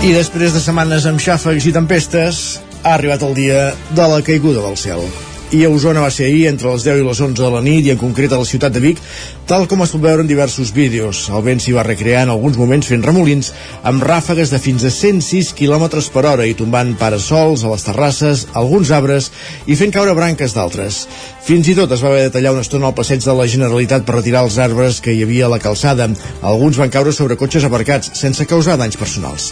I després de setmanes amb xàfecs i tempestes, ha arribat el dia de la caiguda del cel. I a Osona va ser ahir entre les 10 i les 11 de la nit i en concret a la ciutat de Vic, tal com es pot veure en diversos vídeos. El vent s'hi va recrear en alguns moments fent remolins amb ràfegues de fins a 106 km per hora i tombant parasols a les terrasses, alguns arbres i fent caure branques d'altres. Fins i tot es va haver de tallar una estona al passeig de la Generalitat per retirar els arbres que hi havia a la calçada. Alguns van caure sobre cotxes aparcats, sense causar danys personals.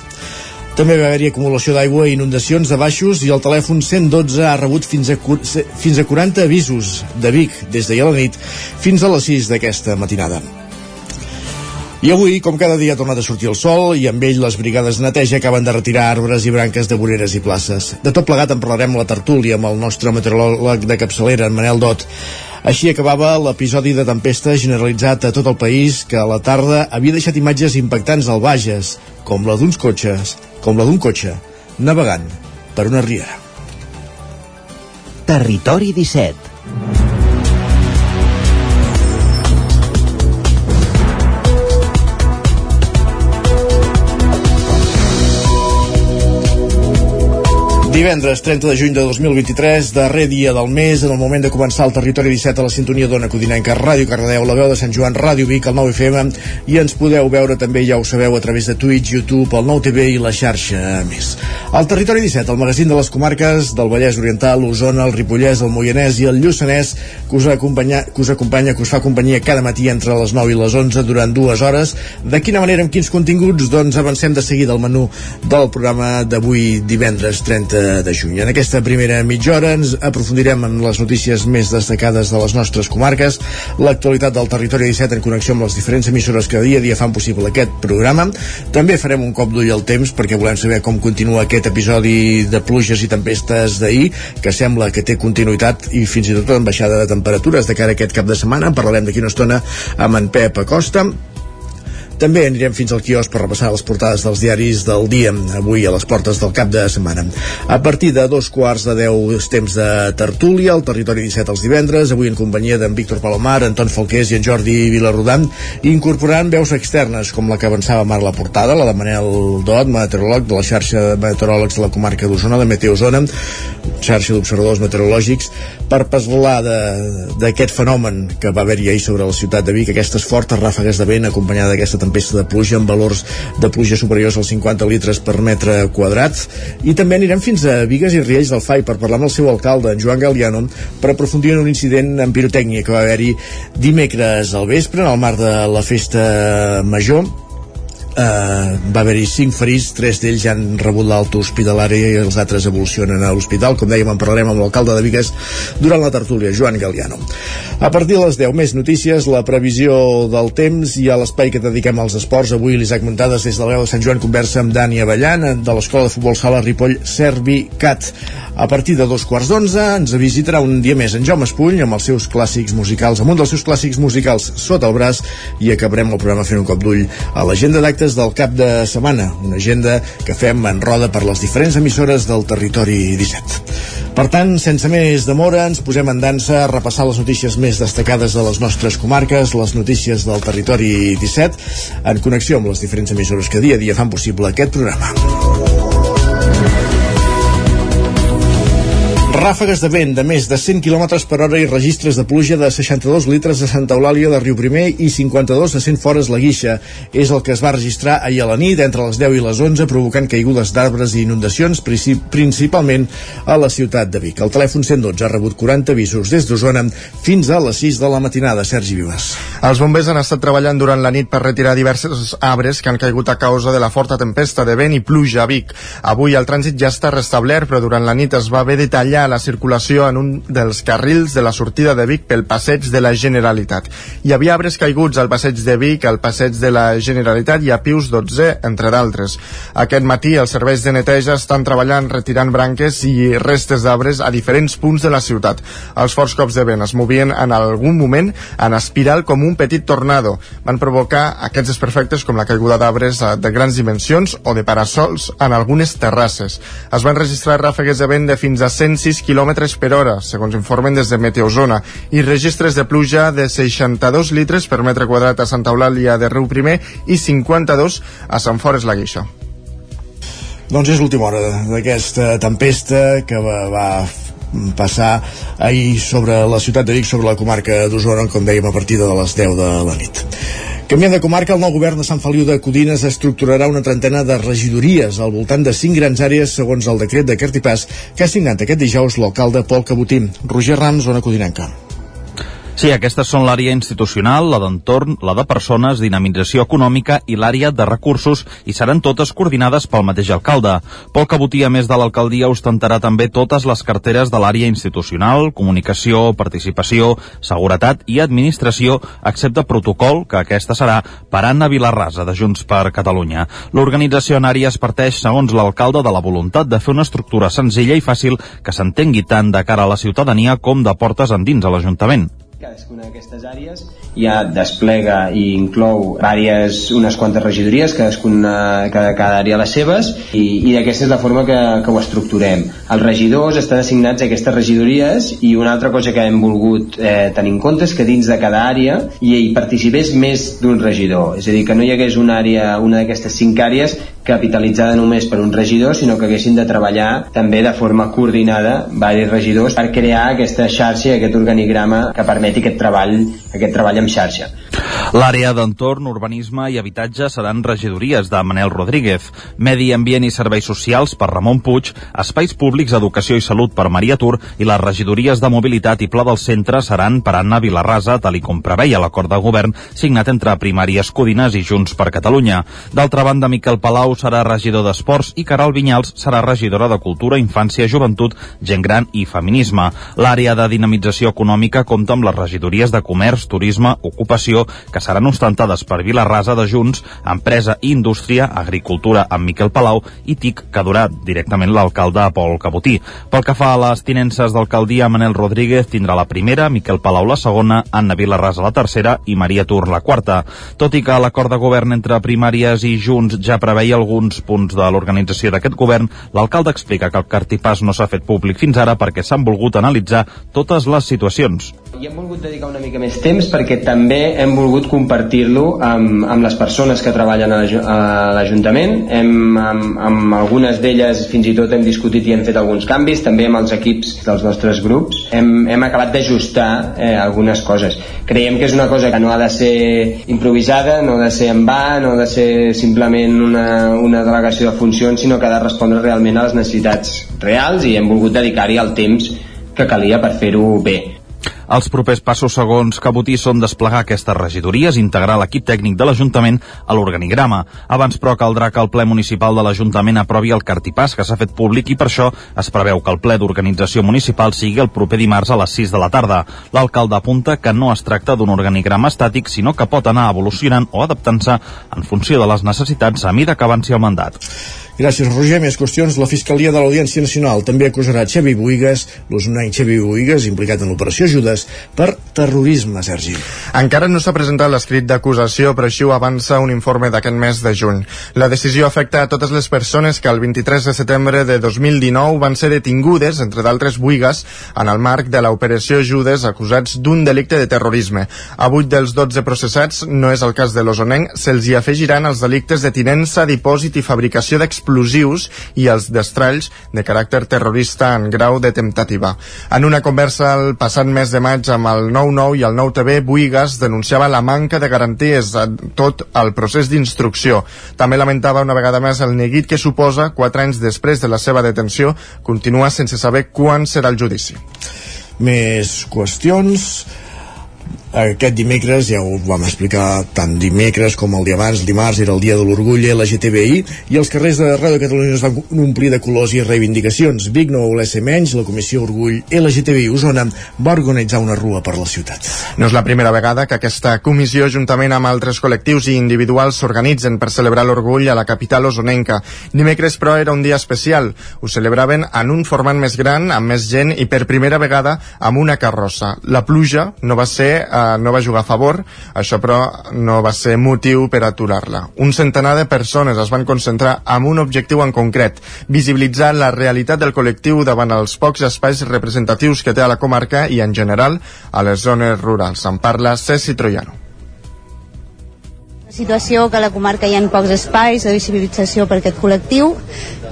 També va haver-hi acumulació d'aigua i inundacions de baixos i el telèfon 112 ha rebut fins a, fins a 40 avisos de Vic des d'ahir a la nit fins a les 6 d'aquesta matinada. I avui, com cada dia, ha tornat a sortir el sol i amb ell les brigades de neteja acaben de retirar arbres i branques de voreres i places. De tot plegat en parlarem la tertúlia amb el nostre meteoròleg de capçalera, en Manel Dot. Així acabava l'episodi de tempesta generalitzat a tot el país que a la tarda havia deixat imatges impactants al Bages, com la d'uns cotxes, com la d'un cotxe, navegant per una riera. Territori 17 Divendres 30 de juny de 2023, darrer dia del mes, en el moment de començar el territori 17 a la sintonia d'Ona Codinenca, Ràdio Cardedeu, la veu de Sant Joan, Ràdio Vic, el 9 FM, i ens podeu veure també, ja ho sabeu, a través de Twitch, YouTube, el 9 TV i la xarxa més. El territori 17, el magazín de les comarques del Vallès Oriental, l'Osona, el Ripollès, el Moianès i el Lluçanès, que us, acompanya, que us acompanya, que us fa companyia cada matí entre les 9 i les 11 durant dues hores. De quina manera, amb quins continguts? Doncs avancem de seguida al menú del programa d'avui divendres 30 de juny. En aquesta primera mitja hora ens aprofundirem en les notícies més destacades de les nostres comarques, l'actualitat del territori 17 en connexió amb les diferents emissores que dia a dia fan possible aquest programa. També farem un cop d'ull al temps perquè volem saber com continua aquest episodi de pluges i tempestes d'ahir, que sembla que té continuïtat i fins i tot en baixada de temperatures de cara a aquest cap de setmana. Parlarem d'aquí una estona amb en Pep Acosta també anirem fins al quiosc per repassar les portades dels diaris del dia, avui a les portes del cap de setmana. A partir de dos quarts de deu temps de tertúlia, al Territori 17 els divendres, avui en companyia d'en Víctor Palomar, Anton Falqués i en Jordi Vilarrodant, incorporant veus externes, com la que avançava Mar la portada, la de Manel Dot, meteoròleg de la xarxa de meteoròlegs de la comarca d'Osona, de Meteozona, xarxa d'observadors meteorològics, per parlar d'aquest fenomen que va haver-hi ahir sobre la ciutat de Vic, aquestes fortes ràfegues de vent acompanyada d'aquesta tempesta de pluja amb valors de pluja superiors als 50 litres per metre quadrat. I també anirem fins a Vigues i Riells del FAI per parlar amb el seu alcalde, en Joan Galiano per aprofundir en un incident en pirotècnia que va haver-hi dimecres al vespre en el marc de la festa major eh, va haver-hi cinc ferits, tres d'ells ja han rebut l'alta hospitalari i els altres evolucionen a l'hospital. Com dèiem, en parlarem amb l'alcalde de Vigues durant la tertúlia, Joan Galiano. A partir de les 10, més notícies, la previsió del temps i a l'espai que dediquem als esports. Avui l'Isaac Muntades des de la veu de Sant Joan conversa amb Dani Avellan de l'Escola de Futbol Sala Ripoll Servi Cat. A partir de dos quarts d'onze ens visitarà un dia més en Jaume Espull amb els seus clàssics musicals, amb un dels seus clàssics musicals sota el braç i acabarem el programa fent un cop d'ull a l'agenda d'actes del cap de setmana, una agenda que fem en roda per les diferents emissores del territori 17. Per tant, sense més demora, ens posem en dansa a repassar les notícies més destacades de les nostres comarques, les notícies del territori 17, en connexió amb les diferents emissores que dia a dia fan possible aquest programa. Ràfegues de vent de més de 100 km per hora i registres de pluja de 62 litres a Santa Eulàlia de Riu Primer i 52 a 100 fores la Guixa. És el que es va registrar ahir a la nit entre les 10 i les 11, provocant caigudes d'arbres i inundacions, principalment a la ciutat de Vic. El telèfon 112 ha rebut 40 avisos des d'Osona fins a les 6 de la matinada. Sergi Vives. Els bombers han estat treballant durant la nit per retirar diversos arbres que han caigut a causa de la forta tempesta de vent i pluja a Vic. Avui el trànsit ja està restablert, però durant la nit es va haver de tallar la circulació en un dels carrils de la sortida de Vic pel passeig de la Generalitat. Hi havia arbres caiguts al passeig de Vic, al passeig de la Generalitat i a Pius 12, entre d'altres. Aquest matí els serveis de neteja estan treballant retirant branques i restes d'arbres a diferents punts de la ciutat. Els forts cops de vent es movien en algun moment en espiral com un petit tornado. Van provocar aquests desperfectes com la caiguda d'arbres de grans dimensions o de parasols en algunes terrasses. Es van registrar ràfegues de vent de fins a 106 km per hora, segons informen des de Meteozona, i registres de pluja de 62 litres per metre quadrat a Santa Eulàlia de Riu Primer i 52 a Sant Forest la Guixa. Doncs és l'última hora d'aquesta tempesta que va passar ahir sobre la ciutat de Vic, sobre la comarca d'Osona, com dèiem, a partir de les 10 de la nit. Canviant de comarca, el nou govern de Sant Feliu de Codines estructurarà una trentena de regidories al voltant de cinc grans àrees segons el decret de Cartipàs que ha signat aquest dijous l'alcalde Pol Cabotí. Roger Rams, zona codinenca. Sí, aquestes són l'àrea institucional, la d'entorn, la de persones, dinamització econòmica i l'àrea de recursos i seran totes coordinades pel mateix alcalde. Pol Cabotí, a més de l'alcaldia, ostentarà també totes les carteres de l'àrea institucional, comunicació, participació, seguretat i administració, excepte protocol, que aquesta serà per Anna Vilarrasa, de Junts per Catalunya. L'organització en àrees parteix, segons l'alcalde, de la voluntat de fer una estructura senzilla i fàcil que s'entengui tant de cara a la ciutadania com de portes endins a l'Ajuntament. Cadascuna d'aquestes àrees ja desplega i inclou àrees, unes quantes regidories, cadascuna, cada, cada àrea les seves, i, i d'aquesta és la forma que, que ho estructurem. Els regidors estan assignats a aquestes regidories i una altra cosa que hem volgut eh, tenir en compte és que dins de cada àrea hi, hi participés més d'un regidor. És a dir, que no hi hagués una àrea, una d'aquestes cinc àrees capitalitzada només per un regidor, sinó que haguessin de treballar també de forma coordinada diversos regidors per crear aquesta xarxa, aquest organigrama que permeti aquest treball, aquest treball en xarxa. L'àrea d'entorn, urbanisme i habitatge seran regidories de Manel Rodríguez, Medi Ambient i Serveis Socials per Ramon Puig, Espais Públics, Educació i Salut per Maria Tur i les regidories de Mobilitat i Pla del Centre seran per Anna Vilarrasa, tal i com preveia l'acord de govern signat entre Primàries Codines i Junts per Catalunya. D'altra banda, Miquel Palau serà regidor d'Esports i Caral Vinyals serà regidora de Cultura, Infància, Joventut, Gent Gran i Feminisme. L'àrea de dinamització econòmica compta amb les regidories de Comerç, Turisme, Ocupació, que seran ostentades per Vilarrasa de Junts, Empresa i Indústria, Agricultura amb Miquel Palau i TIC, que durà directament l'alcalde Pol Cabotí. Pel que fa a les tinences d'alcaldia, Manel Rodríguez tindrà la primera, Miquel Palau la segona, Anna Vilarrasa la tercera i Maria Tur la quarta. Tot i que l'acord de govern entre primàries i Junts ja preveia alguns punts de l'organització d'aquest govern, l'alcalde explica que el cartipàs no s'ha fet públic fins ara perquè s'han volgut analitzar totes les situacions. I hem volgut dedicar una mica més temps perquè també hem volgut compartir-lo amb, amb les persones que treballen a l'Ajuntament. Hem, amb, amb algunes d'elles fins i tot hem discutit i hem fet alguns canvis, també amb els equips dels nostres grups. Hem, hem acabat d'ajustar eh, algunes coses. Creiem que és una cosa que no ha de ser improvisada, no ha de ser en va, no ha de ser simplement una, una delegació de funcions, sinó que ha de respondre realment a les necessitats reals i hem volgut dedicar-hi el temps que calia per fer-ho bé. Els propers passos segons Cabotí són desplegar aquestes regidories, integrar l'equip tècnic de l'Ajuntament a l'organigrama. Abans, però, caldrà que el ple municipal de l'Ajuntament aprovi el cartipàs que s'ha fet públic i per això es preveu que el ple d'organització municipal sigui el proper dimarts a les 6 de la tarda. L'alcalde apunta que no es tracta d'un organigrama estàtic, sinó que pot anar evolucionant o adaptant-se en funció de les necessitats a mida que avanci el mandat. Gràcies, Roger. Més qüestions. La Fiscalia de l'Audiència Nacional també acusarà Xevi Buigas, l'usonany Xevi Buigas, implicat en l'operació Judes, per terrorisme, Sergi. Encara no s'ha presentat l'escrit d'acusació, però així ho avança un informe d'aquest mes de juny. La decisió afecta a totes les persones que el 23 de setembre de 2019 van ser detingudes, entre d'altres Buigas, en el marc de l'operació Judes, acusats d'un delicte de terrorisme. A 8 dels 12 processats, no és el cas de l'Osonenc, se'ls hi afegiran els delictes de tinença, dipòsit i fabricació d'explosius explosius i els destralls de caràcter terrorista en grau de temptativa. En una conversa el passat mes de maig amb el 9-9 i el 9-TV, Buigas denunciava la manca de garanties a tot el procés d'instrucció. També lamentava una vegada més el neguit que suposa, quatre anys després de la seva detenció, continua sense saber quan serà el judici. Més qüestions Aquest dimecres, ja ho vam explicar tant dimecres com el dia abans, dimarts era el dia de l'orgull LGTBI i els carrers de Ràdio Catalunya es van omplir de colors i reivindicacions. Vic no voler ser menys, la Comissió Orgull LGTBI Osona va organitzar una rua per la ciutat. No és la primera vegada que aquesta comissió, juntament amb altres col·lectius i individuals, s'organitzen per celebrar l'orgull a la capital osonenca. Dimecres, però, era un dia especial. Ho celebraven en un format més gran, amb més gent i per primera vegada amb una carrossa. La pluja no va ser eh, no va jugar a favor, això però no va ser motiu per aturar-la. Un centenar de persones es van concentrar amb un objectiu en concret, visibilitzar la realitat del col·lectiu davant els pocs espais representatius que té a la comarca i en general a les zones rurals. En parla Ceci Troiano situació que a la comarca hi ha pocs espais de visibilització per aquest col·lectiu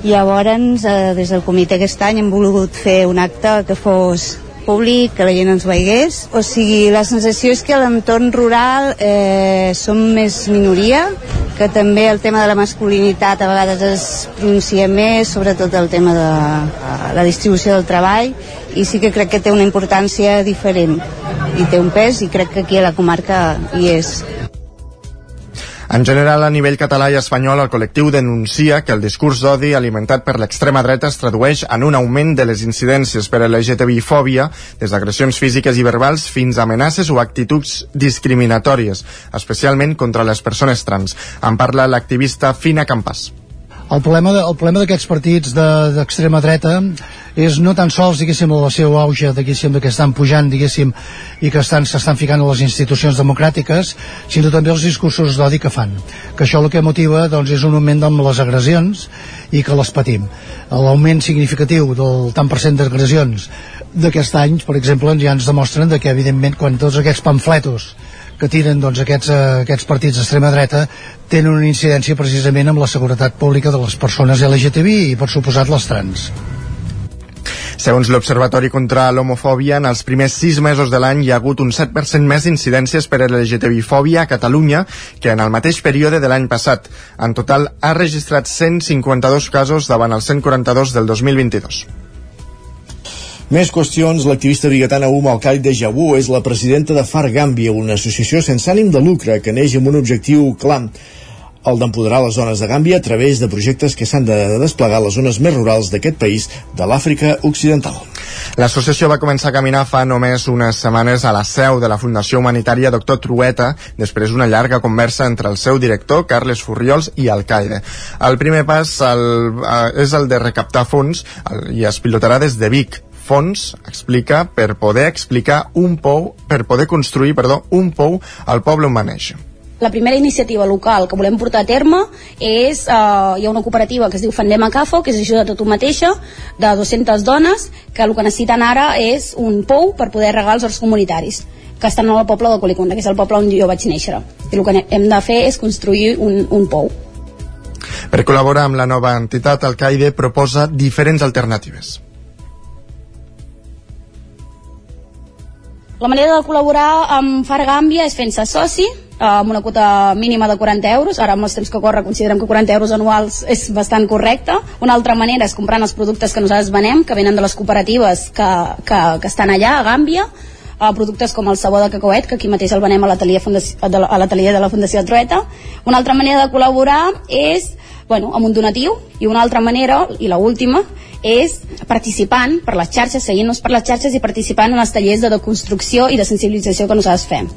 i llavors eh, des del comitè aquest any hem volgut fer un acte que fos públic, que la gent ens veigués. O sigui, la sensació és que a l'entorn rural eh, som més minoria, que també el tema de la masculinitat a vegades es pronuncia més, sobretot el tema de eh, la distribució del treball, i sí que crec que té una importància diferent i té un pes i crec que aquí a la comarca hi és. En general, a nivell català i espanyol, el col·lectiu denuncia que el discurs d'odi alimentat per l'extrema dreta es tradueix en un augment de les incidències per a LGTBI-fòbia, des d'agressions físiques i verbals fins a amenaces o actituds discriminatòries, especialment contra les persones trans. En parla l'activista Fina Campas. El problema, de, el problema d'aquests partits d'extrema de, dreta és no tan sols, diguéssim, la seva auge, diguéssim, que estan pujant, diguéssim, i que estan ficant a les institucions democràtiques, sinó també els discursos d'odi que fan. Que això el que motiva, doncs, és un augment de les agressions i que les patim. L'augment significatiu del tant per cent d'agressions d'aquest any, per exemple, ja ens demostren de que, evidentment, quan tots aquests pamfletos que tiren doncs, aquests, eh, aquests partits d'extrema dreta tenen una incidència precisament amb la seguretat pública de les persones LGTBI i per suposat les trans. Segons l'Observatori contra l'Homofòbia, en els primers sis mesos de l'any hi ha hagut un 7% més d'incidències per LGTBI-fòbia a Catalunya que en el mateix període de l'any passat. En total, ha registrat 152 casos davant els 142 del 2022. Més qüestions, l'activista biguetana Uma de Jabú és la presidenta de FAR Gàmbia, una associació sense ànim de lucre que neix amb un objectiu clar el d'empoderar les zones de Gàmbia a través de projectes que s'han de desplegar a les zones més rurals d'aquest país de l'Àfrica Occidental. L'associació va començar a caminar fa només unes setmanes a la seu de la Fundació Humanitària Doctor Trueta, després d'una llarga conversa entre el seu director, Carles Furriols, i Al-Qaeda. El primer pas el, és el de recaptar fons i es pilotarà des de Vic, fons, explica, per poder explicar un pou, per poder construir, perdó, un pou al poble on va néixer. La primera iniciativa local que volem portar a terme és, eh, hi ha una cooperativa que es diu Fandem a Cafo, que és ajuda a tu mateixa, de 200 dones, que el que necessiten ara és un pou per poder regar els horts comunitaris que estan al poble de Colicunda, que és el poble on jo vaig néixer. I el que hem de fer és construir un, un pou. Per col·laborar amb la nova entitat, el CAIDE proposa diferents alternatives. La manera de col·laborar amb Fargàmbia és fent-se soci, amb una quota mínima de 40 euros, ara amb els temps que corre considerem que 40 euros anuals és bastant correcte. Una altra manera és comprant els productes que nosaltres venem, que venen de les cooperatives que, que, que estan allà a Gàmbia, a productes com el sabó de cacauet, que aquí mateix el venem a l'atelier de, de la Fundació Trueta. Una altra manera de col·laborar és bueno, amb un donatiu i una altra manera, i la última, és participant per les xarxes, seguint-nos per les xarxes i participant en els tallers de deconstrucció i de sensibilització que nosaltres fem.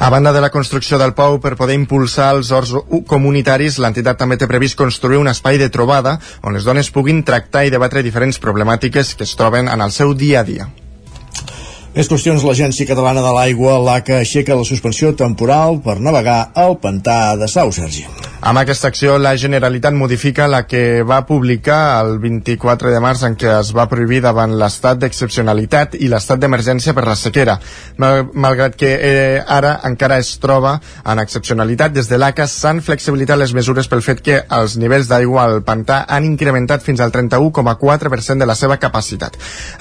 A banda de la construcció del POU, per poder impulsar els horts comunitaris, l'entitat també té previst construir un espai de trobada on les dones puguin tractar i debatre diferents problemàtiques que es troben en el seu dia a dia. Més qüestions, l'Agència Catalana de l'Aigua, l'ACA, aixeca la suspensió temporal per navegar al pantà de Sau, Sergi. Amb aquesta acció, la Generalitat modifica la que va publicar el 24 de març en què es va prohibir davant l'estat d'excepcionalitat i l'estat d'emergència per la sequera. Mal malgrat que eh, ara encara es troba en excepcionalitat, des de l'ACA s'han flexibilitat les mesures pel fet que els nivells d'aigua al pantà han incrementat fins al 31,4% de la seva capacitat.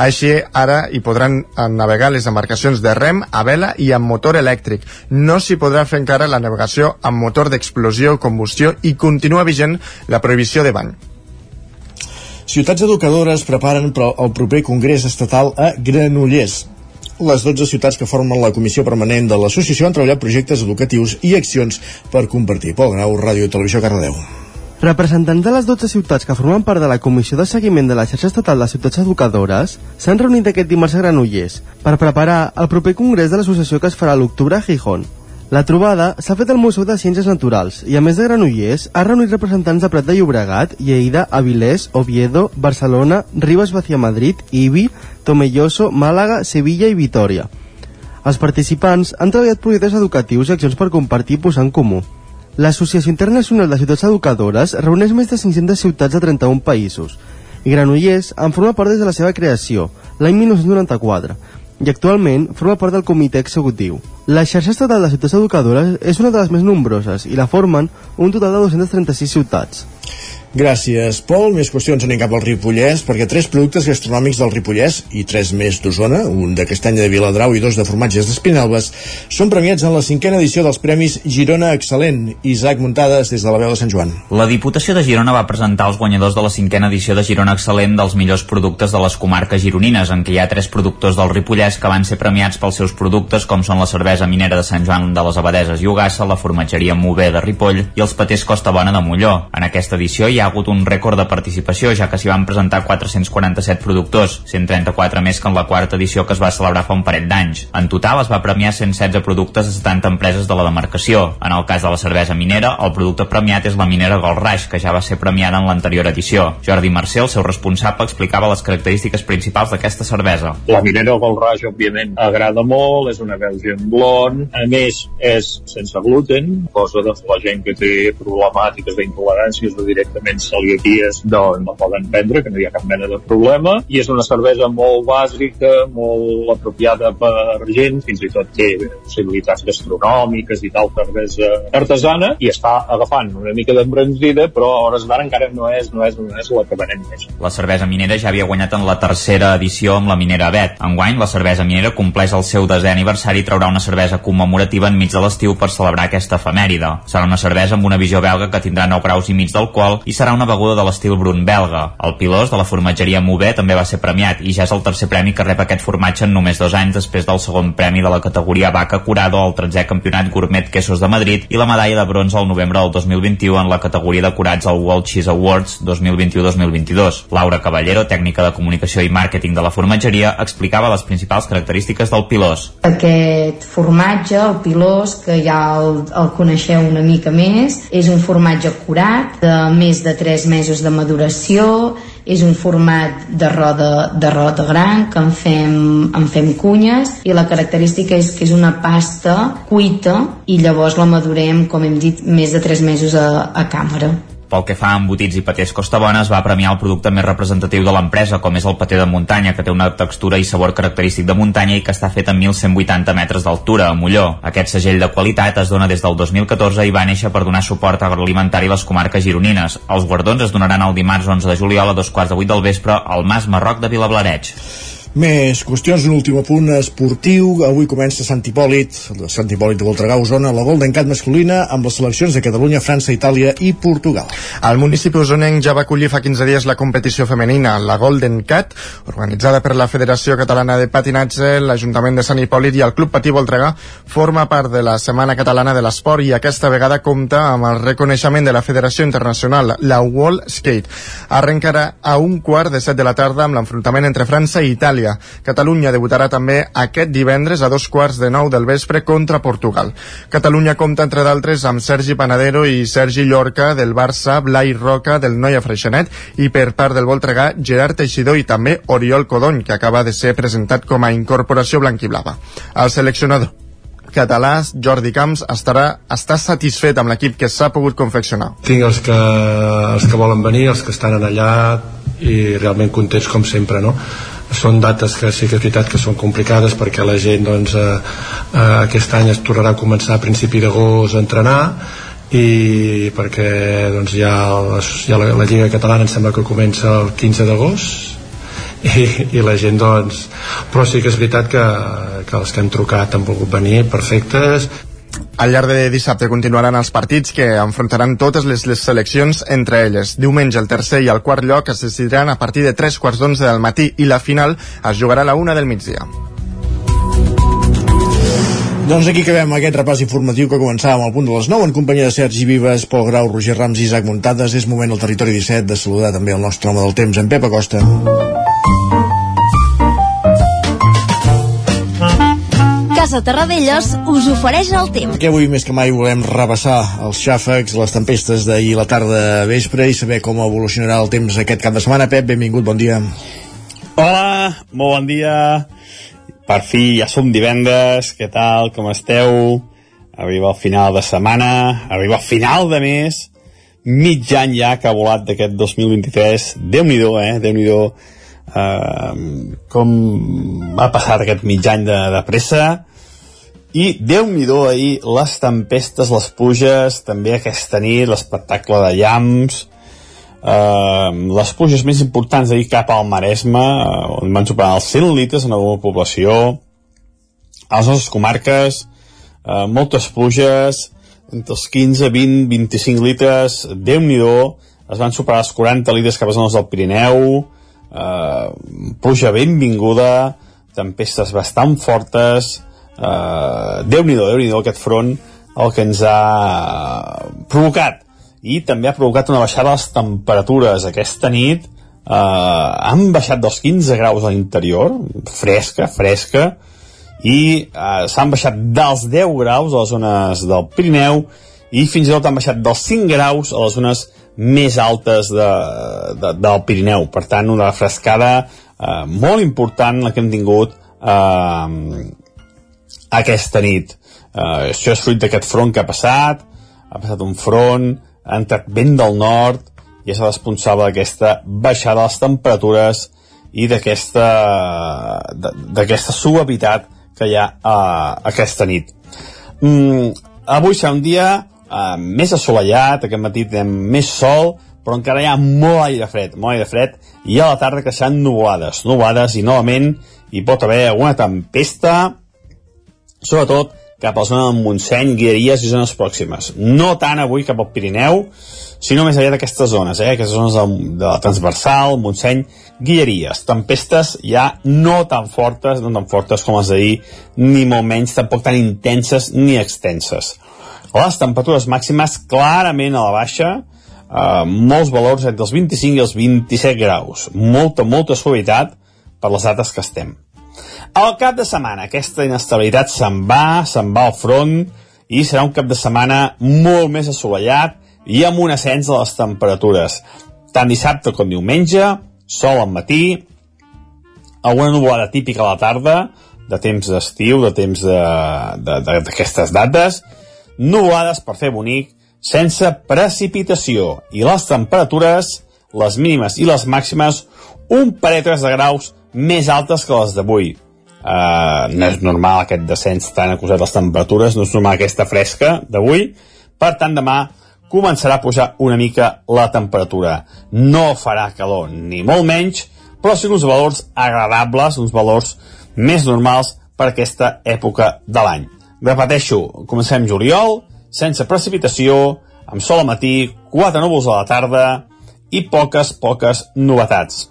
Així, ara hi podran navegar les embarcacions de rem, a vela i amb motor elèctric. No s'hi podrà fer encara la navegació amb motor d'explosió combustible combustió i continua vigent la prohibició de bany. Ciutats educadores preparen el proper Congrés Estatal a Granollers. les 12 ciutats que formen la comissió permanent de l'associació han treballat projectes educatius i accions per compartir. Pol Grau, Ràdio i Televisió Cardedeu. Representants de les 12 ciutats que formen part de la Comissió de Seguiment de la Xarxa Estatal de Ciutats Educadores s'han reunit aquest dimarts a Granollers per preparar el proper congrés de l'associació que es farà a l'octubre a Gijón. La trobada s'ha fet al Museu de Ciències Naturals i, a més de Granollers, ha reunit representants de Prat de Llobregat, Lleida, Avilés, Oviedo, Barcelona, Ribes Vacía Madrid, Ibi, Tomelloso, Màlaga, Sevilla i Vitoria. Els participants han treballat projectes educatius i accions per compartir i posar en comú. L'Associació Internacional de Ciutats Educadores reuneix més de 500 ciutats de 31 països i Granollers en forma part des de la seva creació, l'any 1994, i actualment forma part del comitè executiu. La xarxa estatal de ciutats educadores és una de les més nombroses i la formen un total de 236 ciutats. Gràcies, Pol. Més qüestions anem cap al Ripollès, perquè tres productes gastronòmics del Ripollès i tres més d'Osona, un de castanya de Viladrau i dos de formatges d'Espinalbes, són premiats en la cinquena edició dels Premis Girona Excel·lent. Isaac Muntades, des de la veu de Sant Joan. La Diputació de Girona va presentar els guanyadors de la cinquena edició de Girona Excel·lent dels millors productes de les comarques gironines, en què hi ha tres productors del Ripollès que van ser premiats pels seus productes, com són la cervesa minera de Sant Joan de les Abadeses i Ugassa, la formatgeria Mover de Ripoll i els patés Costa Bona de Molló. En aquesta edició hi ha hagut un rècord de participació, ja que s'hi van presentar 447 productors, 134 més que en la quarta edició que es va celebrar fa un parell d'anys. En total es va premiar 116 productes de 70 empreses de la demarcació. En el cas de la cervesa minera, el producte premiat és la minera Golraix, que ja va ser premiada en l'anterior edició. Jordi Mercè, el seu responsable, explicava les característiques principals d'aquesta cervesa. La minera Golraix, òbviament, agrada molt, és una Belgian Blonde, a més, és sense gluten, cosa de la gent que té problemàtiques d'intoleràncies o directament celiaquies, doncs la poden prendre, que no hi ha cap mena de problema, i és una cervesa molt bàsica, molt apropiada per gent, fins i tot té possibilitats gastronòmiques i tal, cervesa artesana, i està agafant una mica d'embranzida, però a hores d'ara encara no és, no és, no és la que venem més. La cervesa minera ja havia guanyat en la tercera edició amb la minera Bet. Enguany, la cervesa minera compleix el seu desè aniversari i traurà una cervesa commemorativa enmig de l'estiu per celebrar aquesta efemèride. Serà una cervesa amb una visió belga que tindrà 9 graus i mig d'alcohol i serà una beguda de l'estil brun belga. El pilós de la formatgeria Mover també va ser premiat i ja és el tercer premi que rep aquest formatge en només dos anys després del segon premi de la categoria Vaca Curado al 13è Campionat Gourmet Quesos de Madrid i la medalla de bronze al novembre del 2021 en la categoria de curats al World Cheese Awards 2021-2022. Laura Caballero, tècnica de comunicació i màrqueting de la formatgeria, explicava les principals característiques del pilós. Aquest formatge, el pilós, que ja el, el coneixeu una mica més, és un formatge curat de més de 3 mesos de maduració, és un format de roda, de roda gran que en fem, en fem cunyes i la característica és que és una pasta cuita i llavors la madurem, com hem dit, més de 3 mesos a, a càmera. Pel que fa a embotits i patés Costa Bona, es va premiar el producte més representatiu de l'empresa, com és el paté de muntanya, que té una textura i sabor característic de muntanya i que està fet a 1.180 metres d'altura, a Molló. Aquest segell de qualitat es dona des del 2014 i va néixer per donar suport agroalimentari a les comarques gironines. Els guardons es donaran el dimarts 11 de juliol a dos quarts de vuit del vespre al Mas Marroc de Vilablareig. Més qüestions, un últim apunt esportiu. Avui comença Sant Hipòlit, Sant Hipòlit de Voltregà, Osona, la Golden Cat masculina amb les seleccions de Catalunya, França, Itàlia i Portugal. El municipi osonenc ja va acollir fa 15 dies la competició femenina, la Golden Cat, organitzada per la Federació Catalana de Patinatge, l'Ajuntament de Sant Hipòlit i el Club Patí Voltregà, forma part de la Setmana Catalana de l'Esport i aquesta vegada compta amb el reconeixement de la Federació Internacional, la Wall Skate. Arrencarà a un quart de set de la tarda amb l'enfrontament entre França i Itàlia Itàlia. Catalunya debutarà també aquest divendres a dos quarts de nou del vespre contra Portugal. Catalunya compta, entre d'altres, amb Sergi Panadero i Sergi Llorca del Barça, Blai Roca del Noia Freixenet i per part del Voltregà, Gerard Teixidor i també Oriol Codony, que acaba de ser presentat com a incorporació blanquiblava. El seleccionador català, Jordi Camps, estarà, està satisfet amb l'equip que s'ha pogut confeccionar. Tinc els que, els que volen venir, els que estan allà i realment contents com sempre, no? Són dates que sí que és veritat que són complicades perquè la gent doncs, eh, eh, aquest any es tornarà a començar a principi d'agost a entrenar i perquè doncs, ja, la, ja la, la Lliga Catalana em sembla que comença el 15 d'agost i, i la gent doncs però sí que és veritat que, que els que han trucat han volgut venir perfectes al llarg de dissabte continuaran els partits que enfrontaran totes les, les seleccions entre elles. Diumenge el tercer i el quart lloc es decidiran a partir de tres quarts d'onze del matí i la final es jugarà a la una del migdia. Doncs aquí acabem aquest repàs informatiu que començàvem al punt de les 9 en companyia de Sergi Vives, Pol Grau, Roger Rams i Isaac Muntades. És moment al territori 17 de saludar també el nostre home del temps, en Pep Acosta. Casa Terradellos us ofereix el temps. Perquè avui més que mai volem rebassar els xàfecs, les tempestes d'ahir la tarda vespre i saber com evolucionarà el temps aquest cap de setmana. Pep, benvingut, bon dia. Hola, molt bon dia. Per fi ja som divendres, què tal, com esteu? Arriba el final de setmana, arriba el final de mes, mig any ja que ha volat d'aquest 2023. Déu-n'hi-do, eh? Déu-n'hi-do eh, com va passar aquest mig any de, de pressa. I Déu-n'hi-do ahir les tempestes, les pluges, també aquesta nit, l'espectacle de llamps, Uh, les pluges més importants d'ahir cap al Maresme, uh, on van superar els 100 litres en alguna població, a les nostres comarques, uh, moltes pluges, entre els 15, 20, 25 litres, déu nhi es van superar els 40 litres cap a zones del Pirineu, uh, pluja benvinguda, tempestes bastant fortes, uh, déu nhi déu aquest front, el que ens ha provocat. I també ha provocat una baixada de les temperatures. Aquesta nit eh, han baixat dels 15 graus a l'interior fresca, fresca i eh, s'han baixat dels 10 graus a les zones del Pirineu i fins i tot han baixat dels 5 graus a les zones més altes de, de, del Pirineu. Per tant una frescada eh, molt important la que hem tingut eh, aquesta nit. Eh, això és fruit d'aquest front que ha passat. Ha passat un front ha entrat vent del nord i és responsable d'aquesta baixada de les temperatures i d'aquesta suavitat que hi ha uh, aquesta nit. Mm, avui serà un dia uh, més assolellat, aquest matí tenim més sol, però encara hi ha molt aire fred, molt aire fred, i a la tarda que seran nuvolades, nuvolades, i novament hi pot haver alguna tempesta, sobretot cap a la zona del Montseny, Guilleries i zones pròximes. No tant avui cap al Pirineu, sinó més aviat aquestes zones, eh? aquestes zones de, de la transversal, Montseny, Guilleries. Tempestes ja no tan fortes, no tan fortes com les d'ahir, ni molt menys, tampoc tan intenses ni extenses. Les temperatures màximes clarament a la baixa, eh, molts valors entre els 25 i els 27 graus. Molta, molta suavitat per les dates que estem. Al cap de setmana, aquesta inestabilitat se'n va, se'n va al front, i serà un cap de setmana molt més assolellat i amb un ascens de les temperatures. Tant dissabte com diumenge, sol al matí, alguna nuvolada típica a la tarda, de temps d'estiu, de temps d'aquestes dates, nuvolades per fer bonic, sense precipitació, i les temperatures, les mínimes i les màximes, un parell de graus més altes que les d'avui. Uh, no és normal aquest descens tan acusat les temperatures, no és normal aquesta fresca d'avui, per tant demà començarà a pujar una mica la temperatura. No farà calor, ni molt menys, però sí uns valors agradables, uns valors més normals per aquesta època de l'any. Repeteixo, comencem juliol, sense precipitació, amb sol al matí, quatre núvols a la tarda i poques, poques novetats.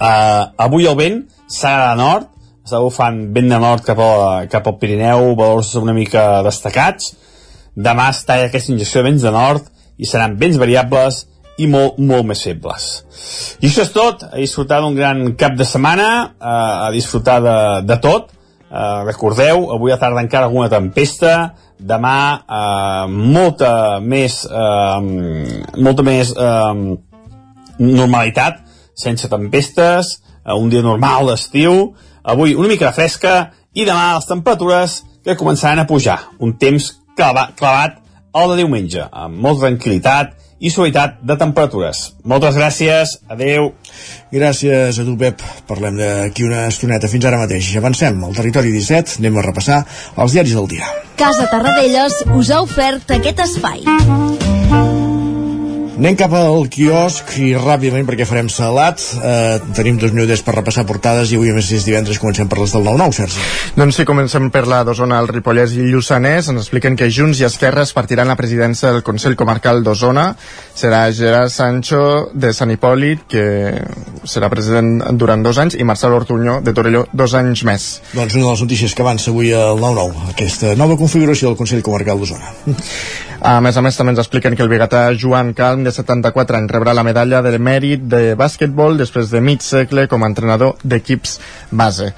Uh, avui el vent serà de nord, està bufant vent de nord cap, a, cap al Pirineu, valors una mica destacats. Demà està aquesta injecció de vents de nord i seran vents variables i molt, molt més febles. I això és tot, a disfrutar d'un gran cap de setmana, uh, a disfrutar de, de tot. Uh, recordeu, avui a tarda encara alguna tempesta, demà uh, molta més uh, molta més uh, normalitat sense tempestes, un dia normal d'estiu, avui una mica fresca i demà les temperatures que començaran a pujar. Un temps clavat, clavat al de diumenge, amb molta tranquil·litat i suavitat de temperatures. Moltes gràcies, adeu. Gràcies a tu, Pep. Parlem d'aquí una estoneta. Fins ara mateix. Avancem al territori 17. Anem a repassar els diaris del dia. Casa Tarradellas us ha ofert aquest espai. Anem cap al quiosc i ràpidament perquè farem salat. Eh, tenim dos minutets per repassar portades i avui a més és divendres comencem per les del 9-9, Sergi. Doncs sí, comencem per la d'Osona, el Ripollès i el Lluçanès. Ens expliquen que Junts i Esquerra es partiran la presidència del Consell Comarcal d'Osona. Serà Gerard Sancho de Sant Hipòlit, que serà president durant dos anys, i Marcel Ortuño de Torelló dos anys més. Doncs una de les notícies que avança avui al 9-9, aquesta nova configuració del Consell Comarcal d'Osona. A més a més, també ens expliquen que el biguetà Joan Calm, de 74 anys, rebrà la medalla del mèrit de bàsquetbol després de mig segle com a entrenador d'equips base.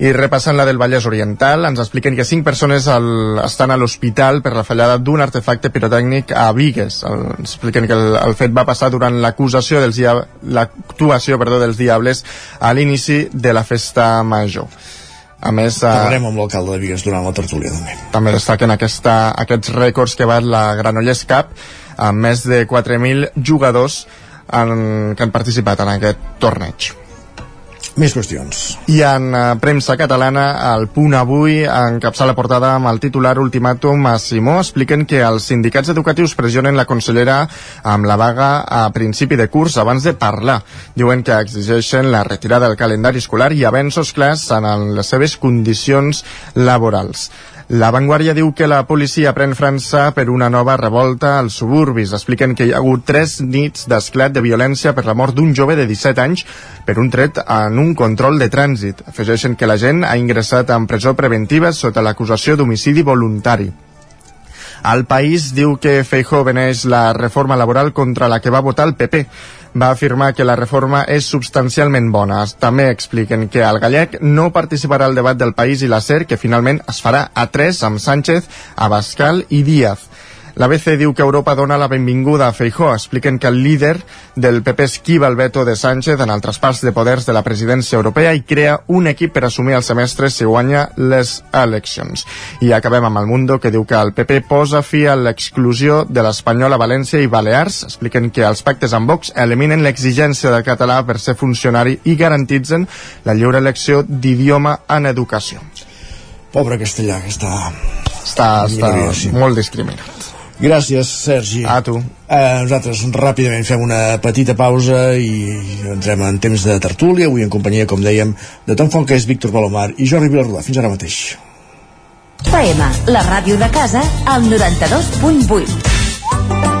I repassant la del Vallès Oriental, ens expliquen que cinc persones al, estan a l'hospital per la fallada d'un artefacte pirotècnic a Vigues. El, ens expliquen que el, el fet va passar durant l'acusació dels l'actuació perdó, dels Diables a l'inici de la festa major. A més... Eh, Parlarem amb l'alcalde de Vigues durant la tertúlia, també. També destaquen aquesta, aquests rècords que va la Granollers Cup, amb més de 4.000 jugadors en, que han participat en aquest torneig. Més qüestions. I en uh, premsa catalana, el punt avui encapçar la portada amb el titular ultimàtum a Simó. Expliquen que els sindicats educatius pressionen la consellera amb la vaga a principi de curs abans de parlar. Diuen que exigeixen la retirada del calendari escolar i avenços clars en les seves condicions laborals. La Vanguardia diu que la policia pren França per una nova revolta als suburbis. Expliquen que hi ha hagut tres nits d'esclat de violència per la mort d'un jove de 17 anys per un tret en un control de trànsit. Afegeixen que la gent ha ingressat en presó preventiva sota l'acusació d'homicidi voluntari. El país diu que Feijó beneix la reforma laboral contra la que va votar el PP va afirmar que la reforma és substancialment bona. També expliquen que el gallec no participarà al debat del país i la SER, que finalment es farà a tres amb Sánchez, Abascal i Díaz. La BC diu que Europa dona la benvinguda a Feijó. Expliquen que el líder del PP esquiva el veto de Sánchez en el traspàs de poders de la presidència europea i crea un equip per assumir el semestre si guanya les eleccions. I acabem amb el Mundo, que diu que el PP posa fi a l'exclusió de l'Espanyol a València i Balears. Expliquen que els pactes amb Vox eliminen l'exigència del català per ser funcionari i garantitzen la lliure elecció d'idioma en educació. Pobre castellà, que està... Està, està molt discriminat. Gràcies, Sergi. A tu. Eh, nosaltres ràpidament fem una petita pausa i entrem en temps de tertúlia, avui en companyia, com dèiem, de Tom Fonques, Víctor Palomar i Jordi Vilarrodà. Fins ara mateix. FM, la ràdio de casa, al 92.8.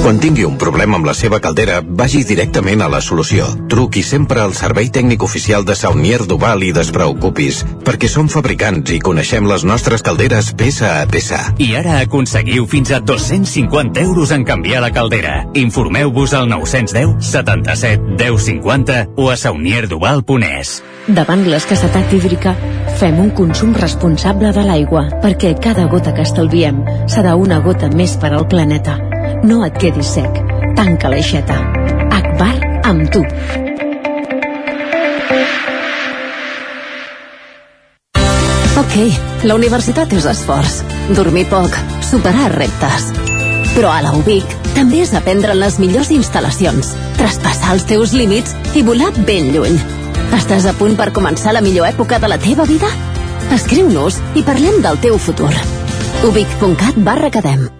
Quan tingui un problema amb la seva caldera, vagi directament a la solució. Truqui sempre al servei tècnic oficial de Saunier Duval i despreocupis, perquè som fabricants i coneixem les nostres calderes peça a peça. I ara aconseguiu fins a 250 euros en canviar la caldera. Informeu-vos al 910 77 10 50 o a saunierduval.es. Davant l'escassetat hídrica, fem un consum responsable de l'aigua, perquè cada gota que estalviem serà una gota més per al planeta. No et quedis sec. Tanca l'aixeta. Akbar amb tu. Ok, la universitat és esforç. Dormir poc, superar reptes. Però a la UBIC també és aprendre en les millors instal·lacions, traspassar els teus límits i volar ben lluny. Estàs a punt per començar la millor època de la teva vida? Escriu-nos i parlem del teu futur. ubic.cat barra cadem.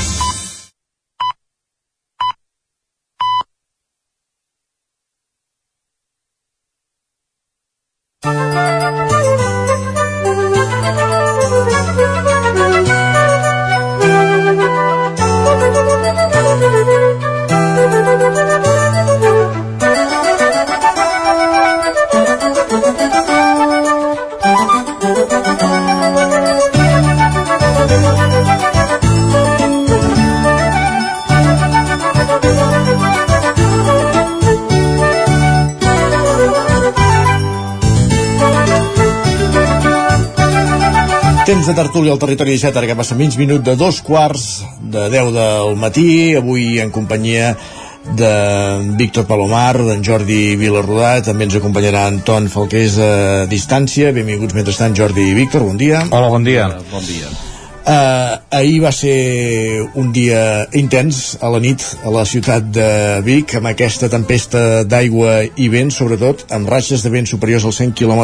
Tertúlia al territori 17, ara que passa mig minut de dos quarts de 10 del matí, avui en companyia de Víctor Palomar, d'en Jordi Vilarrodà, també ens acompanyarà Anton Falqués a distància. Benvinguts mentrestant, Jordi i Víctor, bon dia. Hola, bon dia. Bon dia. Uh, ahir va ser un dia intens a la nit a la ciutat de Vic amb aquesta tempesta d'aigua i vent sobretot amb ratxes de vent superiors als 100 km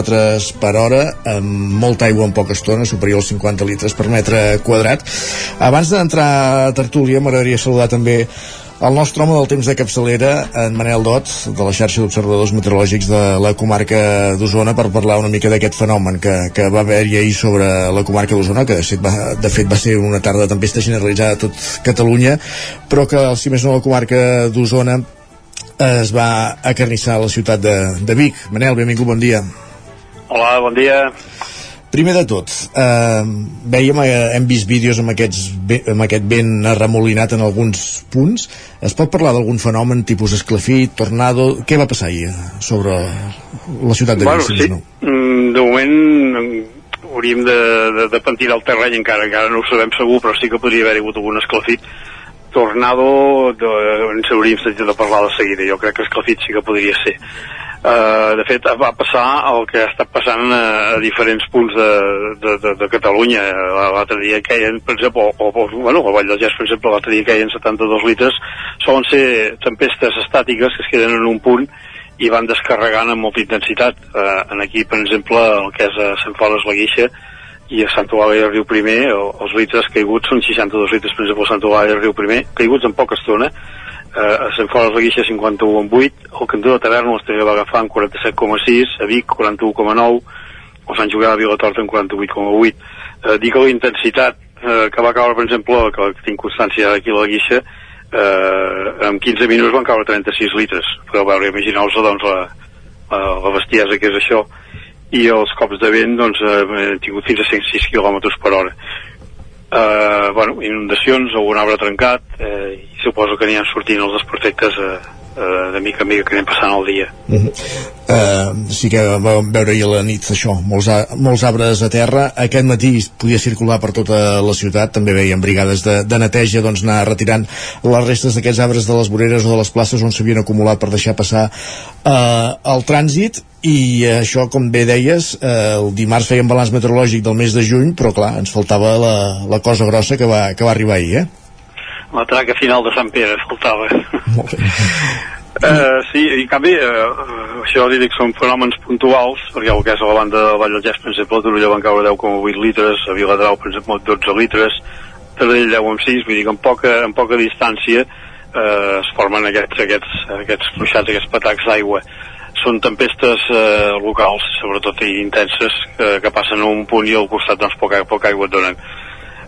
per hora amb molta aigua en poca estona superior als 50 litres per metre quadrat. Abans d'entrar a tertúlia m'agradaria saludar també el nostre home del temps de capçalera, en Manel Dot, de la xarxa d'observadors meteorològics de la comarca d'Osona, per parlar una mica d'aquest fenomen que, que va haver-hi ahir sobre la comarca d'Osona, que de de fet va ser una tarda de tempesta generalitzada a tot Catalunya, però que, si més no, la comarca d'Osona es va acarnissar a la ciutat de, de Vic. Manel, benvingut, bon dia. Hola, bon dia. Primer de tot, eh, veiem, eh, hem vist vídeos amb, aquests, amb aquest vent arremolinat en alguns punts. Es pot parlar d'algun fenomen tipus esclafit, tornado? Què va passar ahir sobre la ciutat de bueno, sí. Mm, De moment mm, hauríem de, de, de pentinar el terreny encara, encara no ho sabem segur, però sí que podria haver hagut algun esclafit. Tornado, de, ens hauríem sentit de parlar de seguida. Jo crec que esclafit sí que podria ser. Uh, de fet, va passar el que ha estat passant a, a diferents punts de, de, de, de Catalunya. L'altre dia queien, per exemple, o, o, bueno, a Vall del Gès, per exemple, l'altre dia queien 72 litres. Solen ser tempestes estàtiques que es queden en un punt i van descarregant amb molta intensitat. Uh, en aquí, per exemple, el que és a Sant Fores la Guixa i a Sant Eulàlia del Riu Primer, el, els litres caiguts són 62 litres, per exemple, a Sant Eulàlia del Riu Primer, caiguts en poca estona, eh, a Sant Fora de la Guixa 51 en 8, el Cantó de Tavernes també va agafar en 47,6, a Vic 41,9, o Sant Julià de Vilatorta en 48,8. Eh, dic que la intensitat eh, que va caure, per exemple, que tinc constància aquí a la Guixa, eh, en 15 minuts van caure 36 litres. Podeu veure, imagineu-vos doncs, la, la, la bestiesa que és això. I els cops de vent doncs, eh, han tingut fins a 106 km per hora. Eh, bueno, inundacions, algun arbre trencat eh, i suposo que aniran sortint els desperfectes eh, eh, de mica en mica que anem passant el dia. Uh -huh. uh, sí que vam veure ahir a la nit això, molts, a, molts arbres a terra. Aquest matí podia circular per tota la ciutat. També veiem brigades de, de neteja doncs anar retirant les restes d'aquests arbres de les voreres o de les places on s'havien acumulat per deixar passar uh, el trànsit i uh, això, com bé deies uh, el dimarts fèiem balanç meteorològic del mes de juny però clar, ens faltava la, la cosa grossa que va, que va arribar ahir eh? la traca final de Sant Pere faltava Uh, sí, i en canvi, uh, això dic són fenòmens puntuals, perquè el que és a la banda de Vall del Gès, per exemple, a Torelló van caure 10,8 litres, a Viladrau, per exemple, 12 litres, Taradell 10 amb 6, vull dir que en poca, en poca distància uh, es formen aquests, aquests, aquests fluixats, aquests patacs d'aigua. Són tempestes uh, locals, sobretot i intenses, uh, que passen a un punt i al costat doncs, poca, poca aigua et donen.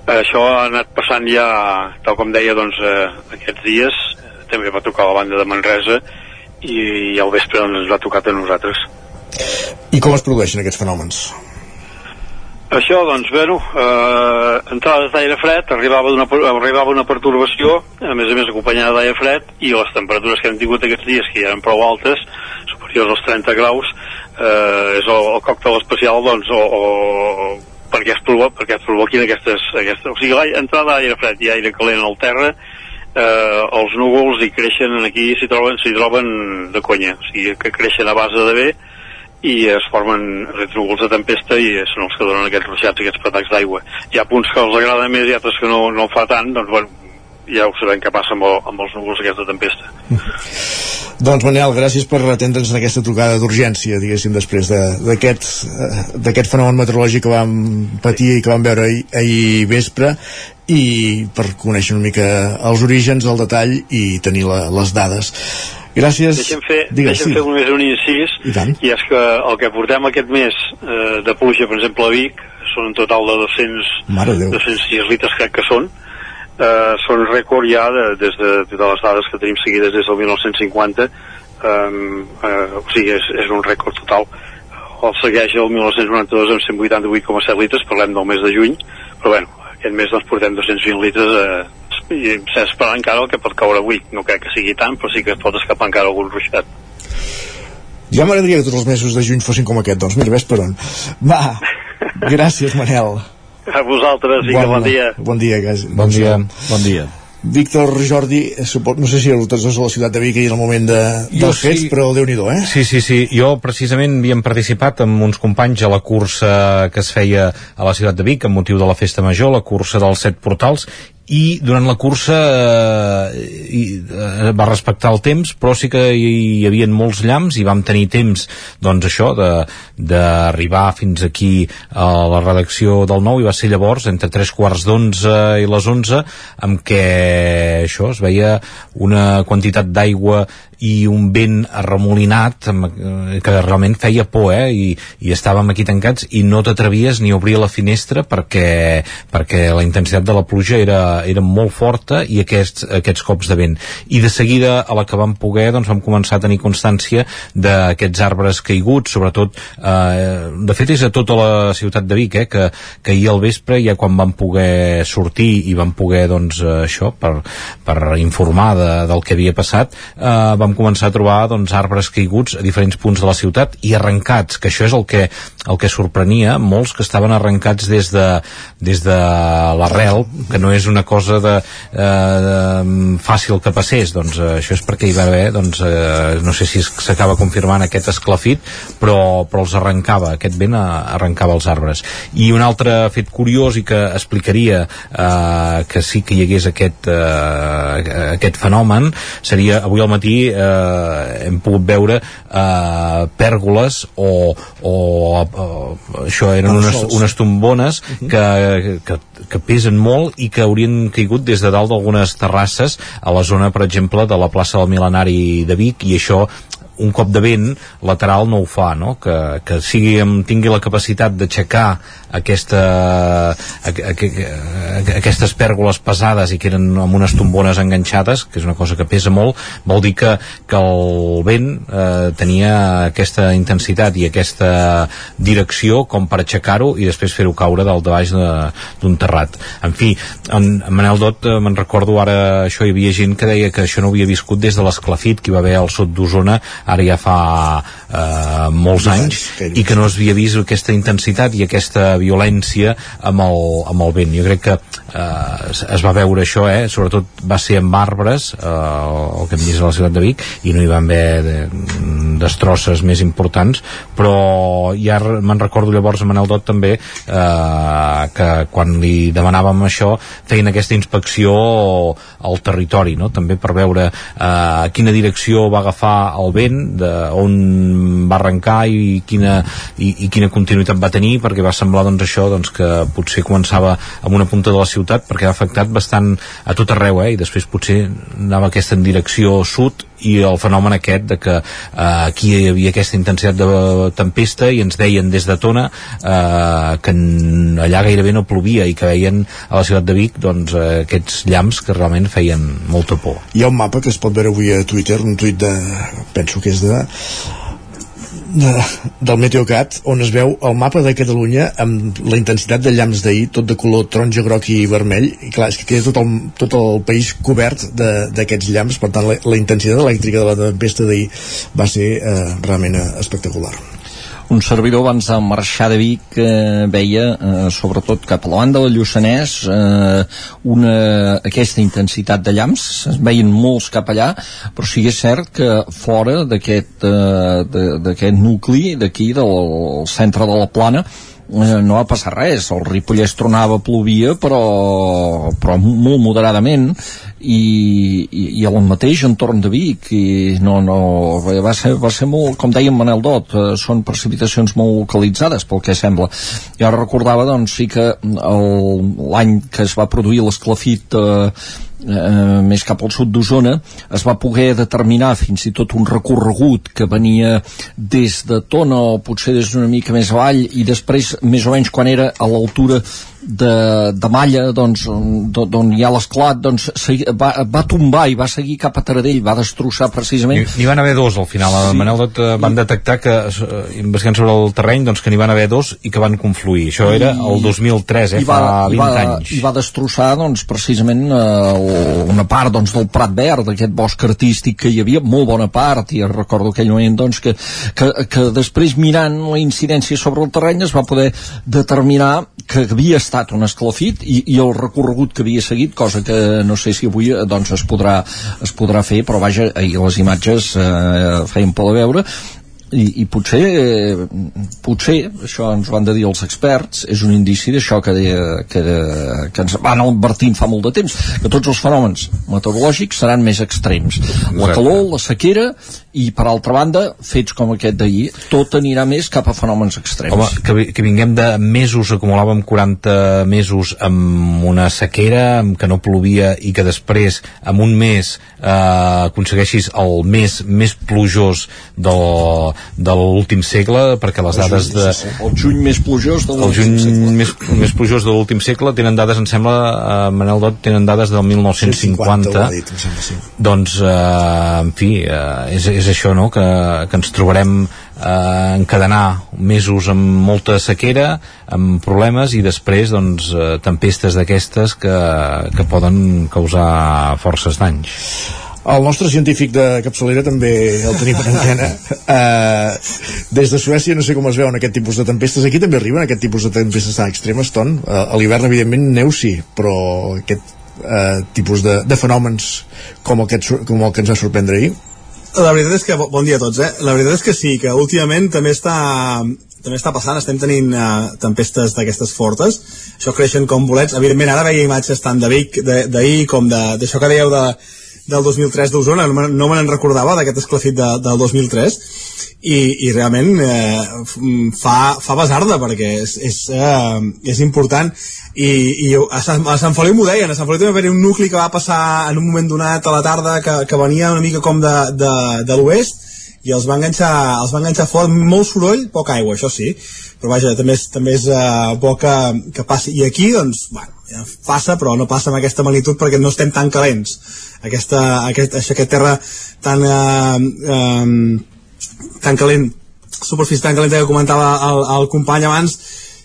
Uh, això ha anat passant ja, tal com deia, doncs, uh, aquests dies, també va tocar a la banda de Manresa i al vespre doncs, ens va tocar a nosaltres. I com es produeixen aquests fenòmens? Això, doncs, bueno, eh, entrades d'aire fred, arribava una, arribava una pertorbació, a més a més acompanyada d'aire fred, i les temperatures que hem tingut aquests dies, que ja eren prou altes, superiors als 30 graus, eh, és el, el còctel especial doncs, o, o perquè es, provo perquè es provoquin aquestes, aquestes... O sigui, l'entrada d'aire fred i aire calent al terra eh, els núvols hi creixen aquí s'hi troben, s'hi troben de conya o sigui que creixen a base de bé i es formen retrògols de tempesta i són els que donen aquests ruixats, aquests patacs d'aigua. Hi ha punts que els agrada més i altres que no, no fa tant, doncs bueno, ja ho sabem què passa amb, el, amb els núvols aquesta tempesta. Doncs Manel, gràcies per atendre'ns en aquesta trucada d'urgència, diguéssim, després de, d'aquest fenomen meteorològic que vam patir i que vam veure ahir, ahir vespre i per conèixer una mica els orígens, el detall i tenir la, les dades. Gràcies. Deixem fer, Digues, deixem sí. fer només un incís, I tant. i és que el que portem aquest mes eh, de pluja, per exemple, a Vic, són un total de 200, Mare de Déu. 206 litres, crec que són, eh, són rècord ja de, des de, de les dades que tenim seguides des del 1950, eh, eh, o sigui, és, és un rècord total. El segueix el 1992 amb 188,7 litres, parlem del mes de juny, però bueno, aquest mes doncs portem 220 litres eh, i s'ha esperat encara el que pot caure avui. No crec que sigui tant, però sí que es pot escapar encara algun ruixat. Ja m'agradaria que tots els mesos de juny fossin com aquest, doncs mira, ves per on. Va, gràcies Manel. A vosaltres i que bon dia. Bon dia, que, Bon dia. Bon dia. Víctor Jordi, eh, no sé si tots dos a la ciutat de Vic ahir en el moment de, Jo dels fets, sí. però déu nhi eh? Sí, sí, sí. Jo precisament havíem participat amb uns companys a la cursa que es feia a la ciutat de Vic amb motiu de la festa major, la cursa dels set portals, i durant la cursa eh, i, eh, va respectar el temps però sí que hi, hi havia molts llamps i vam tenir temps doncs això d'arribar fins aquí a la redacció del nou. I va ser llavors entre tres quarts d'onze i les onze amb què això es veia una quantitat d'aigua i un vent arremolinat eh, que realment feia por eh? I, i estàvem aquí tancats i no t'atrevies ni a obrir la finestra perquè, perquè la intensitat de la pluja era, era molt forta i aquests, aquests cops de vent i de seguida a la que vam poder doncs vam començar a tenir constància d'aquests arbres caiguts sobretot eh, de fet és a tota la ciutat de Vic eh? que, que ahir al vespre ja quan vam poder sortir i vam poder doncs eh, això per, per informar de, del que havia passat eh, vam començar a trobar doncs, arbres caiguts a diferents punts de la ciutat i arrencats, que això és el que, el que sorprenia, molts que estaven arrencats des de, des de l'arrel, que no és una cosa de, eh, de, fàcil que passés, doncs eh, això és perquè hi va haver, doncs, eh, no sé si s'acaba confirmant aquest esclafit, però, però els arrencava, aquest vent arrencava els arbres. I un altre fet curiós i que explicaria eh, que sí que hi hagués aquest, eh, aquest fenomen seria avui al matí hem pogut veure eh, pèrgoles o, o, o això eren unes, unes tombones que, que, que pesen molt i que haurien caigut des de dalt d'algunes terrasses a la zona, per exemple, de la plaça del Milenari de Vic i això un cop de vent lateral no ho fa, no? Que, que sigui, tingui la capacitat d'aixecar aquesta, a, a, a, aquestes pèrgoles pesades i que eren amb unes tombones enganxades, que és una cosa que pesa molt, vol dir que, que el vent eh, tenia aquesta intensitat i aquesta direcció com per aixecar-ho i després fer-ho caure dalt de baix d'un terrat. En fi, en, en Manel Dot, eh, me'n recordo ara, això hi havia gent que deia que això no havia viscut des de l'esclafit que hi va haver al sud d'Osona ara ja fa eh, molts anys i que no es havia vist aquesta intensitat i aquesta violència amb el, amb el vent. Jo crec que eh, es, va veure això, eh? sobretot va ser amb arbres, eh, el que hem vist a la ciutat de Vic, i no hi van haver de, destrosses més importants, però ja me'n recordo llavors a Manel Dot també eh, que quan li demanàvem això feien aquesta inspecció al territori, no? també per veure eh, quina direcció va agafar el vent, de on va arrencar i quina, i, i quina continuïtat va tenir, perquè va semblar doncs, això doncs, que potser començava amb una punta de la ciutat perquè ha afectat bastant a tot arreu eh? i després potser anava aquesta en direcció sud i el fenomen aquest de que eh, aquí hi havia aquesta intensitat de tempesta i ens deien des de Tona eh, que allà gairebé no plovia i que veien a la ciutat de Vic doncs, eh, aquests llamps que realment feien molta por. Hi ha un mapa que es pot veure avui a Twitter, un tuit de... penso que és de de, del Meteocat on es veu el mapa de Catalunya amb la intensitat de llamps d'ahir tot de color taronja, groc i vermell. I clar, és que queda tot el, tot el país cobert d'aquests llamps per tant la, la intensitat elèctrica de la tempesta d'ahir va ser eh, realment eh, espectacular un servidor abans de marxar de Vic eh, veia, eh, sobretot cap a la banda del Lluçanès, eh, una, aquesta intensitat de llamps, es veien molts cap allà, però sí que és cert que fora d'aquest eh, nucli d'aquí, del centre de la plana, eh, no va passar res, el Ripollès tronava, plovia, però, però molt moderadament. I, i, i el mateix entorn de Vic. I no, no, va ser, va ser molt, com deia Manel Dot, eh, són precipitacions molt localitzades pel que sembla. Jo recordava doncs sí que l'any que es va produir l'esclafit eh, eh, més cap al sud d'Osona es va poder determinar fins i tot un recorregut que venia des de Tona o potser des d'una mica més avall i després més o menys quan era a l'altura de, de Malla doncs, d'on hi ha l'esclat doncs, va, va tombar i va seguir cap a Taradell va destrossar precisament. N'hi van haver dos al final, sí. Manel van detectar que eh, investigant sobre el terreny doncs que n'hi van haver dos i que van confluir. Això era el 2003, eh, va, fa 20 va, anys. i va destrossar doncs, precisament eh, una part doncs, del Prat Verd d'aquest bosc artístic que hi havia molt bona part i recordo aquell moment doncs, que, que, que després mirant la incidència sobre el terreny es va poder determinar que havia estat un esclafit i, i el recorregut que havia seguit, cosa que no sé si avui eh, doncs, es, podrà, es podrà fer, però vaja, ahir les imatges eh, feien por de veure i, i potser, eh, potser, això ens ho han de dir els experts, és un indici d'això que, deia, que, que ens van advertint fa molt de temps, que tots els fenòmens meteorològics seran més extrems. La calor, la sequera i, per altra banda, fets com aquest d'ahir, tot anirà més cap a fenòmens extrems. Home, que, que vinguem de mesos, acumulàvem 40 mesos amb una sequera, amb que no plovia i que després, en un mes, eh, aconsegueixis el mes més plujós del, de l'últim segle perquè les dades de... El juny més plujós de El juny més, més plujós de l'últim segle tenen dades, em sembla, eh, Manel Dot, tenen dades del 1950. dit, em sembla, sí. Doncs, eh, en fi, eh, és, és això, no?, que, que ens trobarem eh, encadenar mesos amb molta sequera, amb problemes, i després, doncs, eh, tempestes d'aquestes que, que poden causar forces danys. El nostre científic de capçalera també el tenim en antena. Uh, des de Suècia no sé com es veuen aquest tipus de tempestes. Aquí també arriben aquest tipus de tempestes tan extremes, Ton. Uh, a l'hivern, evidentment, neu sí, però aquest uh, tipus de, de fenòmens com el, que et, com el que ens va sorprendre ahir la veritat és que, bon dia a tots, eh? La veritat és que sí, que últimament també està també està passant, estem tenint uh, tempestes d'aquestes fortes, això creixen com bolets, evidentment ara veia imatges tant de Vic d'ahir com d'això que dèieu de, del 2003 d'Osona, no, no me n'en recordava d'aquest esclafit de, del 2003 i, i realment eh, fa, fa basarda perquè és, és, eh, és important. I, i a, Sant, a Sant Feliu m'ho deien, a Sant Feliu també va haver un nucli que va passar en un moment donat a la tarda que, que venia una mica com de, de, de l'oest i els va enganxar, els va enganxar fort, molt soroll, poca aigua, això sí, però vaja, també és, també és uh, bo que, que passi. I aquí, doncs, bueno, ja passa, però no passa amb aquesta magnitud perquè no estem tan calents. Aquesta, aquest, aquesta terra tan, uh, um, tan calent, superfície tan calenta que comentava el, el company abans,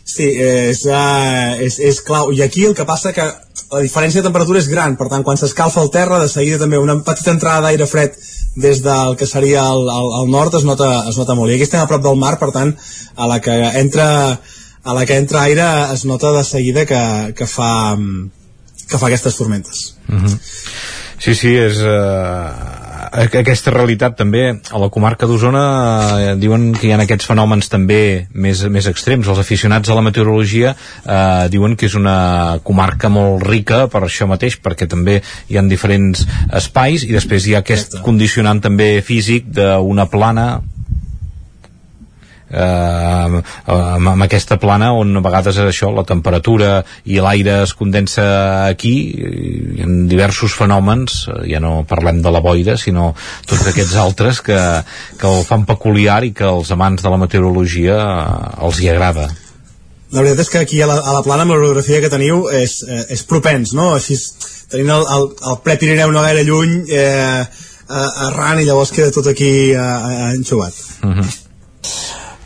sí, és, uh, és, és clau. I aquí el que passa que la diferència de temperatura és gran, per tant, quan s'escalfa el terra, de seguida també una petita entrada d'aire fred des del que seria el, el, el nord es nota, es nota molt. I aquí estem a prop del mar, per tant, a la que entra, a la que entra aire es nota de seguida que, que, fa, que fa aquestes tormentes. Uh -huh. Sí, sí, és... Uh aquesta realitat també a la comarca d'Osona eh, diuen que hi ha aquests fenòmens també més, més extrems. Els aficionats a la meteorologia eh, diuen que és una comarca molt rica per això mateix, perquè també hi han diferents espais i després hi ha aquest condicionant també físic d'una plana eh, amb, amb aquesta plana on a vegades és això, la temperatura i l'aire es condensa aquí i en diversos fenòmens eh, ja no parlem de la boira sinó tots aquests altres que, que el fan peculiar i que els amants de la meteorologia eh, els hi agrada la veritat és que aquí a la, a la plana amb l'orografia que teniu és, eh, és propens, no? Així tenint el, el, el Prepirineu no gaire lluny eh, arran i llavors queda tot aquí eh, enxugat. Uh mhm. -huh.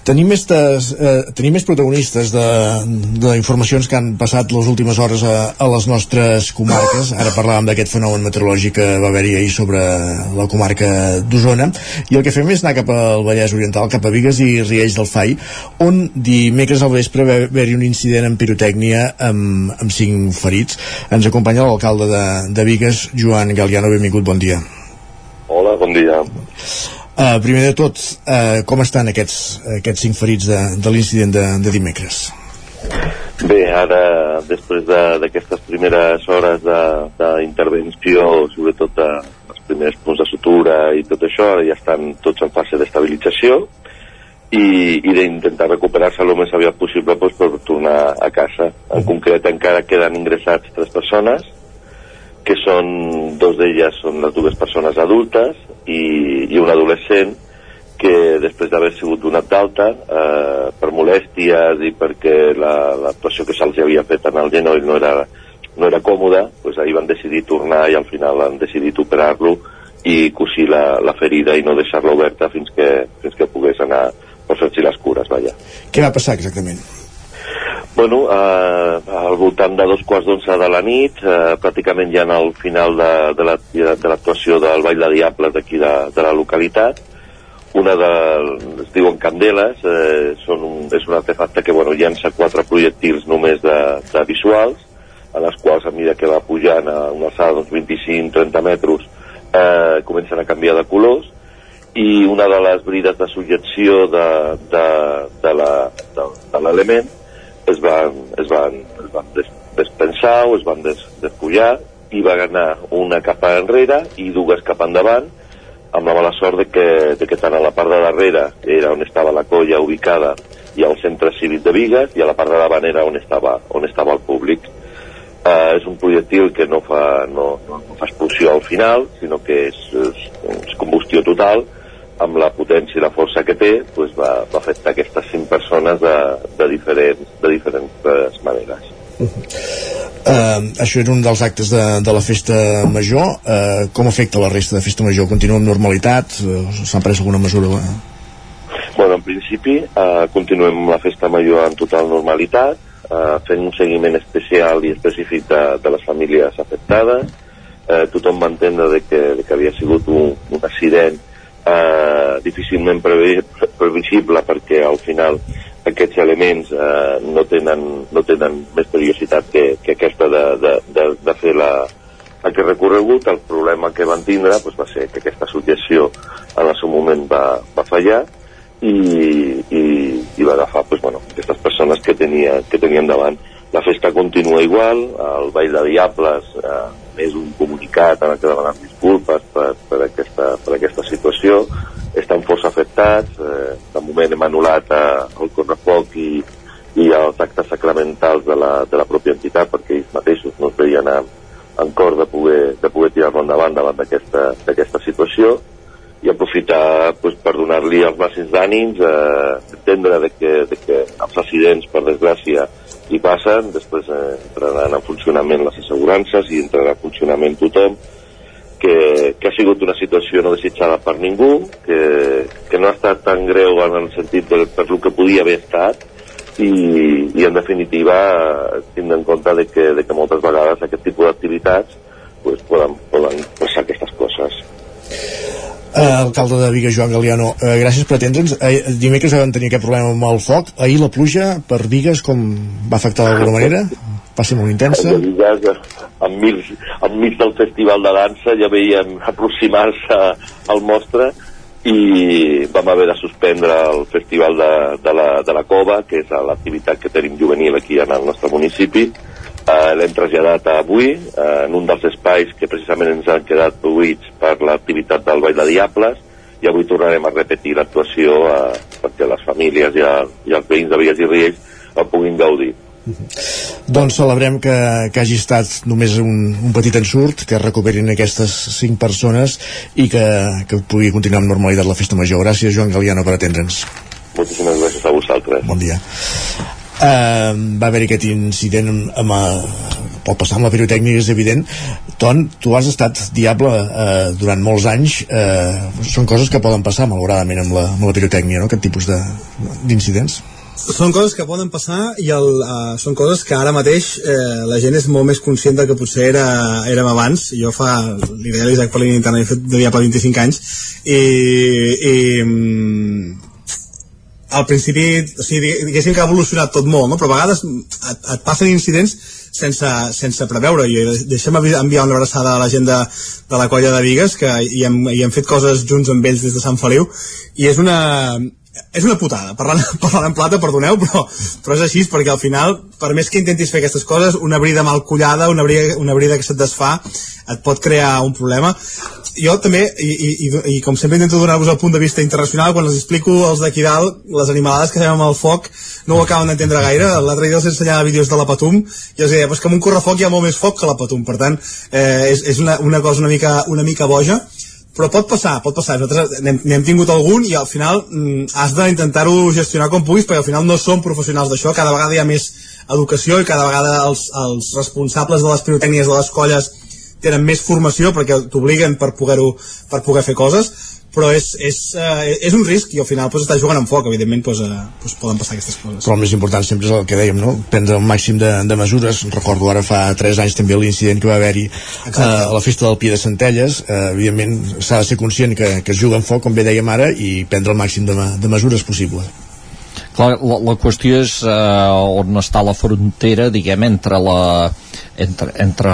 Tenim més, des, eh, tenim més protagonistes d'informacions que han passat les últimes hores a, a les nostres comarques. Ara parlàvem d'aquest fenomen meteorològic que va haver-hi ahir sobre la comarca d'Osona. I el que fem és anar cap al Vallès Oriental, cap a Vigues i Riells del Fai, on dimecres al vespre va haver-hi un incident en pirotècnia amb, amb cinc ferits. Ens acompanya l'alcalde de, de Vigues, Joan Galiano. Benvingut, bon dia. Hola, bon dia. Uh, primer de tot, uh, com estan aquests, aquests cinc ferits de, de l'incident de, de dimecres? Bé, ara, després d'aquestes de, primeres hores d'intervenció, sobretot de, els primers punts de sutura i tot això, ara ja estan tots en fase d'estabilització i, i d'intentar recuperar-se el més aviat possible doncs, per tornar a casa. En concret encara queden ingressats tres persones, que són, dos d'elles són les dues persones adultes i, i un adolescent que després d'haver sigut donat d'alta eh, per molèsties i perquè l'actuació la, que se'ls havia fet en el genoll no era, no era còmoda, doncs ahir van decidir tornar i al final han decidit operar-lo i cosir la, la ferida i no deixar-la oberta fins que, fins que pogués anar per fer-s'hi les cures, vaja. Què va passar exactament? Bueno, eh, al voltant de dos quarts d'onze de la nit, eh, pràcticament ja al final de, de l'actuació la, de del Ball de Diables d'aquí de, de la localitat, una de, es diuen candeles, eh, són un, és un artefacte que bueno, llença quatre projectils només de, de visuals, a les quals a mesura que va pujant a una alçada d'uns 25-30 metres eh, comencen a canviar de colors i una de les brides de subjecció de, de, de l'element es van, es van, es van des, despensar o es van des, despullar i va anar una cap enrere i dues cap endavant amb la mala sort de que, de que tant a la part de darrere era on estava la colla ubicada i al centre cívic de Vigues i a la part de davant era on estava, on estava el públic. Uh, és un projectil que no fa, no, no fa explosió al final, sinó que és, és, és combustió total, amb la potència i la força que té doncs va, va afectar aquestes cinc persones de, de, diferents, de diferents maneres. Uh -huh. uh, això era un dels actes de, de la festa major uh, com afecta la resta de festa major? Continua amb normalitat? Uh, S'ha pres alguna mesura? Bueno, en principi uh, continuem amb la festa major en total normalitat uh, fent un seguiment especial i específic de, de les famílies afectades uh, tothom va entendre de que, de que havia sigut un, un accident eh, difícilment previ previsible perquè al final aquests elements eh, no, tenen, no tenen més perillositat que, que aquesta de, de, de, de fer la, aquest recorregut. El problema que van tindre pues, va ser que aquesta associació en el seu moment va, va fallar i, i, i va agafar pues, bueno, aquestes persones que, tenia, que tenien davant. La festa continua igual, el Ball de Diables eh, és un comunicat en que demanen disculpes per, per, aquesta, per aquesta situació. Estan força afectats. Eh, de moment hem anul·lat eh, el correfoc i, i els actes sacramentals de la, de la pròpia entitat perquè ells mateixos no es veien en, en cor de poder, de poder tirar-lo endavant davant d'aquesta situació i aprofitar pues, per donar-li els màxims d'ànims, eh, entendre de que, de que els accidents, per desgràcia, hi passen, després eh, entraran en funcionament les assegurances i entrarà en funcionament tothom, que, que ha sigut una situació no desitjada per ningú, que, que no ha estat tan greu en el sentit del, per lo que podia haver estat, i, i en definitiva tindre en compte de que, de que moltes vegades aquest tipus d'activitats pues, poden, poden passar aquestes coses. Uh, alcalde de Viga, Joan Galiano, uh, gràcies per atendre'ns. Uh, dimecres vam tenir aquest problema amb el foc. Ahir la pluja per Vigues com va afectar d'alguna manera? Va ser molt intensa? Enmig, enmig del festival de dansa ja veiem aproximar-se al mostre i vam haver de suspendre el festival de, de, la, de la cova, que és l'activitat que tenim juvenil aquí en el nostre municipi, eh, l'hem traslladat a avui eh, en un dels espais que precisament ens han quedat buits per l'activitat del Ball de Diables i avui tornarem a repetir l'actuació eh, perquè les famílies i, el, i els veïns de Vigues i Riells el puguin gaudir. Doncs celebrem que, que hagi estat només un, un petit ensurt, que recuperin aquestes cinc persones i que, que pugui continuar amb normalitat la festa major. Gràcies, Joan Galiano, per atendre'ns. Moltíssimes gràcies a vosaltres. Bon dia. Uh, va haver aquest incident amb, amb, pot passar amb la pirotècnica és evident. Ton, tu has estat diable eh, durant molts anys. Eh, són coses que poden passar malauradament amb la, amb la pirotècnia, no? aquest tipus d'incidents. Són coses que poden passar i el, uh, són coses que ara mateix eh, la gent és molt més conscient del que potser era, érem abans. Jo fa, li deia a l'Isaac per línia interna he fet de per 25 anys. I, i mm, al principi, o sigui, diguéssim que ha evolucionat tot molt, no? però a vegades et, et passen incidents sense, sense preveure i deixem enviar una abraçada a la gent de, de la colla de Vigues que hi hem, hi hem fet coses junts amb ells des de Sant Feliu i és una, és una putada, parlant, parlant en plata, perdoneu, però, però és així, perquè al final, per més que intentis fer aquestes coses, una brida mal collada, una brida, una brida que se't desfà, et pot crear un problema jo també, i, i, i, com sempre intento donar-vos el punt de vista internacional, quan els explico els d'aquí dalt, les animalades que fem amb el foc, no ho acaben d'entendre gaire. L'altre dia els ensenyava vídeos de la Patum i els deia, pues que amb un correfoc hi ha molt més foc que la Patum. Per tant, eh, és, és una, una cosa una mica, una mica boja però pot passar, pot passar. Nosaltres n'hem tingut algun i al final mm, has d'intentar-ho gestionar com puguis perquè al final no som professionals d'això, cada vegada hi ha més educació i cada vegada els, els responsables de les pirotècnies de les colles tenen més formació perquè t'obliguen per poder-ho per poder fer coses però és, és, uh, és un risc i al final pues, estàs jugant amb foc, evidentment pues, uh, pues, poden passar aquestes coses. Però el més important sempre és el que dèiem, no? prendre un màxim de, de mesures, recordo ara fa 3 anys també l'incident que va haver-hi uh, a la festa del Pi de Centelles, uh, evidentment s'ha de ser conscient que, que es juga amb foc, com bé dèiem ara, i prendre el màxim de, de mesures possible. Clar, la, la qüestió és uh, on està la frontera, diguem, entre la entre, entre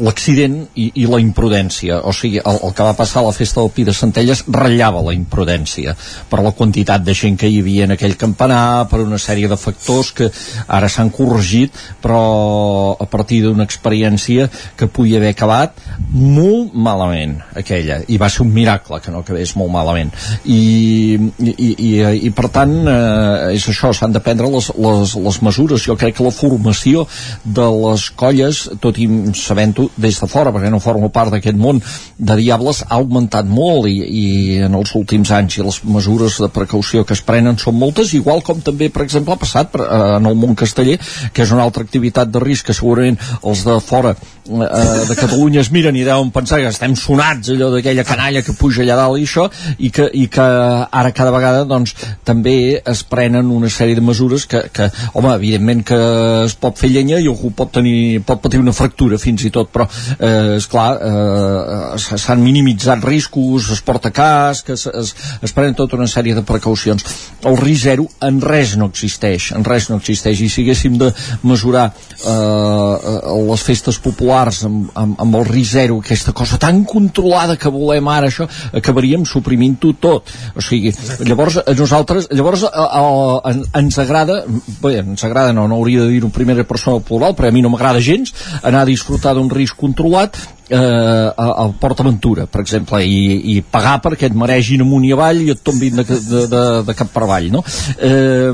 l'accident i, i la imprudència. O sigui, el, el que va passar a la festa del Pi de Centelles ratllava la imprudència per la quantitat de gent que hi havia en aquell campanar, per una sèrie de factors que ara s'han corregit però a partir d'una experiència que podia haver acabat molt malament aquella, i va ser un miracle que no acabés molt malament. I, i, i, i per tant eh, és això, s'han de prendre les, les, les mesures, jo crec que la formació de les colles dies, tot i sabent-ho des de fora, perquè no formo part d'aquest món de diables, ha augmentat molt i, i en els últims anys i les mesures de precaució que es prenen són moltes, igual com també, per exemple, ha passat per, eh, en el món casteller, que és una altra activitat de risc que segurament els de fora eh, de Catalunya es miren i deuen pensar que estem sonats allò d'aquella canalla que puja allà dalt i això, i que, i que ara cada vegada doncs, també es prenen una sèrie de mesures que, que home, evidentment que es pot fer llenya i algú pot tenir pot patir una fractura fins i tot, però eh, esclar eh, s'han minimitzat riscos, es porta casc es, es, es prenen tota una sèrie de precaucions. El risc zero en res no existeix en res no existeix. I si haguéssim de mesurar eh, les festes populars populars amb, amb, amb el risc zero, aquesta cosa tan controlada que volem ara, això, acabaríem suprimint-ho tot. O sigui, llavors a nosaltres, llavors a, a, a, ens agrada, bé, ens agrada, no, no hauria de dir-ho en primera persona plural, però a mi no m'agrada gens anar a disfrutar d'un risc controlat eh, a, a Port Aventura, per exemple, i, i pagar perquè et maregin amunt i avall i et tombin de, de, de, de cap per avall, no? Eh,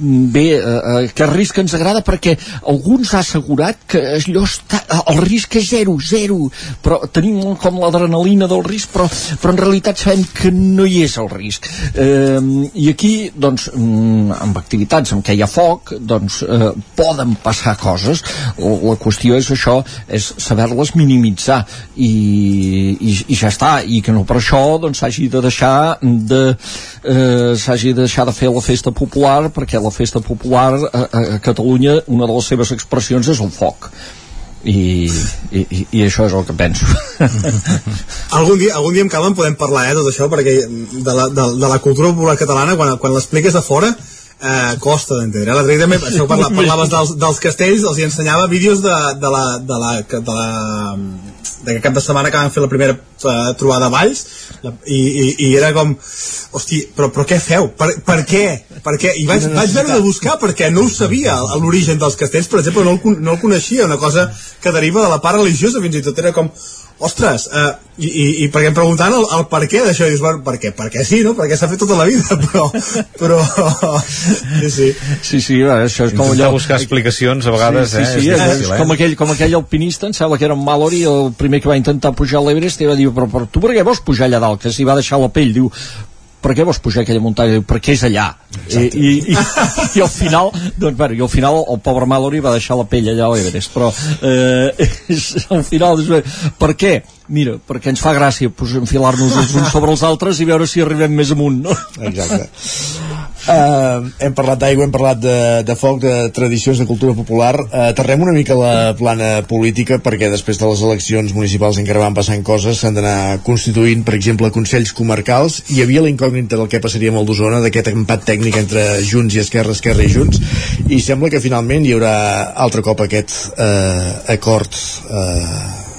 bé, eh, aquest risc ens agrada perquè alguns ha assegurat que allò està, el risc és zero, zero, però tenim com l'adrenalina del risc, però, però en realitat sabem que no hi és el risc. Eh, I aquí, doncs, mm, amb activitats en què hi ha foc, doncs, eh, poden passar coses. La qüestió és això, és saber-les minimitzar minimitzar i, i, i ja està i que no per això doncs de deixar de eh, s'hagi de deixar de fer la festa popular perquè la festa popular a, a Catalunya una de les seves expressions és el foc. I, i, i això és el que penso. Algun dia, algun dia amb calma en podem parlar eh, tot això perquè de la, de, de la cultura popular catalana quan, quan l'expliques de fora eh, costa d'entendre. L'altre dia també, això parla, parlaves dels, dels castells, els hi ensenyava vídeos de, de la, de la, de la d'aquest cap de setmana que van fer la primera uh, trobada a Valls la, i, i, i era com hosti, però, però què feu? Per, per què? Per què? I vaig, vaig veure de buscar perquè no ho sabia l'origen dels castells, per exemple no el, no el coneixia, una cosa que deriva de la part religiosa fins i tot era com ostres, uh, i, i, i perquè em preguntant el, el per què d'això, dius, bueno, per què? Perquè sí, no? Perquè s'ha fet tota la vida, però... però sí, sí. Sí, sí, va, això és com allò... buscar explicacions a vegades, sí, sí, eh? Sí, és, és, difícil, és eh? com, aquell, com aquell alpinista, em sembla que era en Mallory, el primer que va intentar pujar a l'Everest, i va dir, però, però tu per què vols pujar allà dalt? Que s'hi va deixar la pell, diu, per què vols pujar aquella muntanya? Diu, perquè és allà. I, i, i, i, al final, doncs, bueno, i al final el pobre Mallory va deixar la pell allà a l'Everest, però eh, és, al final, és, per què? Mira, perquè ens fa gràcia pues, enfilar-nos els uns sobre els altres i veure si arribem més amunt, no? Exacte. Uh, hem parlat d'aigua, hem parlat de, de foc, de tradicions, de cultura popular. Uh, aterrem una mica la plana política perquè després de les eleccions municipals encara van passant coses, s'han d'anar constituint, per exemple, consells comarcals. Hi havia la incògnita del què passaria amb el d'Osona, d'aquest empat tècnic entre Junts i Esquerra, Esquerra i Junts, i sembla que finalment hi haurà altre cop aquest uh, acord uh,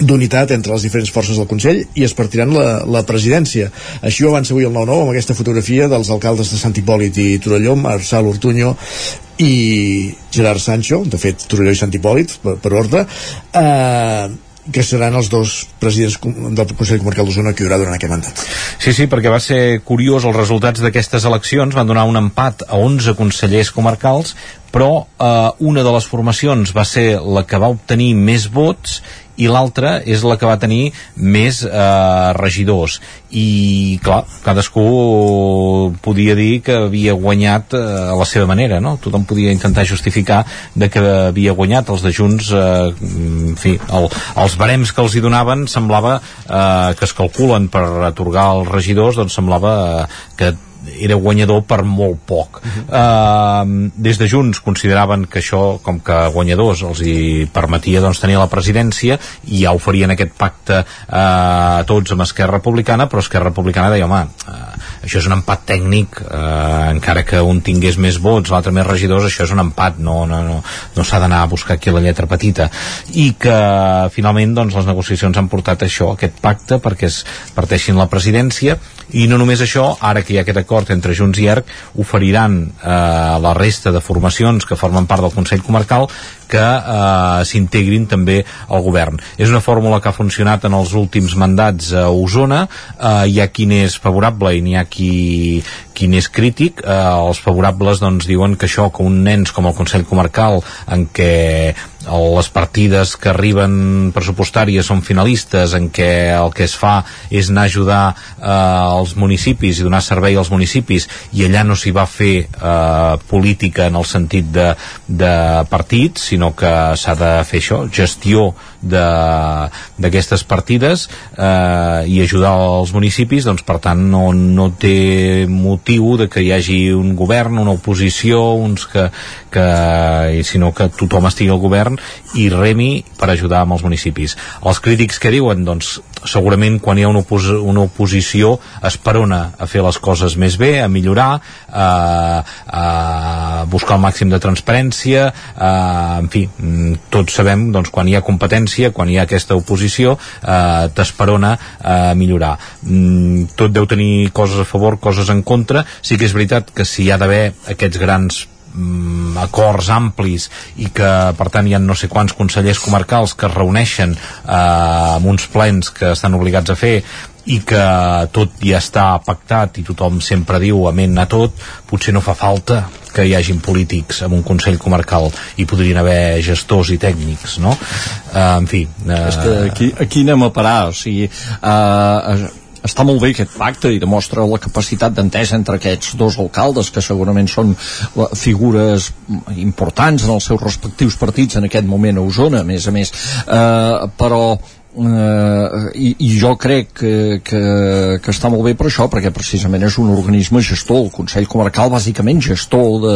d'unitat entre les diferents forces del Consell i es partiran la, la presidència. Així ho avança avui el 9-9 amb aquesta fotografia dels alcaldes de Sant Hipòlit i Torelló, Marçal Ortuño i Gerard Sancho, de fet Torelló i Sant Hipòlit, per, per ordre, eh, que seran els dos presidents del Consell Comarcal d'Osona que hi haurà durant aquest mandat. Sí, sí, perquè va ser curiós els resultats d'aquestes eleccions, van donar un empat a 11 consellers comarcals, però eh, una de les formacions va ser la que va obtenir més vots i l'altra és la que va tenir més eh, regidors i clar, cadascú podia dir que havia guanyat eh, a la seva manera, no? Tothom podia intentar justificar de que havia guanyat els de Junts, eh, en fi el, els barems que els hi donaven semblava eh, que es calculen per atorgar els regidors, doncs semblava eh, que era guanyador per molt poc. Uh -huh. uh, des de Junts consideraven que això, com que guanyadors, els hi permetia doncs, tenir la presidència i ja oferien aquest pacte uh, tots amb Esquerra Republicana, però Esquerra Republicana deia, home, uh, això és un empat tècnic, uh, encara que un tingués més vots, l'altre més regidors, això és un empat, no, no, no, no s'ha d'anar a buscar aquí la lletra petita. I que finalment doncs, les negociacions han portat això, aquest pacte, perquè es parteixin la presidència, i no només això, ara que hi ha aquest acord entre Junts i ERC oferiran eh, la resta de formacions que formen part del Consell Comarcal que eh, s'integrin també al govern. És una fórmula que ha funcionat en els últims mandats a Osona, eh, hi ha qui n'és favorable i n'hi ha qui, qui n'és crític. Eh, els favorables doncs, diuen que això, que un nens com el Consell Comarcal, en què les partides que arriben pressupostàries són finalistes en què el que es fa és anar a ajudar eh, els municipis i donar servei als municipis i allà no s'hi va fer eh, política en el sentit de, de partits sinó que s'ha de fer això, gestió d'aquestes partides eh, i ajudar els municipis doncs per tant no, no té motiu de que hi hagi un govern, una oposició uns que, que sinó que tothom estigui al govern i remi per ajudar amb els municipis. Els crítics que diuen doncs segurament quan hi ha una, opos una oposició esperona a fer les coses més bé, a millorar a, a buscar el màxim de transparència a, en fi, mm, tots sabem doncs, quan hi ha competència, quan hi ha aquesta oposició eh, t'esperona a millorar. Mm, tot deu tenir coses a favor, coses en contra. Sí que és veritat que si hi ha d'haver aquests grans mm, acords amplis i que per tant hi ha no sé quants consellers comarcals que es reuneixen eh, amb uns plens que estan obligats a fer i que tot ja està pactat i tothom sempre diu amén a tot, potser no fa falta que hi hagin polítics en un Consell Comarcal i podrien haver gestors i tècnics, no? Uh, en fi... Uh... És que aquí, aquí anem a parar, o sigui... Uh, està molt bé aquest pacte i demostra la capacitat d'entesa entre aquests dos alcaldes que segurament són figures importants en els seus respectius partits en aquest moment a Osona, a més a més eh, però eh, i, i jo crec que, que, que està molt bé per això perquè precisament és un organisme gestor el Consell Comarcal bàsicament gestor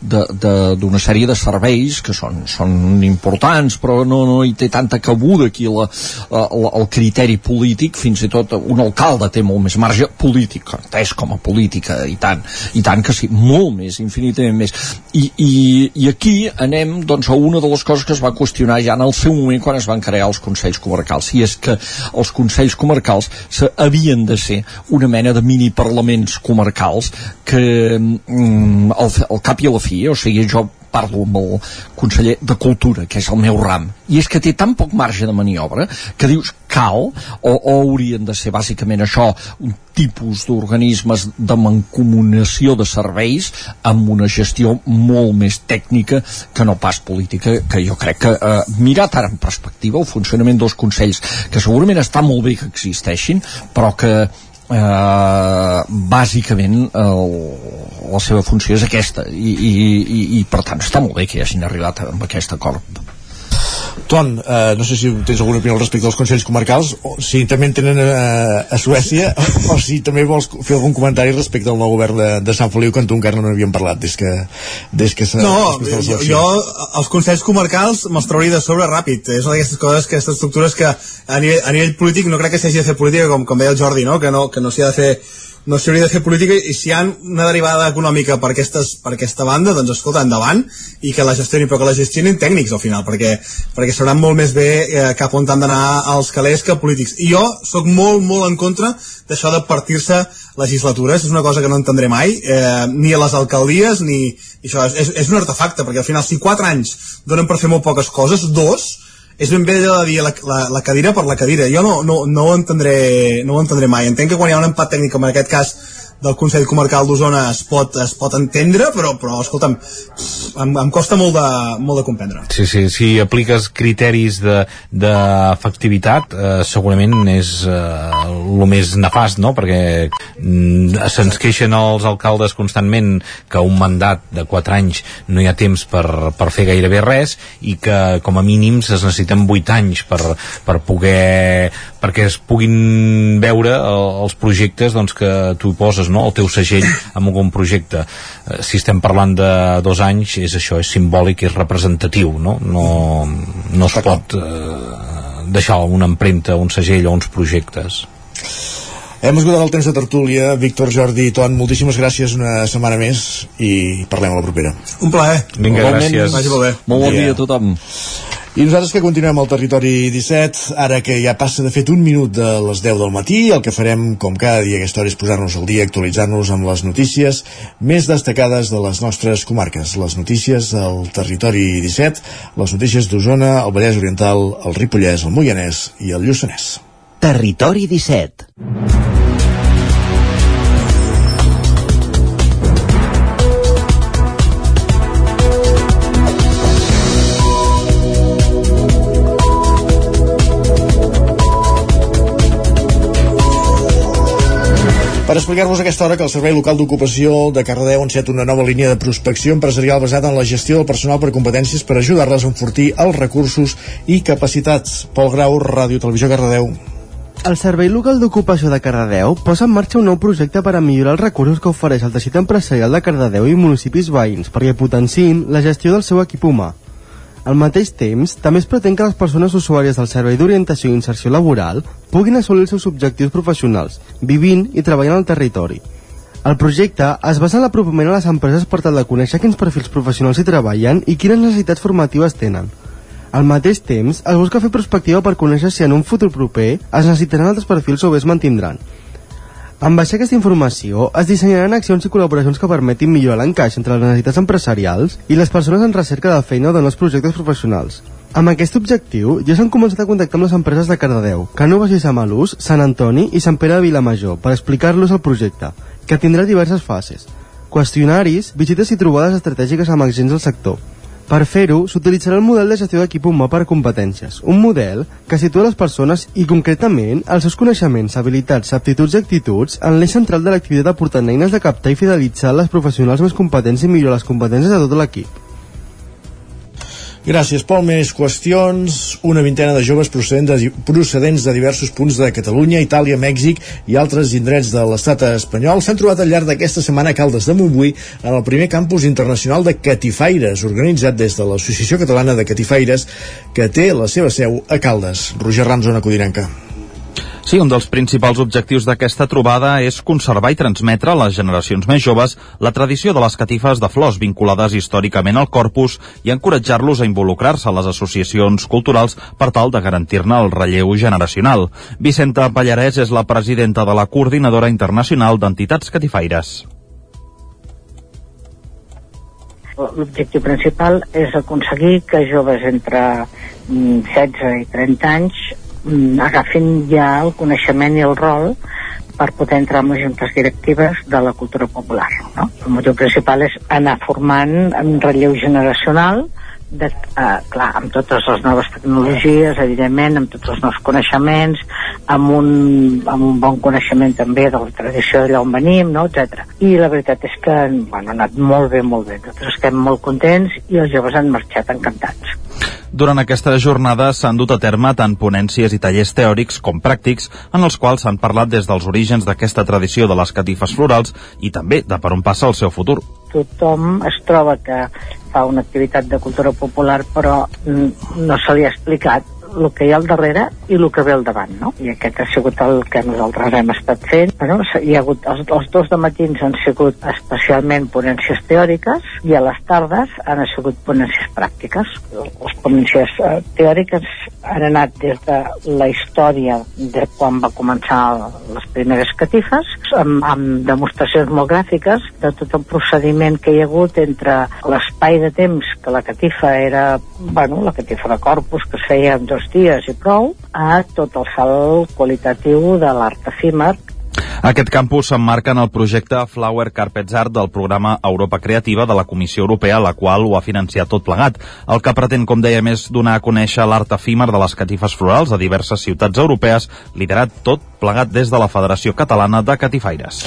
d'una sèrie de serveis que són, són importants però no, no hi té tanta cabuda aquí la, la, el criteri polític. Fins i tot un alcalde té molt més marge polític entès com a política i tant, i tant que sí, molt més, infinitament més. I, i, i aquí anem doncs, a una de les coses que es va qüestionar ja en el seu moment quan es van crear els Consells Comarcals comarcals, i és que els consells comarcals havien de ser una mena de mini parlaments comarcals que mm, al, al cap i a la fi, o sigui, jo parlo amb el conseller de Cultura, que és el meu ram, i és que té tan poc marge de maniobra que dius cal, o, o haurien de ser bàsicament això, un tipus d'organismes de mancomunació de serveis amb una gestió molt més tècnica que no pas política, que jo crec que eh, mirat ara en perspectiva el funcionament dels consells, que segurament està molt bé que existeixin, però que eh, bàsicament el, la seva funció és aquesta. I, i, i, i per tant està molt bé que hi hagin arribat amb aquest acord Ton, eh, no sé si tens alguna opinió al respecte dels Consells Comarcals, o si també en tenen eh, a Suècia, o, o si també vols fer algun comentari respecte al nou govern de, de Sant Feliu, que tu encara no n'havíem parlat des que, des que No, jo, jo els Consells Comarcals me'ls trauria de sobre ràpid. És una d'aquestes coses, aquestes estructures que a nivell, a nivell polític no crec que s'hagi de fer política, com, com deia el Jordi, no? que no, que no s'hi ha de fer no s'hauria de fer política i si hi ha una derivada econòmica per, aquestes, per aquesta banda, doncs escolta, endavant i que la gestionin, però que la gestionin tècnics al final, perquè, perquè sabran molt més bé eh, cap on han d'anar els calés que polítics. I jo sóc molt, molt en contra d'això de partir-se legislatures, és una cosa que no entendré mai, eh, ni a les alcaldies, ni... Això és, és un artefacte, perquè al final si quatre anys donen per fer molt poques coses, dos, és ben bé de dir la, la, la cadira per la cadira. Jo no, no, no, ho entendré, no ho entendré mai. Entenc que quan hi ha un empat tècnic com en aquest cas del Consell Comarcal d'Osona es, pot, es pot entendre, però, però escolta'm, em, em costa molt de, molt de comprendre. Sí, sí, si apliques criteris d'efectivitat, de, eh, segurament és eh, el més nefast, no? Perquè mm, se'ns queixen els alcaldes constantment que un mandat de 4 anys no hi ha temps per, per fer gairebé res i que com a mínims es necessiten 8 anys per, per poder perquè es puguin veure els projectes doncs, que tu poses no? el teu segell amb algun projecte. Eh, si estem parlant de dos anys és això, és simbòlic és representatiu no, no, no es pot eh, deixar una empremta, un segell o uns projectes hem esgotat el temps de tertúlia Víctor, Jordi i Ton, moltíssimes gràcies una setmana més i parlem a la propera un plaer Vinga, gràcies Vagi molt bé. molt bon dia a tothom i nosaltres que continuem al territori 17, ara que ja passa de fet un minut de les 10 del matí, el que farem, com cada dia a aquesta hora, és posar-nos al dia, actualitzar-nos amb les notícies més destacades de les nostres comarques. Les notícies del territori 17, les notícies d'Osona, el Vallès Oriental, el Ripollès, el Moianès i el Lluçanès. Territori 17 Per explicar-vos aquesta hora que el Servei Local d'Ocupació de Cardedeu ha encet una nova línia de prospecció empresarial basada en la gestió del personal per competències per ajudar-les a enfortir els recursos i capacitats. Pol Grau, Ràdio Televisió Cardedeu. El Servei Local d'Ocupació de Cardedeu posa en marxa un nou projecte per a millorar els recursos que ofereix el teixit empresarial de Cardedeu i municipis veïns perquè potenciïn la gestió del seu equip humà. Al mateix temps, també es pretén que les persones usuàries del Servei d'Orientació i Inserció Laboral puguin assolir els seus objectius professionals, vivint i treballant al territori. El projecte es basa en l'apropament a les empreses per tal de conèixer quins perfils professionals hi treballen i quines necessitats formatives tenen. Al mateix temps, es busca fer perspectiva per conèixer si en un futur proper es necessitaran altres perfils o bé es mantindran. En base a aquesta informació, es dissenyaran accions i col·laboracions que permetin millorar l'encaix entre les necessitats empresarials i les persones en recerca de feina o de nous projectes professionals. Amb aquest objectiu, ja s'han començat a contactar amb les empreses de Cardedeu, Cànoves i Samalús, Sant Antoni i Sant Pere de Vilamajor per explicar-los el projecte, que tindrà diverses fases. Qüestionaris, visites i trobades estratègiques amb agents del sector, per fer-ho, s'utilitzarà el model de gestió d'equip humà per competències, un model que situa les persones i concretament els seus coneixements, habilitats, aptituds i actituds en l'eix central de l'activitat aportant eines de captar i fidelitzar les professionals més competents i millorar les competències de tot l'equip. Gràcies, Pol. Més qüestions. Una vintena de joves procedents de, procedents de diversos punts de Catalunya, Itàlia, Mèxic i altres indrets de l'estat espanyol s'han trobat al llarg d'aquesta setmana a Caldes de Montbui en el primer campus internacional de Catifaires, organitzat des de l'Associació Catalana de Catifaires, que té la seva seu a Caldes. Roger Rams, una codinenca. Sí, un dels principals objectius d'aquesta trobada és conservar i transmetre a les generacions més joves la tradició de les catifes de flors vinculades històricament al corpus i encoratjar-los a involucrar-se a les associacions culturals per tal de garantir-ne el relleu generacional. Vicenta Pallarès és la presidenta de la Coordinadora Internacional d'Entitats Catifaires. L'objectiu principal és aconseguir que joves entre 16 i 30 anys mm, agafin ja el coneixement i el rol per poder entrar en les juntes directives de la cultura popular. No? El motiu principal és anar formant un relleu generacional de, eh, clar, amb totes les noves tecnologies, evidentment, amb tots els nous coneixements, amb un, amb un bon coneixement també de la tradició d'allà on venim, no, etc. I la veritat és que bueno, ha anat molt bé, molt bé. Nosaltres estem molt contents i els joves han marxat encantats. Durant aquesta jornada s'han dut a terme tant ponències i tallers teòrics com pràctics en els quals s'han parlat des dels orígens d'aquesta tradició de les catifes florals i també de per on passa el seu futur. Tothom es troba que fa una activitat de cultura popular però no se li ha explicat el que hi ha al darrere i el que ve al davant, no? I aquest ha sigut el que nosaltres hem estat fent. Bueno, hi ha hagut, els, els dos de matins han sigut especialment ponències teòriques i a les tardes han sigut ponències pràctiques. Les ponències eh, teòriques han anat des de la història de quan va començar les primeres catifes, amb, amb demostracions molt gràfiques de tot el procediment que hi ha hagut entre l'espai de temps que la catifa era, bueno, la catifa de corpus que es feia en dos dies i prou, a tot el salt qualitatiu de l'art efímer aquest campus s'emmarca en el projecte Flower Carpets Art del programa Europa Creativa de la Comissió Europea, la qual ho ha financiat tot plegat. El que pretén, com dèiem, és donar a conèixer l'art efímer de les catifes florals a diverses ciutats europees, liderat tot plegat des de la Federació Catalana de Catifaires.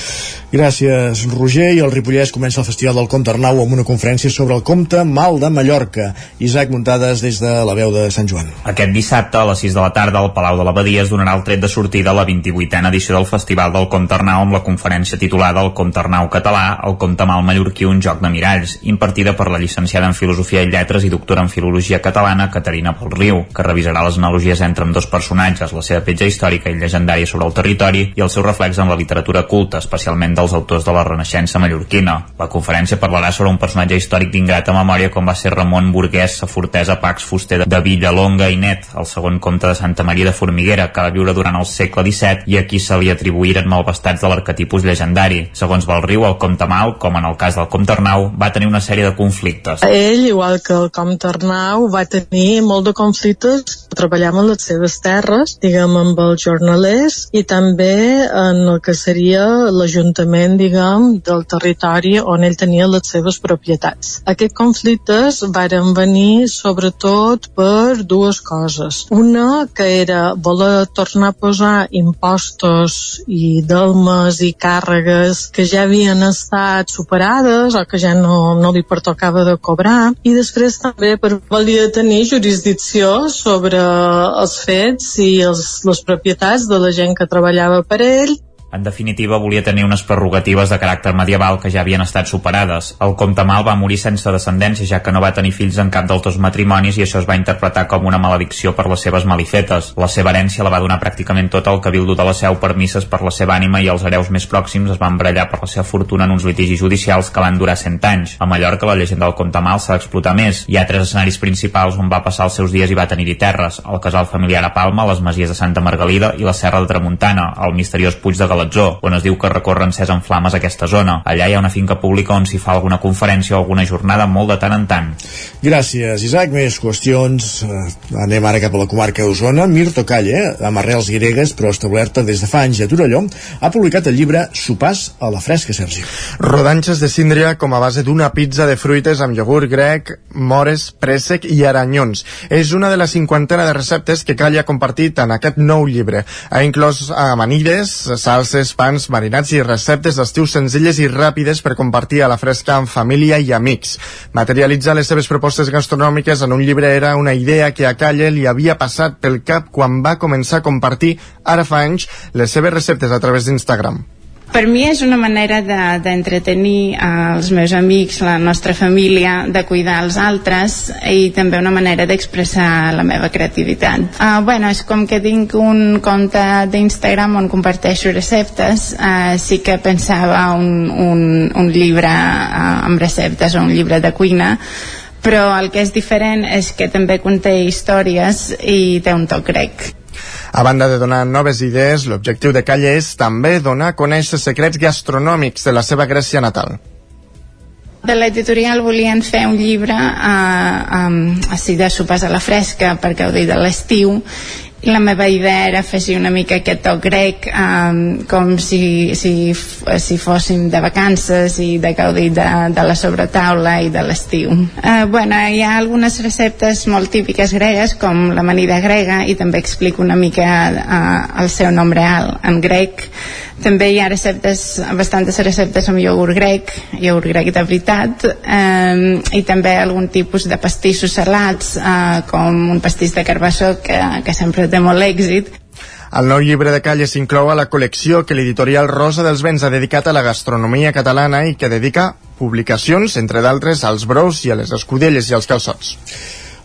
Gràcies, Roger. I el Ripollès comença el Festival del Conte Arnau amb una conferència sobre el Comte Mal de Mallorca. Isaac Muntades des de la veu de Sant Joan. Aquest dissabte, a les 6 de la tarda, al Palau de l'Abadia es donarà el tret de sortida a la 28a edició del Festival del Comte Arnau amb la conferència titulada El Comte Arnau català, el Comte Mal mallorquí, un joc de miralls, impartida per la llicenciada en Filosofia i Lletres i doctora en Filologia Catalana, Caterina Polriu, que revisarà les analogies entre amb dos personatges, la seva petja històrica i llegendària sobre el territori i el seu reflex en la literatura culta, especialment dels autors de la Renaixença mallorquina. La conferència parlarà sobre un personatge històric d'ingrata memòria com va ser Ramon Burguès, sa Fortesa Pax Fuster de Villalonga i Net, el segon comte de Santa Maria de Formiguera, que va viure durant el segle XVII i a qui se li atribuïren malvestats de l'arquetipus llegendari. Segons Valriu, el comte Mal, com en el cas del comte Arnau, va tenir una sèrie de conflictes. Ell, igual que el comte Arnau, va tenir molt de conflictes treballava en les seves terres, diguem, amb els jornalers i també en el que seria l'Ajuntament, diguem, del territori on ell tenia les seves propietats. Aquests conflictes varen venir sobretot per dues coses. Una, que era voler tornar a posar impostos i delmes i càrregues que ja havien estat superades o que ja no, no li pertocava de cobrar. I després també per volia tenir jurisdicció sobre els fets i els, les propietats de la gent que treballava per ell en definitiva, volia tenir unes prerrogatives de caràcter medieval que ja havien estat superades. El comte Mal va morir sense descendència, ja que no va tenir fills en cap dels dos matrimonis i això es va interpretar com una maledicció per les seves malifetes. La seva herència la va donar pràcticament tota al cabildo de la seu per misses per la seva ànima i els hereus més pròxims es van brellar per la seva fortuna en uns litigis judicials que van durar 100 anys. A Mallorca la llegenda del comte Mal s'ha d'explotar més. Hi ha tres escenaris principals on va passar els seus dies i va tenir-hi terres. El casal familiar a Palma, les masies de Santa Margalida i la serra de Tramuntana, el misteriós Puig de Galatzó, on es diu que recorre encès en flames aquesta zona. Allà hi ha una finca pública on s'hi fa alguna conferència o alguna jornada molt de tant en tant. Gràcies, Isaac. Més qüestions. Eh, anem ara cap a la comarca d'Osona. Mirto Calle, amb arrels gregues però establerta des de fa anys a Torelló, ha publicat el llibre Sopars a la fresca, Sergi. Rodanxes de síndria com a base d'una pizza de fruites amb iogurt grec, mores, préssec i aranyons. És una de la cinquantena de receptes que Calle ha compartit en aquest nou llibre. Ha inclòs amanides, salses, pans, marinats i receptes d'estiu senzilles i ràpides per compartir a la fresca amb família i amics. Materialitzar les seves propostes gastronòmiques en un llibre era una idea que a Calle li havia passat pel cap quan va començar a compartir, ara fa anys, les seves receptes a través d'Instagram. Per mi és una manera d'entretenir de, els meus amics, la nostra família, de cuidar els altres i també una manera d'expressar la meva creativitat. Uh, bueno, és com que tinc un compte d'Instagram on comparteixo receptes, uh, sí que pensava un, un, un llibre uh, amb receptes o un llibre de cuina, però el que és diferent és que també conté històries i té un toc grec. A banda de donar noves idees, l'objectiu de Calle és també donar a conèixer secrets gastronòmics de la seva Grècia natal. De l'editorial volien fer un llibre eh, així de sopars a la fresca per gaudir de l'estiu la meva idea era fer una mica aquest toc grec um, com si, si, si fóssim de vacances i de gaudir de, de la sobretaula i de l'estiu. Uh, bueno, hi ha algunes receptes molt típiques gregues com l'amanida grega i també explico una mica uh, el seu nom real en grec. També hi ha receptes, bastantes receptes amb iogurt grec, iogurt grec de veritat, eh, i també algun tipus de pastissos salats, eh, com un pastís de carbassó que, que sempre té molt èxit. El nou llibre de Calles inclou a la col·lecció que l'editorial Rosa dels Vents ha dedicat a la gastronomia catalana i que dedica publicacions, entre d'altres, als brous i a les escudelles i als calçots.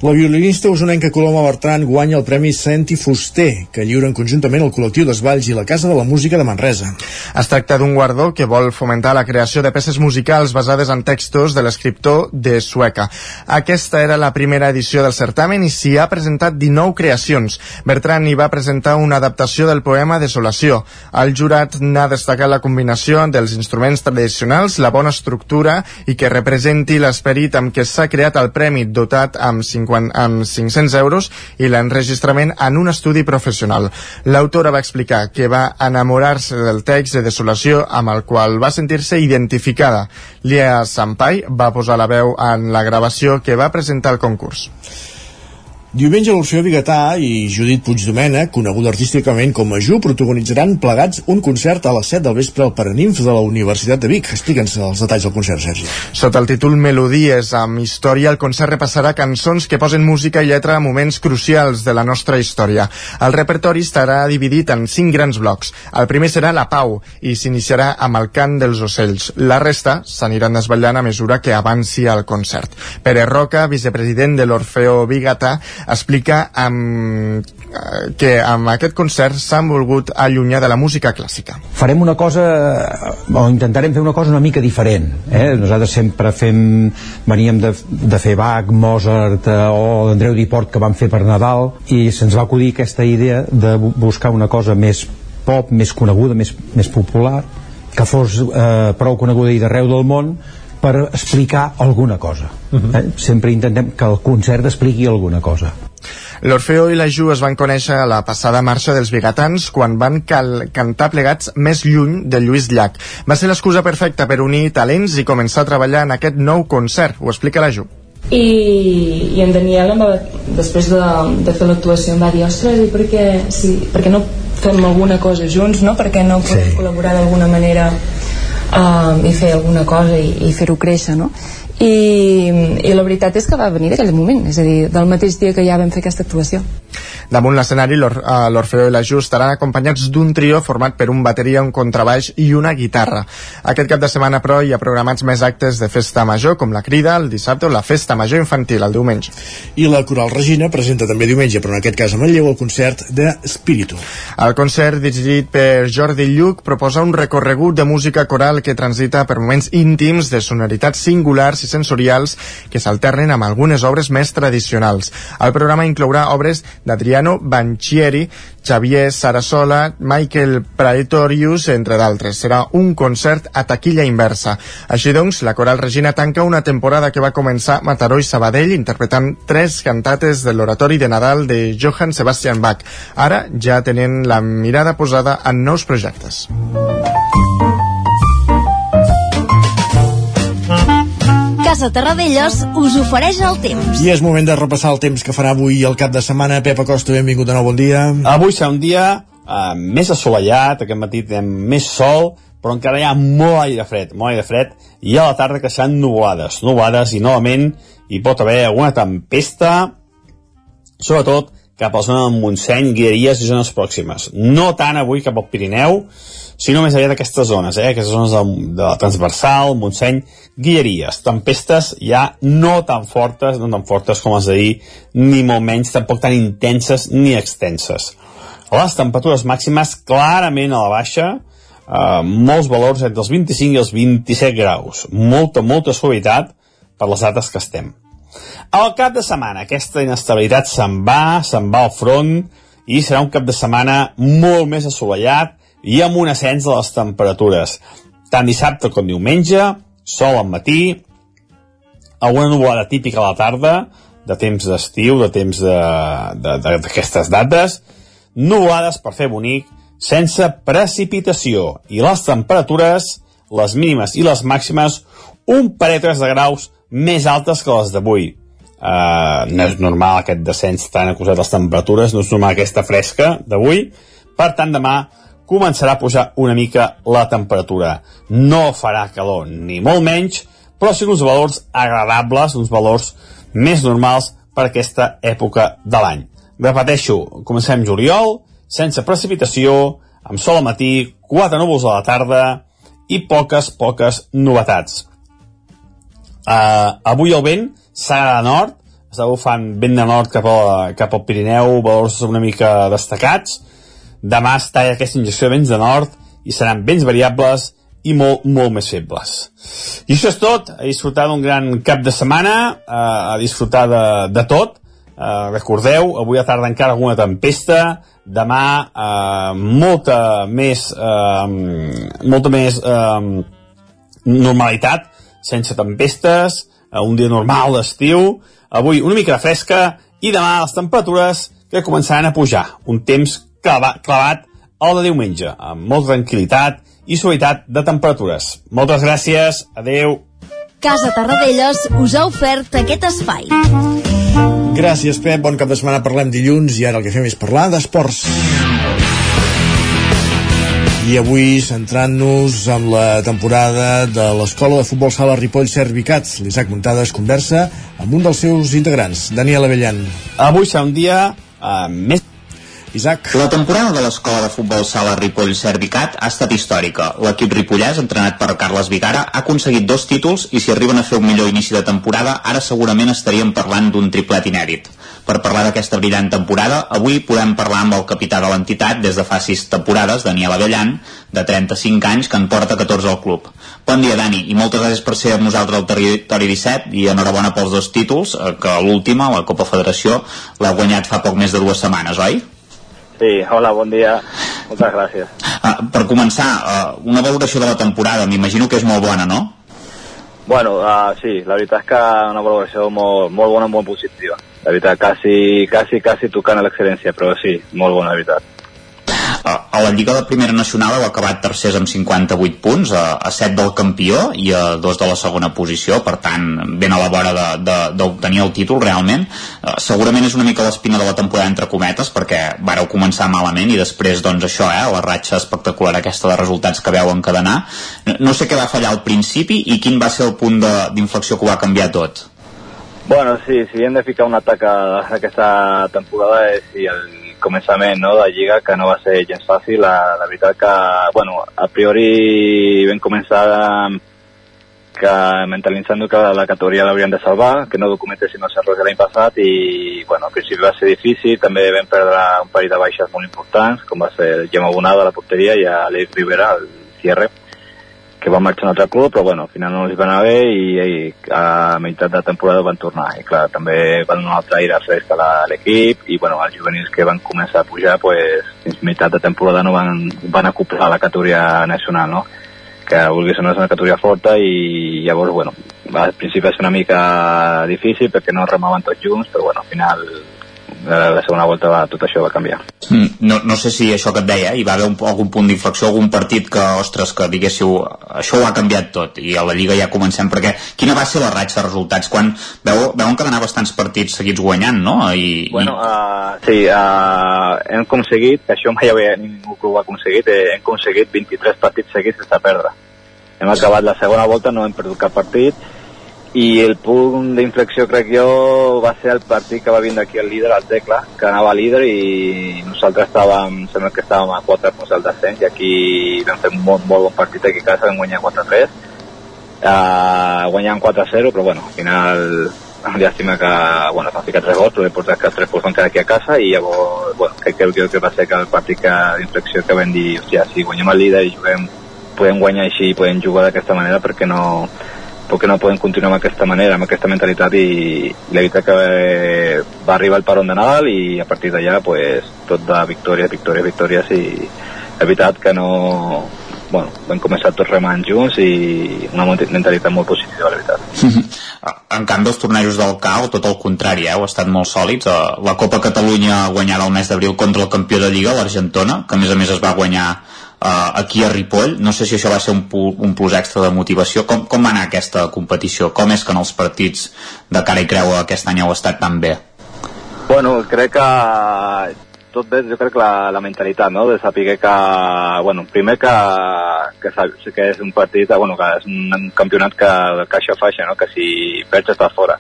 La violinista usonenca Coloma Bertran guanya el Premi Senti Fuster, que lliuren conjuntament el col·lectiu d'Esvalls i la Casa de la Música de Manresa. Es tracta d'un guardó que vol fomentar la creació de peces musicals basades en textos de l'escriptor de Sueca. Aquesta era la primera edició del certamen i s'hi ha presentat 19 creacions. Bertran hi va presentar una adaptació del poema Desolació. El jurat n'ha destacat la combinació dels instruments tradicionals, la bona estructura i que representi l'esperit amb què s'ha creat el premi dotat amb 50 50, amb 500 euros i l'enregistrament en un estudi professional. L'autora va explicar que va enamorar-se del text de Desolació amb el qual va sentir-se identificada. Lia Sampai va posar la veu en la gravació que va presentar el concurs. Diumenge l'Orfeó Bigatà i Judit Puigdomena, coneguda artísticament com a Ju, protagonitzaran plegats un concert a les 7 del vespre al Paraninf de la Universitat de Vic. Explica'ns els detalls del concert, Sergi. Sota el títol Melodies amb història, el concert repassarà cançons que posen música i lletra a moments crucials de la nostra història. El repertori estarà dividit en cinc grans blocs. El primer serà La Pau i s'iniciarà amb el cant dels ocells. La resta s'aniran desvetllant a mesura que avanci el concert. Pere Roca, vicepresident de l'Orfeó Bigatà, explica amb, eh, que amb aquest concert s'han volgut allunyar de la música clàssica. Farem una cosa, o intentarem fer una cosa una mica diferent. Eh? Nosaltres sempre fem, veníem de, de fer Bach, Mozart eh, o Andreu Diport que vam fer per Nadal i se'ns va acudir aquesta idea de buscar una cosa més pop, més coneguda, més, més popular, que fos eh, prou coneguda i d'arreu del món per explicar alguna cosa. Uh -huh. eh? Sempre intentem que el concert expliqui alguna cosa. L'Orfeo i la Ju es van conèixer a la passada marxa dels bigatans quan van cal cantar plegats més lluny de Lluís Llach. Va ser l'excusa perfecta per unir talents i començar a treballar en aquest nou concert. Ho explica la Ju. I, i en Daniel em va, després de, de fer l'actuació em va dir ostres, i per què, sí, per què no fem alguna cosa junts no? per què no podem sí. col·laborar d'alguna manera um, i fer alguna cosa i, i fer-ho créixer no? I, i la veritat és que va venir d'aquell moment és a dir, del mateix dia que ja vam fer aquesta actuació Damunt l'escenari, eh, l'Orfeo i la Ju estaran acompanyats d'un trio format per un bateria, un contrabaix i una guitarra. Aquest cap de setmana, però, hi ha programats més actes de festa major, com la Crida, el dissabte o la festa major infantil, el diumenge. I la Coral Regina presenta també diumenge, però en aquest cas a Manlleu, el concert de Spiritu. El concert, dirigit per Jordi Lluc, proposa un recorregut de música coral que transita per moments íntims de sonoritats singulars i sensorials que s'alternen amb algunes obres més tradicionals. El programa inclourà obres d'Adrià Emiliano Banchieri, Xavier Sarasola, Michael Praetorius, entre d'altres. Serà un concert a taquilla inversa. Així doncs, la Coral Regina tanca una temporada que va començar Mataró i Sabadell interpretant tres cantates de l'oratori de Nadal de Johann Sebastian Bach. Ara ja tenen la mirada posada en nous projectes. Casa Terradellos us ofereix el temps. I és moment de repassar el temps que farà avui el cap de setmana. Pep Acosta, benvingut de nou, bon dia. Avui serà un dia uh, més assolellat, aquest matí tenim més sol, però encara hi ha molt aire fred, molt aire fred, i a la tarda que seran nuvolades, nuvolades, i novament hi pot haver alguna tempesta, sobretot cap a la zona del Montseny, Guilleries i zones pròximes. No tant avui cap al Pirineu, sinó més aviat aquestes zones, eh? aquestes zones de, de la transversal, Montseny, Guilleries, tempestes ja no tan fortes, no tan fortes com les d'ahir, ni molt menys, tampoc tan intenses ni extenses. Les temperatures màximes clarament a la baixa, eh, molts valors entre els 25 i els 27 graus, molta, molta suavitat per les dates que estem. Al cap de setmana aquesta inestabilitat se'n va, se'n va al front i serà un cap de setmana molt més assolellat i amb un ascens de les temperatures. Tant dissabte com diumenge, sol al matí, alguna nuvolada típica a la tarda, de temps d'estiu, de temps d'aquestes de, de, dates, nuvolades per fer bonic, sense precipitació, i les temperatures, les mínimes i les màximes, un parell de graus més altes que les d'avui. Uh, no és normal aquest descens tan acusat les temperatures, no és normal aquesta fresca d'avui, per tant demà començarà a pujar una mica la temperatura. No farà calor ni molt menys, però sí uns valors agradables, uns valors més normals per aquesta època de l'any. Repeteixo, comencem juliol, sense precipitació, amb sol al matí, quatre núvols a la tarda i poques, poques novetats. Uh, avui el vent serà de nord, està bufant vent de nord cap, a, cap al Pirineu, valors una mica destacats. Demà es talla aquesta injecció de vents de nord i seran vents variables i molt, molt més febles. I això és tot, a disfrutar d'un gran cap de setmana, eh, a disfrutar de, de tot. Eh, recordeu, avui a tarda encara alguna tempesta, demà eh, molta més, eh, molta més eh, normalitat, sense tempestes, un dia normal d'estiu, avui una mica fresca i demà les temperatures que començaran a pujar. Un temps clavat, clavat al de diumenge, amb molta tranquil·litat i suavitat de temperatures. Moltes gràcies, adeu. Casa Tarradellas us ha ofert aquest espai. Gràcies, Pep. Bon cap de setmana. Parlem dilluns i ara el que fem és parlar d'esports. I avui centrant-nos en la temporada de l'Escola de Futbol Sala Ripoll Servicat. L'Isaac Muntades conversa amb un dels seus integrants, Daniel Avellan. Avui serà un dia uh, més Isaac. La temporada de l'escola de futbol sala Ripoll Servicat ha estat històrica. L'equip ripollès, entrenat per Carles Vigara, ha aconseguit dos títols i si arriben a fer un millor inici de temporada, ara segurament estaríem parlant d'un triplet inèdit. Per parlar d'aquesta brillant temporada, avui podem parlar amb el capità de l'entitat des de fa sis temporades, Daniel Avellan, de 35 anys, que en porta 14 al club. Bon dia, Dani, i moltes gràcies per ser amb nosaltres al Territori 17 i enhorabona pels dos títols, eh, que l'última, la Copa Federació, l'ha guanyat fa poc més de dues setmanes, oi? Sí, hola, bon dia. Moltes gràcies. Uh, per començar, uh, una valoració de la temporada, m'imagino que és molt bona, no? Bueno, uh, sí, la veritat és que una valoració molt, molt bona, molt positiva. La veritat, quasi, quasi, quasi tocant a l'excel·lència, però sí, molt bona, la veritat. A la Lliga de Primera Nacional heu acabat tercers amb 58 punts, a, a 7 del campió i a 2 de la segona posició, per tant, ben a la vora d'obtenir el títol, realment. Uh, segurament és una mica l'espina de la temporada entre cometes, perquè vareu començar malament i després, doncs, això, eh, la ratxa espectacular aquesta de resultats que veu encadenar. No, no sé què va fallar al principi i quin va ser el punt d'inflexió que va canviar tot. Bueno, sí, si hem de ficar una taca d'aquesta temporada és si el començament no, de Lliga que no va ser gens fàcil. La, la veritat que, bueno, a priori vam començar que mentalitzant que la categoria l'haurien de salvar, que no documentessin els errors de l'any passat i, bueno, al principi va ser difícil, també vam perdre un parell de baixes molt importants, com va ser el Gemma Bonada a la porteria i a l'Eric Rivera, al cierre que van marxar a un altre club, però bueno, al final no els va anar bé i, i a meitat de temporada van tornar. I clar, també van donar un altre aire fresc a l'equip i bueno, els juvenils que van començar a pujar, pues, fins meitat de temporada no van, van acoplar la categoria nacional, no? que vulguis no és una categoria forta i llavors, bueno, al principi va ser una mica difícil perquè no remaven tots junts, però bueno, al final la, la segona volta va, tot això va canviar. Mm, no, no sé si això que et deia, hi va haver un, algun punt d'inflexió, algun partit que, ostres, que diguéssiu, això ho ha canviat tot, i a la Lliga ja comencem, perquè quina va ser la ratxa de resultats? Quan veu, veuen que d'anar bastants partits seguits guanyant, no? I, bueno, uh, sí, uh, hem aconseguit, que això mai havia ningú que ho ha aconseguit, eh, hem aconseguit 23 partits seguits sense perdre. Hem acabat la segona volta, no hem perdut cap partit, i el punt d'inflexió crec jo va ser el partit que va vindre aquí el líder, el Tecla, que anava líder i nosaltres estàvem, sembla que estàvem a 4 punts del descens i aquí vam fer un molt, molt bon partit aquí a casa, vam guanyar 4-3 uh, guanyant 4-0 però bueno, al final llàstima que bueno, s'han ficat 3 gols però l'important que els 3 punts van quedar aquí a casa i llavors bueno, crec que, que, que va ser que el partit d'inflexió que vam dir hòstia, si guanyem el líder i juguem podem guanyar així, podem jugar d'aquesta manera perquè no, perquè no podem continuar amb aquesta manera, amb aquesta mentalitat i, la veritat que eh, va arribar el paron de Nadal i a partir d'allà pues, tot de victòries, victòries, victòries i la veritat que no bueno, vam començar tots remant junts i una mentalitat molt positiva, la veritat. En canvi, els tornejos del CAO, tot el contrari, eh, heu estat molt sòlids. Eh, La Copa Catalunya guanyada el mes d'abril contra el campió de Lliga, l'Argentona, que a més a més es va guanyar eh, aquí a Ripoll. No sé si això va ser un, un plus extra de motivació. Com, com va anar aquesta competició? Com és que en els partits de cara i creu aquest any heu estat tan bé? Bueno, crec que tot bé, jo crec que la, la mentalitat, no?, de saber que, bueno, primer que, que, que és un partit, bueno, que és un campionat que, que això faixa, no?, que si perds estàs fora.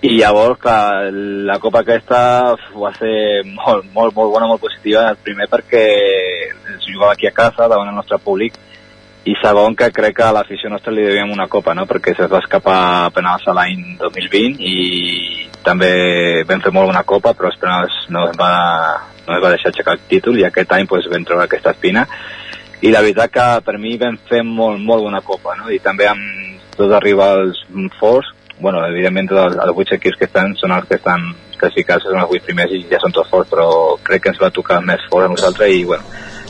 I llavors que la copa aquesta va ser molt, molt, molt bona, molt positiva, el primer perquè es jugava aquí a casa davant el nostre públic i segon que crec que a l'afició nostra li devíem una copa, no? perquè se'ns va escapar penals a l'any 2020 i també vam fer molt bona copa però els penals no es va, no es va deixar aixecar el títol i aquest any pues, vam treure aquesta espina i la veritat que per mi vam fer molt, molt bona copa no? i també amb els rivals forts bueno, evidentment els, els vuit equips que estan són els que estan classificats, són els vuit primers i ja són tots forts, però crec que ens va tocar més fort a nosaltres i bueno,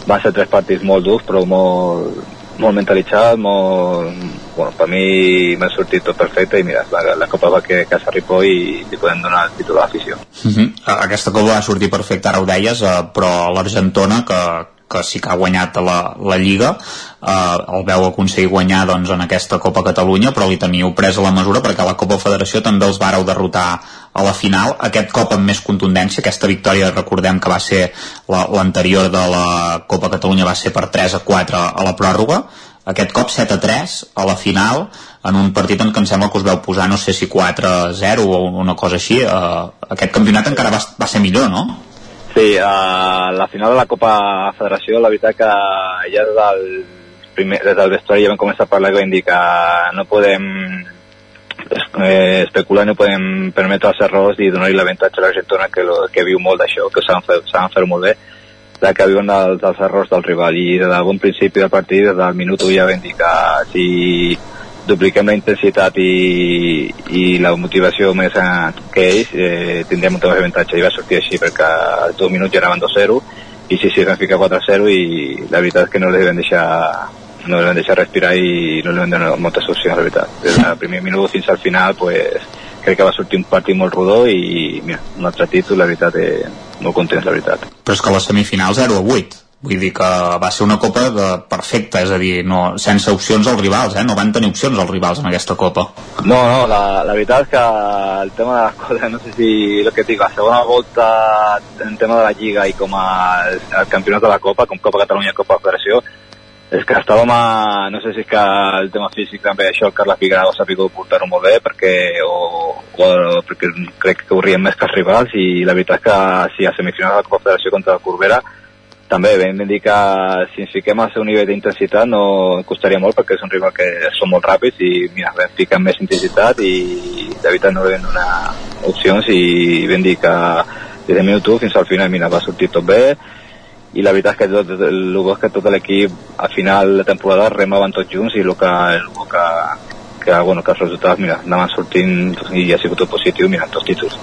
van ser tres partits molt durs, però molt, molt mentalitzats, molt... Bueno, per mi m'ha sortit tot perfecte i mira, la, la Copa va que Casa Ripoll i li podem donar el títol a l'afició. Uh -huh. Aquesta copa va sortir perfecta, ara ho deies, eh, però l'Argentona, que, que sí que ha guanyat la, la Lliga, eh, el veu aconseguir guanyar doncs, en aquesta Copa Catalunya, però li teniu pres a la mesura perquè la Copa Federació també els vareu derrotar a la final, aquest cop amb més contundència, aquesta victòria recordem que va ser la- l'anterior de la Copa Catalunya va ser per 3 a 4 a la pròrroga, aquest cop 7 a 3 a la final en un partit en què em sembla que us veu posar no sé si 4 a 0 o una cosa així. Uh, aquest campionat encara va, va ser millor, no? Sí, a la final de la Copa Federació, la veritat que ja des del, primer, des del vestuari ja vam començar a parlar i vam dir que no podem eh, especular, no podem permetre els errors i donar-li l'avantatge a l'Argentona que, lo, que viu molt d'això, que saben fer, saben fer molt bé, de que viuen dels, dels errors del rival. I des del bon principi del partit, des del minut 1 ja vam dir que si dupliquem la intensitat i, i la motivació més eh, que ells, eh, tindrem un més avantatge i va sortir així perquè als dos minuts ja anaven 2-0 i sí, sí, vam ficar 4-0 i la veritat és que no les vam deixar no les vam deixar respirar i no les vam donar moltes opcions, la veritat. Des del primer minut fins al final, pues, crec que va sortir un partit molt rodó i mira, un altre títol, la veritat, eh, molt contents, la veritat. però és que la semifinal 0 a 8 vull dir que va ser una copa de perfecta, és a dir, no, sense opcions als rivals, eh? no van tenir opcions els rivals en aquesta copa. No, no, la, la veritat és que el tema de les coses, no sé si el que et dic, la segona volta en tema de la Lliga i com a el, campionat de la Copa, com Copa Catalunya Copa Federació, és que estàvem a... no sé si és que el tema físic també això el Carles Figueroa s'ha pogut portar-ho molt bé perquè, o, o, perquè crec que corrien més que els rivals i la veritat és que si a semifinal de la Copa Federació contra la Corbera també vam dir que si ens fiquem al seu nivell d'intensitat no costaria molt perquè és un rival que són molt ràpids i mira, vam ficar més intensitat i de veritat no vam donar opcions i vam dir que des del minut 1 fins al final mira, va sortir tot bé i la veritat és que tot, el que tot l'equip a final de temporada remaven tots junts i el que, el que, que, bueno, que els resultats mira, anaven sortint i ha sigut tot positiu mirant tots títols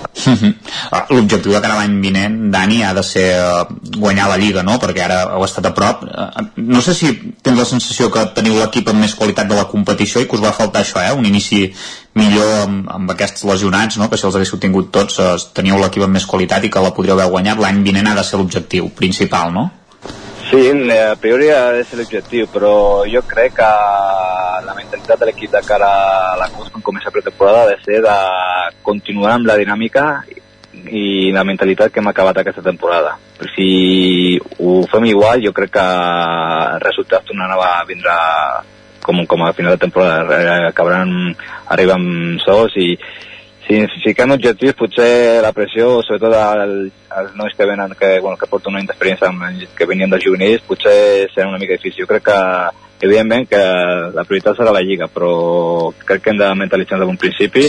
Ah, L'objectiu de cara l'any vinent, Dani, ha de ser eh, guanyar la Lliga, no? Perquè ara heu estat a prop. Eh, No sé si tens la sensació que teniu l'equip amb més qualitat de la competició i que us va faltar això, eh? Un inici millor amb, amb aquests lesionats, no? Que si els haguéssiu tingut tots eh, teníeu l'equip amb més qualitat i que la podríeu haver guanyat. L'any vinent ha de ser l'objectiu principal, no? Sí, eh, a priori ser l'objectiu, però jo crec que la mentalitat de l'equip de cara a la curs quan comença la pretemporada ha de ser de continuar amb la dinàmica i la mentalitat que hem acabat aquesta temporada. Si ho fem igual, jo crec que els resultats tornaran a vindre com, com a final de temporada acabaran arribant sols i si ens fiquem objectius potser la pressió, sobretot als, als nois que venen, que, bueno, que porten una any d'experiència que venien dels juvenils, potser serà una mica difícil. Jo crec que evidentment que la prioritat serà la Lliga, però crec que hem de mentalitzar des d'un principi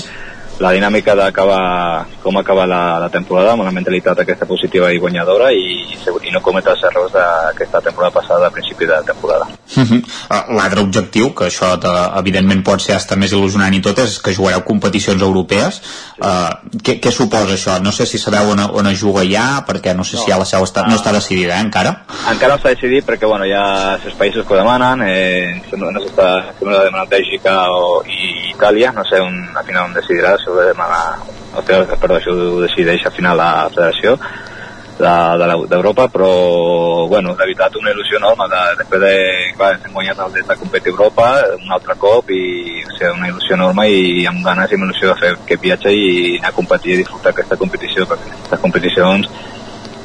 la dinàmica d'acabar com acabar la, la temporada amb una mentalitat aquesta positiva i guanyadora i, i no cometre els errors d'aquesta temporada passada a principi de temporada. Uh -huh. uh, L'altre objectiu, que això te, evidentment pot ser hasta més il·lusionant i tot, és que jugareu competicions europees. Uh, què, què suposa això? No sé si sabeu on, on es juga ja, perquè no sé no. si ja la seu està, no està decidida, eh, encara? Encara no s'ha decidit perquè bueno, hi ha els països que ho demanen, eh, no, no s'està de demanar Bèlgica o, i Italia, no sé on, al final on decidirà, això ho, demana, el, perdó, això ho decideix al final la federació d'Europa, de, però bueno, de veritat una il·lusió enorme de, després de, clar, hem guanyat el dret de competir a Europa un altre cop i o sigui, una il·lusió enorme i amb ganes i amb il·lusió de fer aquest viatge i anar a competir i disfrutar aquesta competició perquè aquestes competicions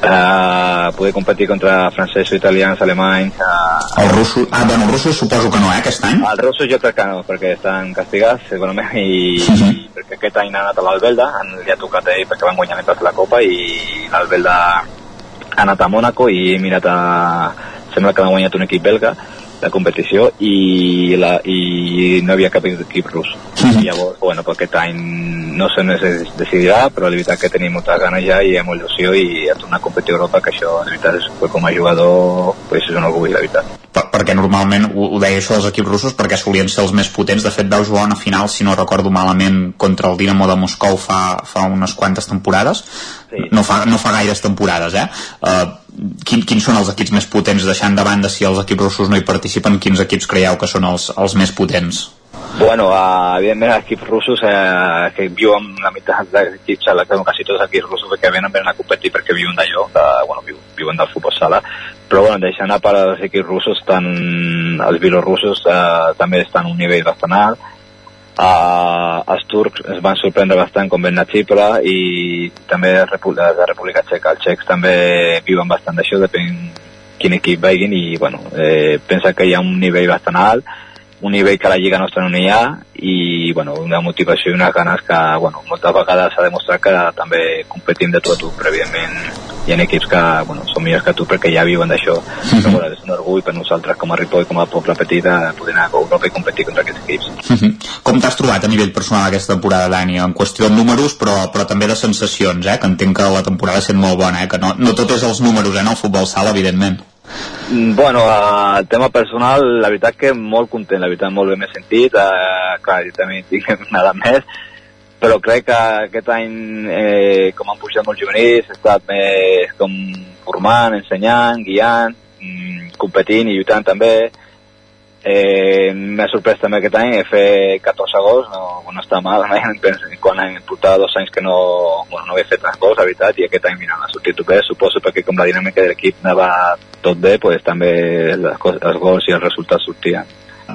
eh, poder competir contra francesos, italians, alemanys... Eh... El russo... Ah, bueno, els russos suposo que no, eh, aquest any? Els russos jo crec que no, perquè estan castigats, segurament, i, uh -huh. i perquè aquest any han anat a l'Albelda, li ha tocat ell perquè van guanyar la Copa, i l'Albelda ha anat a Mònaco i he mirat a... Sembla que han guanyat un equip belga, la competició i, la, i no havia cap equip rus. Mm -hmm. I llavors, bueno, per aquest any no se es decidirà, però la veritat que tenim moltes ganes ja i amb il·lusió i a tornar a competir a Europa, que això, la veritat, és, com a jugador, pues, és un orgull, la veritat. Per, perquè normalment, ho, ho deia això dels equips russos, perquè solien ser els més potents. De fet, vau jugar una final, si no recordo malament, contra el Dinamo de Moscou fa, fa unes quantes temporades. Sí. No, fa, no fa gaires temporades, eh? Uh, quin, quins són els equips més potents deixant de banda si els equips russos no hi participen? Quins equips creieu que són els, els més potents? Bueno, uh, evidentment els equips russos eh, que viuen la meitat dels equips, la, quasi tots els equips russos que venen, venen a competir perquè viuen d'allò, de, bueno, viuen del futbol sala, però bueno, deixant a part els equips russos, tant, els bielorussos uh, també estan a un nivell bastant alt, Uh, els turcs es van sorprendre bastant com ven a Xipre i també la República Txeca. Els txecs també viuen bastant d'això, depèn quin equip vegin i bueno, eh, pensa que hi ha un nivell bastant alt un nivell que la Lliga nostra no hi ha i bueno, una motivació i unes ganes que bueno, moltes vegades s'ha demostrat que també competim de tot a tu, però evidentment hi ha equips que bueno, són millors que tu perquè ja viuen d'això mm -hmm. però bueno, és un orgull per nosaltres com a Ripoll, com a poble petit de poder anar a Europa i competir contra aquests equips mm -hmm. Com t'has trobat a nivell personal aquesta temporada, Dani? En qüestió de números però, però també de sensacions, eh? que entenc que la temporada ha estat molt bona, eh? que no, no tot és els números eh? en el futbol sala, evidentment bueno, el tema personal, la veritat que molt content, la veritat molt bé m'he sentit, uh, clar, jo també tinc nada més, però crec que aquest any, eh, com han pujat molts juvenils, he estat més com formant, ensenyant, guiant, mm, competint i lluitant també, Eh, M'ha sorprès també aquest any, fet 14 gols, no, no està mal, quan hem portat dos anys que no, bueno, no havia fet tants gols, la veritat, i aquest any mira, ha sortit bé, suposo perquè com la dinàmica de l'equip anava tot bé, pues, també les, els gols i els resultats sortien.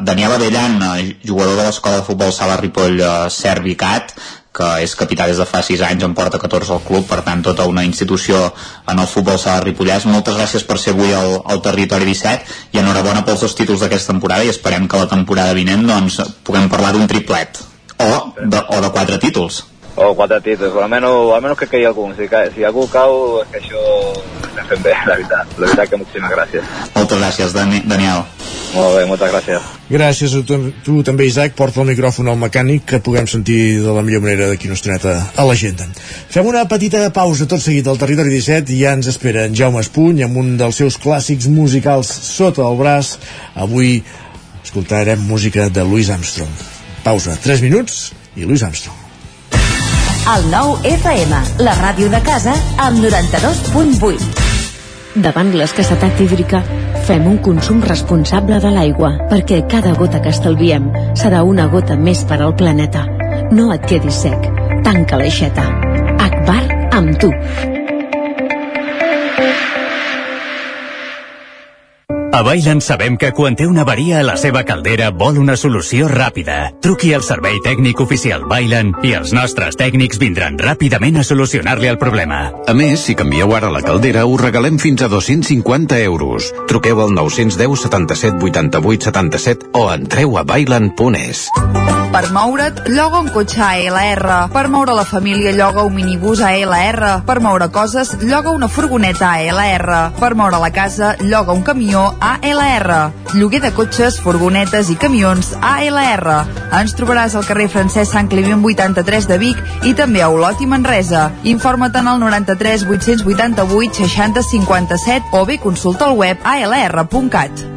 Daniel Avellan, jugador de l'escola de futbol Sala Ripoll eh, Servicat, que és capità des de fa 6 anys, en porta 14 al club, per tant tota una institució en el futbol sala Ripollès. Moltes gràcies per ser avui al, al Territori 17 i enhorabona pels dos títols d'aquesta temporada i esperem que la temporada vinent doncs, puguem parlar d'un triplet o de, o de quatre títols o quatre títols, o almenys, almenys que caigui algú si, si algú cau, és que això estem fent bé, la veritat, la veritat que moltíssimes gràcies. Moltes gràcies Dani, Daniel. Molt bé, moltes gràcies. Gràcies a tu, tu també Isaac, porta el micròfon al mecànic que puguem sentir de la millor manera d'aquí una estoneta a l'agenda. Fem una petita pausa tot seguit al Territori 17 i ja ens espera en Jaume Espuny amb un dels seus clàssics musicals sota el braç. Avui escoltarem música de Louis Armstrong. Pausa, 3 minuts i Louis Armstrong el nou FM, la ràdio de casa, amb 92.8. Davant l'escassetat hídrica, fem un consum responsable de l'aigua, perquè cada gota que estalviem serà una gota més per al planeta. No et quedis sec. Tanca l'aixeta. Akbar amb tu. A Bailen sabem que quan té una avaria a la seva caldera vol una solució ràpida. Truqui al servei tècnic oficial Bailen i els nostres tècnics vindran ràpidament a solucionar-li el problema. A més, si canvieu ara la caldera, us regalem fins a 250 euros. Truqueu al 910 77 88 77 o entreu a bailen.es. Per moure't, lloga un cotxe ALR. Per moure la família, lloga un minibús ALR. Per moure coses, lloga una furgoneta ALR. Per moure la casa, lloga un camió ALR. Lloguer de cotxes, furgonetes i camions ALR. Ens trobaràs al carrer Francesc Sant Climent 83 de Vic i també a Olot i Manresa. Informa't en el 93 888 60 57 o bé consulta el web alr.cat.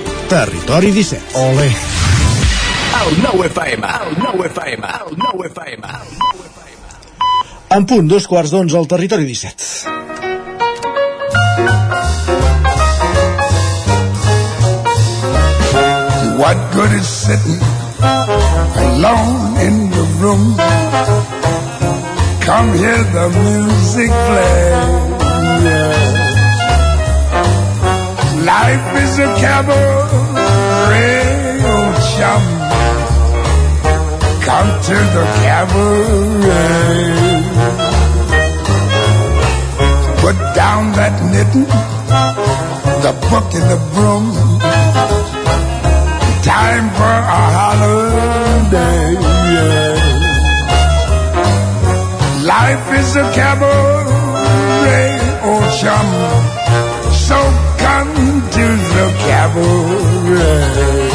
Territori 17. Ole. El 9 FM, el 9 FM, el 9 FM. En punt, dos quarts d'onze al Territori 17. What good is sitting alone in the room? Come hear the music play. Life is a cabaret, oh chum. Come to the cabaret. Put down that knitting, the book and the broom time for a holiday. Life is a cabaret, oh chum. Cabaret.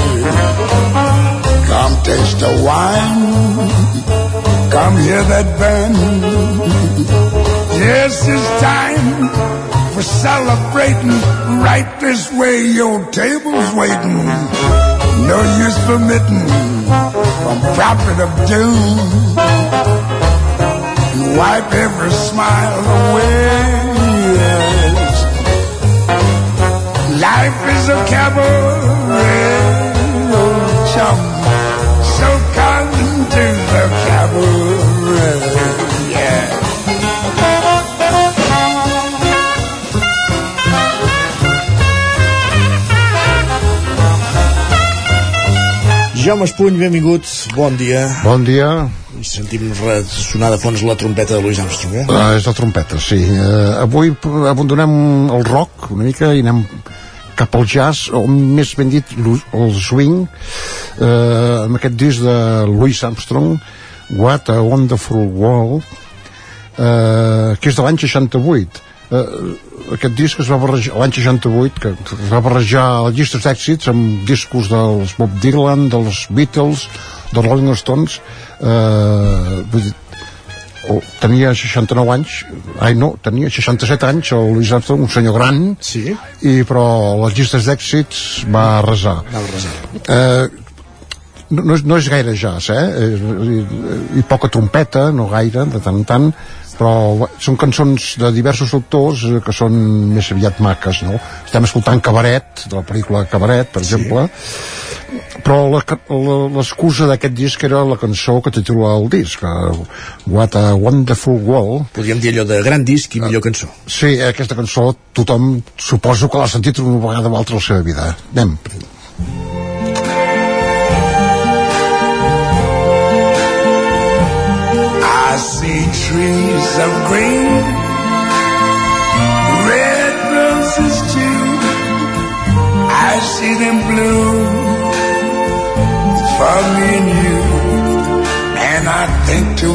Come taste the wine. Come hear that band. Yes, it's time for celebrating. Right this way, your table's waiting. No use permitting from prophet of doom. Wipe every smile away. Life is a cabaret, oh chum. So come to the cabaret. Jaume Espuny, benvinguts, bon dia. Bon dia. Sentim sonar de fons la trompeta de Louis Armstrong, eh? Ah, és la trompeta, sí. Uh, avui abandonem el rock una mica i anem cap al jazz, o més ben dit, el swing, uh, amb aquest disc de Louis Armstrong, What a Wonderful World, uh, que és de l'any 68. Uh, aquest disc es va barrejar l'any 68 que es va barrejar llistes d'èxits amb discos dels Bob Dylan dels Beatles, dels Rolling Stones eh, vull dir, tenia 69 anys ai no, tenia 67 anys el Louis Armstrong, un senyor gran sí. i però les llistes d'èxits va arrasar Va eh, no, no, és, gaire jazz eh? I, i poca trompeta no gaire, de tant en tant però són cançons de diversos autors que són més aviat maques no? estem escoltant Cabaret de la pel·lícula Cabaret per sí. exemple però l'excusa d'aquest disc era la cançó que titula el disc What a Wonderful World. Podríem dir allò de gran disc i millor cançó. Sí, aquesta cançó tothom suposo que l'ha sentit una vegada o altra a la seva vida. Anem. I see trees of green,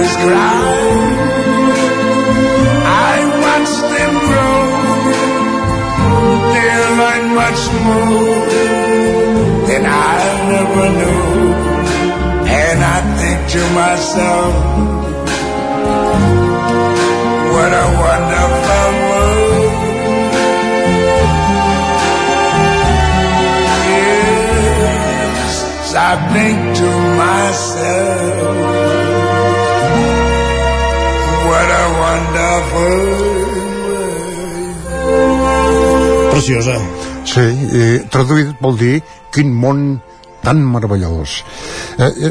babies cry. I watch them grow. They learn much more than I never knew. And I think to myself, what a wonderful world. Yes, I think to myself, what a wonderful Preciosa. Sí, i traduït vol dir quin món tan meravellós. Eh, eh,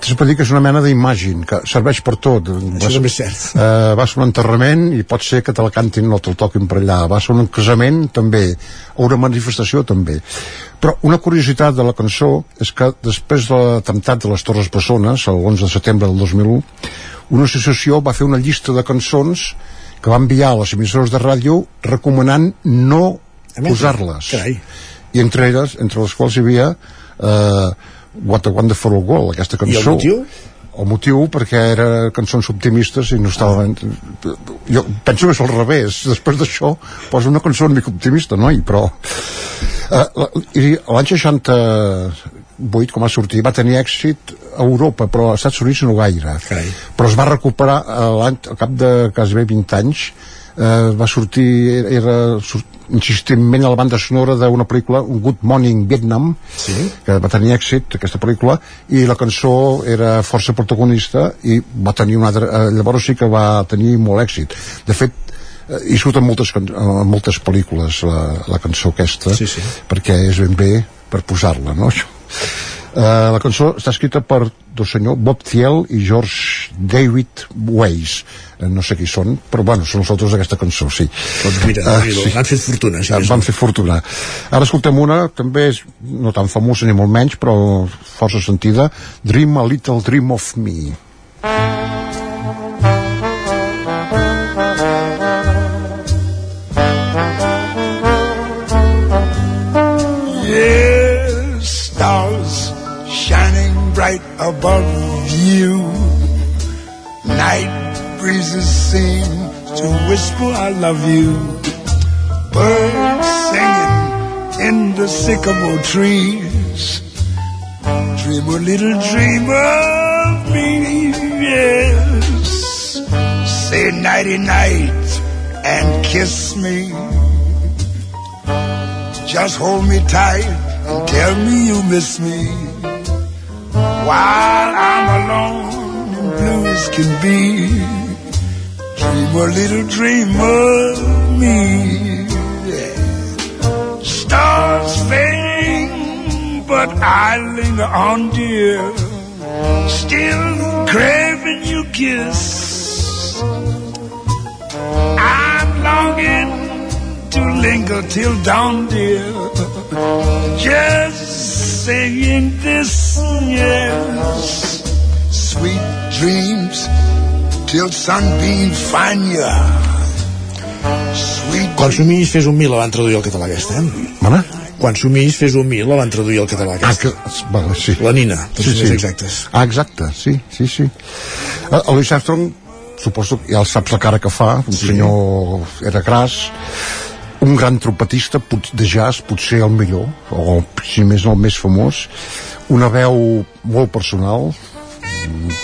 es pot dir que és una mena d'imàgin que serveix per tot Això també és cert. eh, vas a un enterrament i pot ser que te la cantin o te'l toquin per allà vas a un casament també a una manifestació també però una curiositat de la cançó és que després de l'atemptat de les Torres Bessones el 11 de setembre del 2001 una associació va fer una llista de cançons que va enviar a les emissores de ràdio recomanant no posar-les i entre elles, entre les quals hi havia eh, What a Wonderful World, aquesta I el cançó motiu? el motiu perquè era cançons optimistes i no estaven jo penso que és al revés després d'això posa una cançó una mica optimista noi? però eh, la- i l'any 68 com va sortir va tenir èxit a Europa però als Estats Units no gaire Carai. però es va recuperar eh, al cap de quasi bé 20 anys eh, va sortir era, insistentment a la banda sonora d'una pel·lícula un Good Morning Vietnam sí. que va tenir èxit aquesta pel·lícula i la cançó era força protagonista i va tenir una altra, eh, llavors sí que va tenir molt èxit de fet eh, hi surt en moltes, en moltes pel·lícules la, la cançó aquesta Sí, sí. perquè és ben bé per posar-la no? Això. Uh, la cançó està escrita per dos senyor Bob Thiel i George David Weiss. Uh, no sé qui són, però bueno, són els autors d'aquesta cançó, sí. Doncs mira, uh, han fet fortuna, si sí, més van fer fortuna. Ara escoltem una, també és no tan famosa ni molt menys, però força sentida Dream a Little Dream of Me. Yes, bright above you. Night breezes seem to whisper, I love you. Birds singing in the sycamore trees. Dream a little dream of me, yes. Say nighty night and kiss me. Just hold me tight and tell me you miss me. While I'm alone blue as can be, dream a little dream of me. Stars fade, but I linger on, dear. Still craving your kiss. I'm longing to linger till dawn, dear. Just saying this, yes. Sweet dreams till sunbeam find ya. Sweet Quan somis fes un mil la van traduir al català aquesta, eh? Mana? Quan somis fes un mil la van traduir al català ah, aquesta. que, vale, sí. La Nina, per sí, sí. exactes. Ah, exacte, sí, sí, sí. Uh, el Louis Armstrong, suposo que ja el saps la cara que fa, un sí. senyor era gras, un gran trompetista de jazz, potser el millor, o si més no el més famós, una veu molt personal, mm,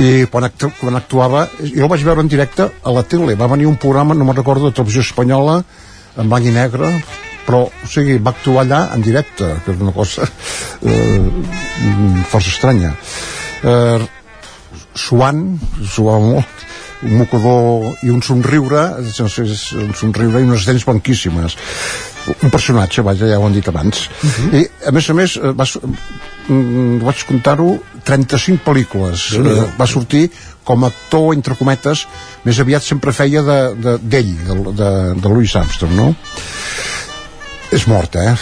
i quan, actu quan actuava jo el vaig veure en directe a la tele. Va venir un programa, no me'n recordo, de televisió espanyola en blanc i negre però o sigui, va actuar allà en directe que és una cosa eh, força estranya. Eh, suant suava molt un mocador i un somriure un somriure i unes dents blanquíssimes un personatge, vaja, ja ho han dit abans uh -huh. i a més a més eh, va, mm, vaig comptar-ho 35 pel·lícules uh -huh. va sortir com a actor entre cometes més aviat sempre feia d'ell de, de, de, de, de Louis Armstrong no? és mort, eh?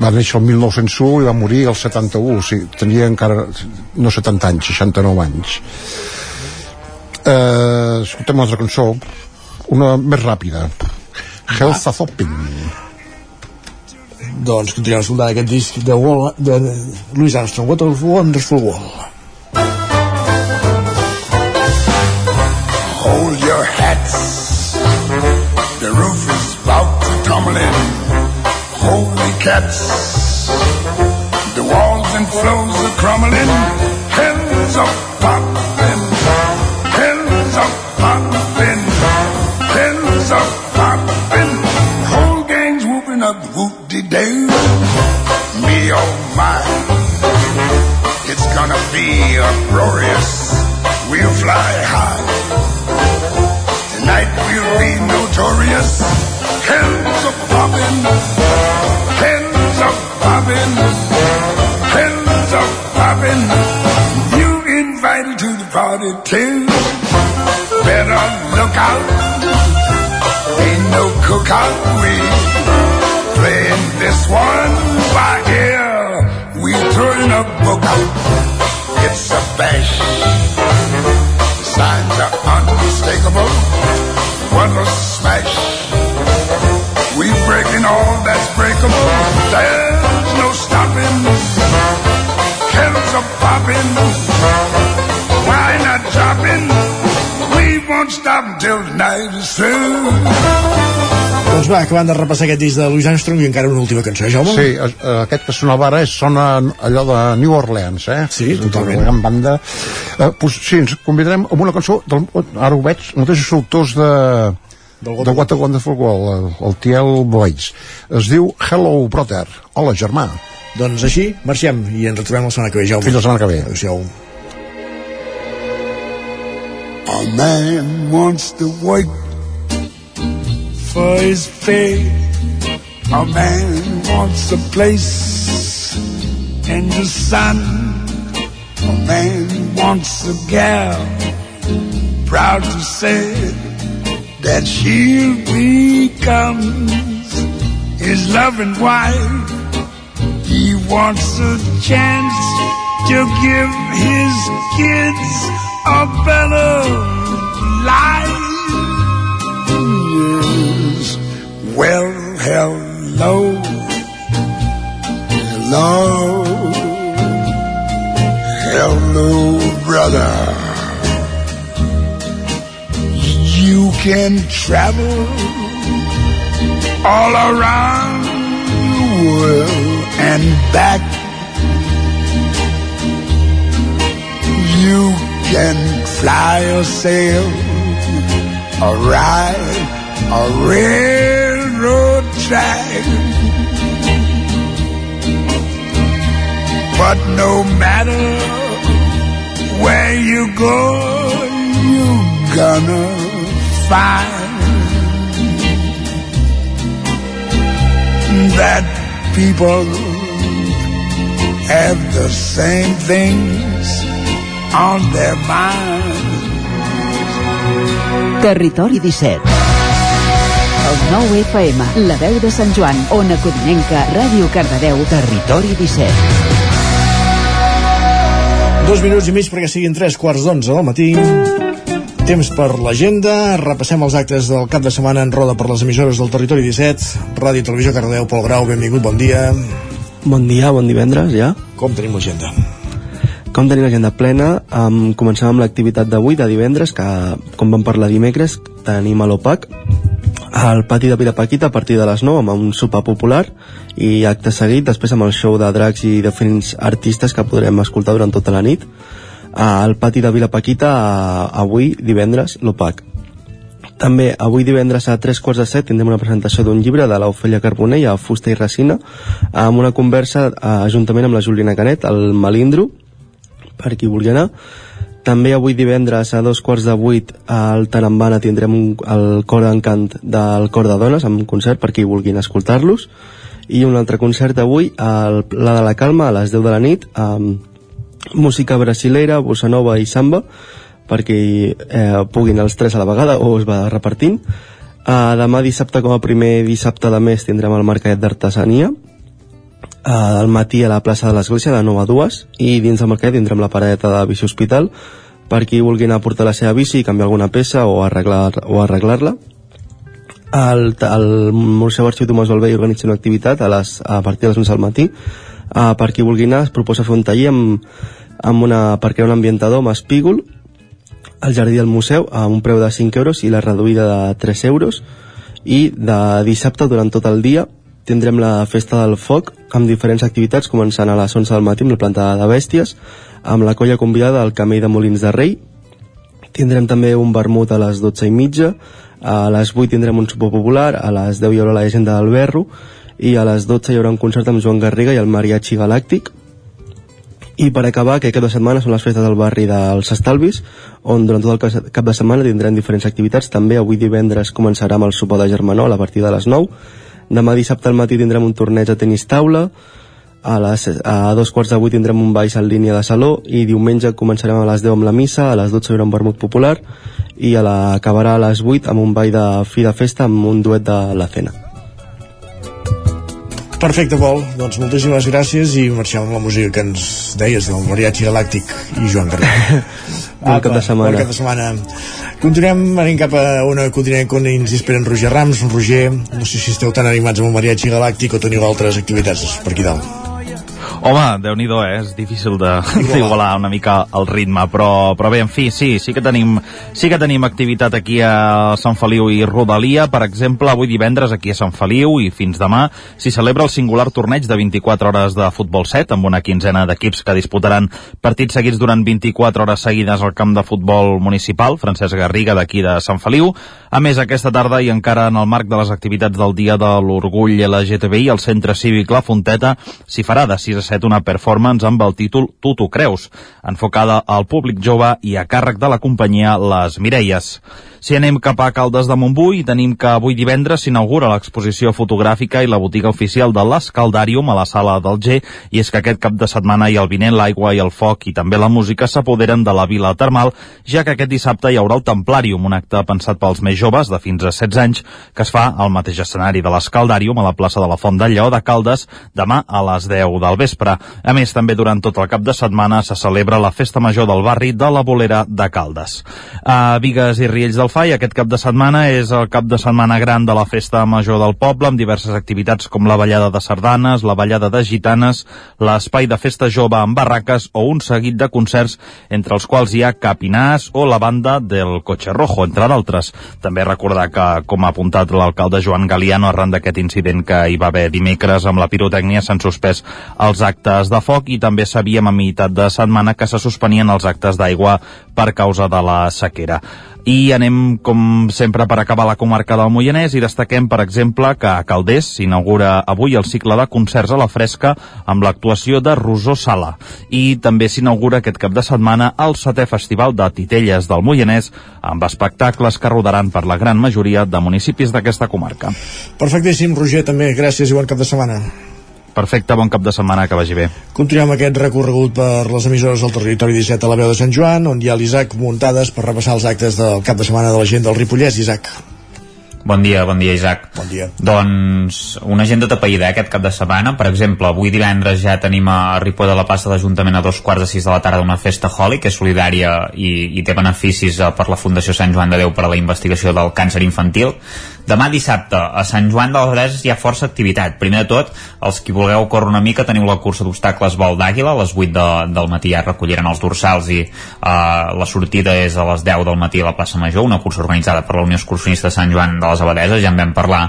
Va néixer el 1901 i va morir el 71, o sigui, tenia encara, no 70 anys, 69 anys. Eh, escoltem una altra cançó, una més ràpida. Health of Hopping. Doncs continuem escoltant aquest disc de, Wall, de Louis Armstrong, What a Wonderful World. Hold your hats. The roof is about to tumble in. Holy cats. The walls and floors are crumbling. Hell's a popping. Hell's a popping. Popping. Whole gang's whooping up whoop-de-doo. Me oh my. It's gonna be uproarious. We'll fly high. Tonight we'll be notorious. Hell's a poppin'. Hell's a poppin'. Hell's a poppin'. You invited to the party too. Better look out. Ain't no cookout. We playing this one by ear. We throwing a book out. It's a bash. Signs are unmistakable. What a smash. We breaking all that's breakable. There's no stopping. Kettles are popping. Doncs va, acabant de repassar aquest disc de Louis Armstrong i encara una última cançó, Jaume. Sí, eh, aquest que sonava ara és, sona allò de New Orleans, eh? Sí, totalment. Una gran banda. Eh, pues, sí, ens convidarem amb una cançó, del, ara ho veig, els mateixos autors de, de What a Wonderful World, el, el TL Boys. Es diu Hello Brother. Hola, germà. Doncs així, marxem i ens retrobem la setmana que ve, Jaume. Fins la setmana que ve. Adéu-siau. A man wants to work for his pay. A man wants a place in the sun. A man wants a gal proud to say that she becomes his loving wife. He wants a chance to give his kids a better life. Yes. Well, hello. Hello. Hello, brother. You can travel all around the world and back. You can fly or sail or ride a railroad track. But no matter where you go, you're gonna find that people have the same things on their mind. Territori 17 El 9 FM, la veu de Sant Joan, Ona Codinenca, Ràdio Cardedeu, Territori 17. Dos minuts i mig perquè siguin tres quarts d'onze del matí. Temps per l'agenda. Repassem els actes del cap de setmana en roda per les emissores del Territori 17. Ràdio i Televisió Cardeu, Pol Grau, benvingut, bon dia. Bon dia, bon divendres, ja. Com tenim l'agenda? Com tenim l'agenda plena, um, comencem amb l'activitat d'avui, de divendres, que, com vam parlar dimecres, tenim a l'OPAC, al pati de Pirapaquita a partir de les 9 amb un sopar popular i acte seguit després amb el show de dracs i diferents artistes que podrem escoltar durant tota la nit al pati de Vilapaquita avui divendres l'OPAC. També avui divendres a tres quarts de set tindrem una presentació d'un llibre de l'Ofèlia Carbonell a Fusta i Resina amb una conversa eh, juntament amb la Juliana Canet, el Malindro, per qui vulgui anar. També avui divendres a dos quarts de vuit al Tarambana tindrem un, el cor d'encant del Cor de Dones amb un concert per qui vulguin escoltar-los. I un altre concert avui al Pla de la Calma a les 10 de la nit amb música brasilera, bossa nova i samba perquè eh, puguin els tres a la vegada o es va repartint. Uh, demà dissabte com a primer dissabte de mes tindrem el Mercat d'Artesania al matí a la plaça de l'Església de 9 a 2 i dins del mercat tindrem la paradeta de bici hospital per qui vulgui anar a portar la seva bici i canviar alguna peça o arreglar-la o arreglar el, el Museu Arxiu Tomàs Balvei organitza una activitat a, les, a partir de les 11 del matí. Uh, per qui vulgui anar es proposa fer un taller amb, amb una, per crear un ambientador amb espígol al jardí del museu a un preu de 5 euros i la reduïda de 3 euros i de dissabte durant tot el dia tindrem la festa del foc amb diferents activitats començant a les 11 del matí amb la plantada de bèsties amb la colla convidada al Camell de Molins de Rei tindrem també un vermut a les 12 i mitja a les 8 tindrem un sopar popular a les 10 hi haurà la llegenda del Berro i a les 12 hi haurà un concert amb Joan Garriga i el Mariachi Galàctic i per acabar, que cada setmana són les festes del barri dels Estalvis, on durant tot el cap de setmana tindrem diferents activitats. També avui divendres començarà amb el sopar de Germanol a partir de les 9. Demà dissabte al matí tindrem un torneig de tenis taula, a, les, a dos quarts de vuit tindrem un baix en línia de saló i diumenge començarem a les 10 amb la missa, a les 12 hi haurà un vermut popular i a la, acabarà a les 8 amb un ball de fi de festa amb un duet de la cena. Perfecte, Pol. Doncs moltíssimes gràcies i marxem amb la música que ens deies del Mariachi Galàctic i Joan Garriga. bon cap de setmana. Bon cap de setmana. Continuem anant cap a una codinenc on ens esperen Roger Rams. Roger, no sé si esteu tan animats amb el Mariachi Galàctic o teniu altres activitats per aquí dalt. Home, déu nhi eh? És difícil de d'igualar una mica el ritme, però, però bé, en fi, sí, sí que tenim, sí que tenim activitat aquí a Sant Feliu i Rodalia. Per exemple, avui divendres aquí a Sant Feliu i fins demà s'hi celebra el singular torneig de 24 hores de futbol 7 amb una quinzena d'equips que disputaran partits seguits durant 24 hores seguides al camp de futbol municipal, Francesc Garriga d'aquí de Sant Feliu. A més, aquesta tarda i encara en el marc de les activitats del Dia de l'Orgull LGTBI, el Centre Cívic La Fonteta s'hi farà de 6 a 7 una performance amb el títol Tu t'ho creus, enfocada al públic jove i a càrrec de la companyia Les Mireies. Si anem cap a Caldes de Montbui, tenim que avui divendres s'inaugura l'exposició fotogràfica i la botiga oficial de l'Escaldàrium a la sala del G, i és que aquest cap de setmana i el vinent l'aigua i el foc i també la música s'apoderen de la vila termal, ja que aquest dissabte hi haurà el Templàrium, un acte pensat pels més joves de fins a 16 anys, que es fa al mateix escenari de l'Escaldàrium a la plaça de la Font del Lleó de Caldes demà a les 10 del vespre. A més, també durant tot el cap de setmana se celebra la Festa Major del barri de la Bolera de Caldes. A Vigues i Riells del FAI aquest cap de setmana és el cap de setmana gran de la Festa Major del poble amb diverses activitats com la ballada de sardanes, la ballada de gitanes, l'espai de festa jove amb barraques o un seguit de concerts entre els quals hi ha Capinàs o la banda del Cotxe Rojo, entre d'altres. També recordar que, com ha apuntat l'alcalde Joan Galiano arran d'aquest incident que hi va haver dimecres amb la pirotècnia s'han suspès els actes de foc i també sabíem a meitat de setmana que se suspenien els actes d'aigua per causa de la sequera. I anem, com sempre, per acabar la comarca del Moianès i destaquem, per exemple, que a Calders s'inaugura avui el cicle de concerts a la fresca amb l'actuació de Rosó Sala. I també s'inaugura aquest cap de setmana el setè festival de titelles del Moianès amb espectacles que rodaran per la gran majoria de municipis d'aquesta comarca. Perfectíssim, Roger, també. Gràcies i bon cap de setmana. Perfecte, bon cap de setmana, que vagi bé. Continuem aquest recorregut per les emissores del territori 17 a la veu de Sant Joan, on hi ha l'Isaac muntades per repassar els actes del cap de setmana de la gent del Ripollès. Isaac. Bon dia, bon dia, Isaac. Bon dia. Doncs una agenda tapaïda eh, aquest cap de setmana. Per exemple, avui divendres ja tenim a Ripoll de la plaça de l'Ajuntament a dos quarts de sis de la tarda una festa Holi, que és solidària i, i té beneficis eh, per la Fundació Sant Joan de Déu per a la investigació del càncer infantil. Demà dissabte, a Sant Joan de les Abeses hi ha força activitat. Primer de tot, els qui vulgueu córrer una mica, teniu la cursa d'obstacles vol d'Àguila, a les 8 de, del matí ja recolliran els dorsals i uh, la sortida és a les 10 del matí a la plaça Major, una cursa organitzada per la Unió Excursionista de Sant Joan de les Abadeses, ja en vam parlar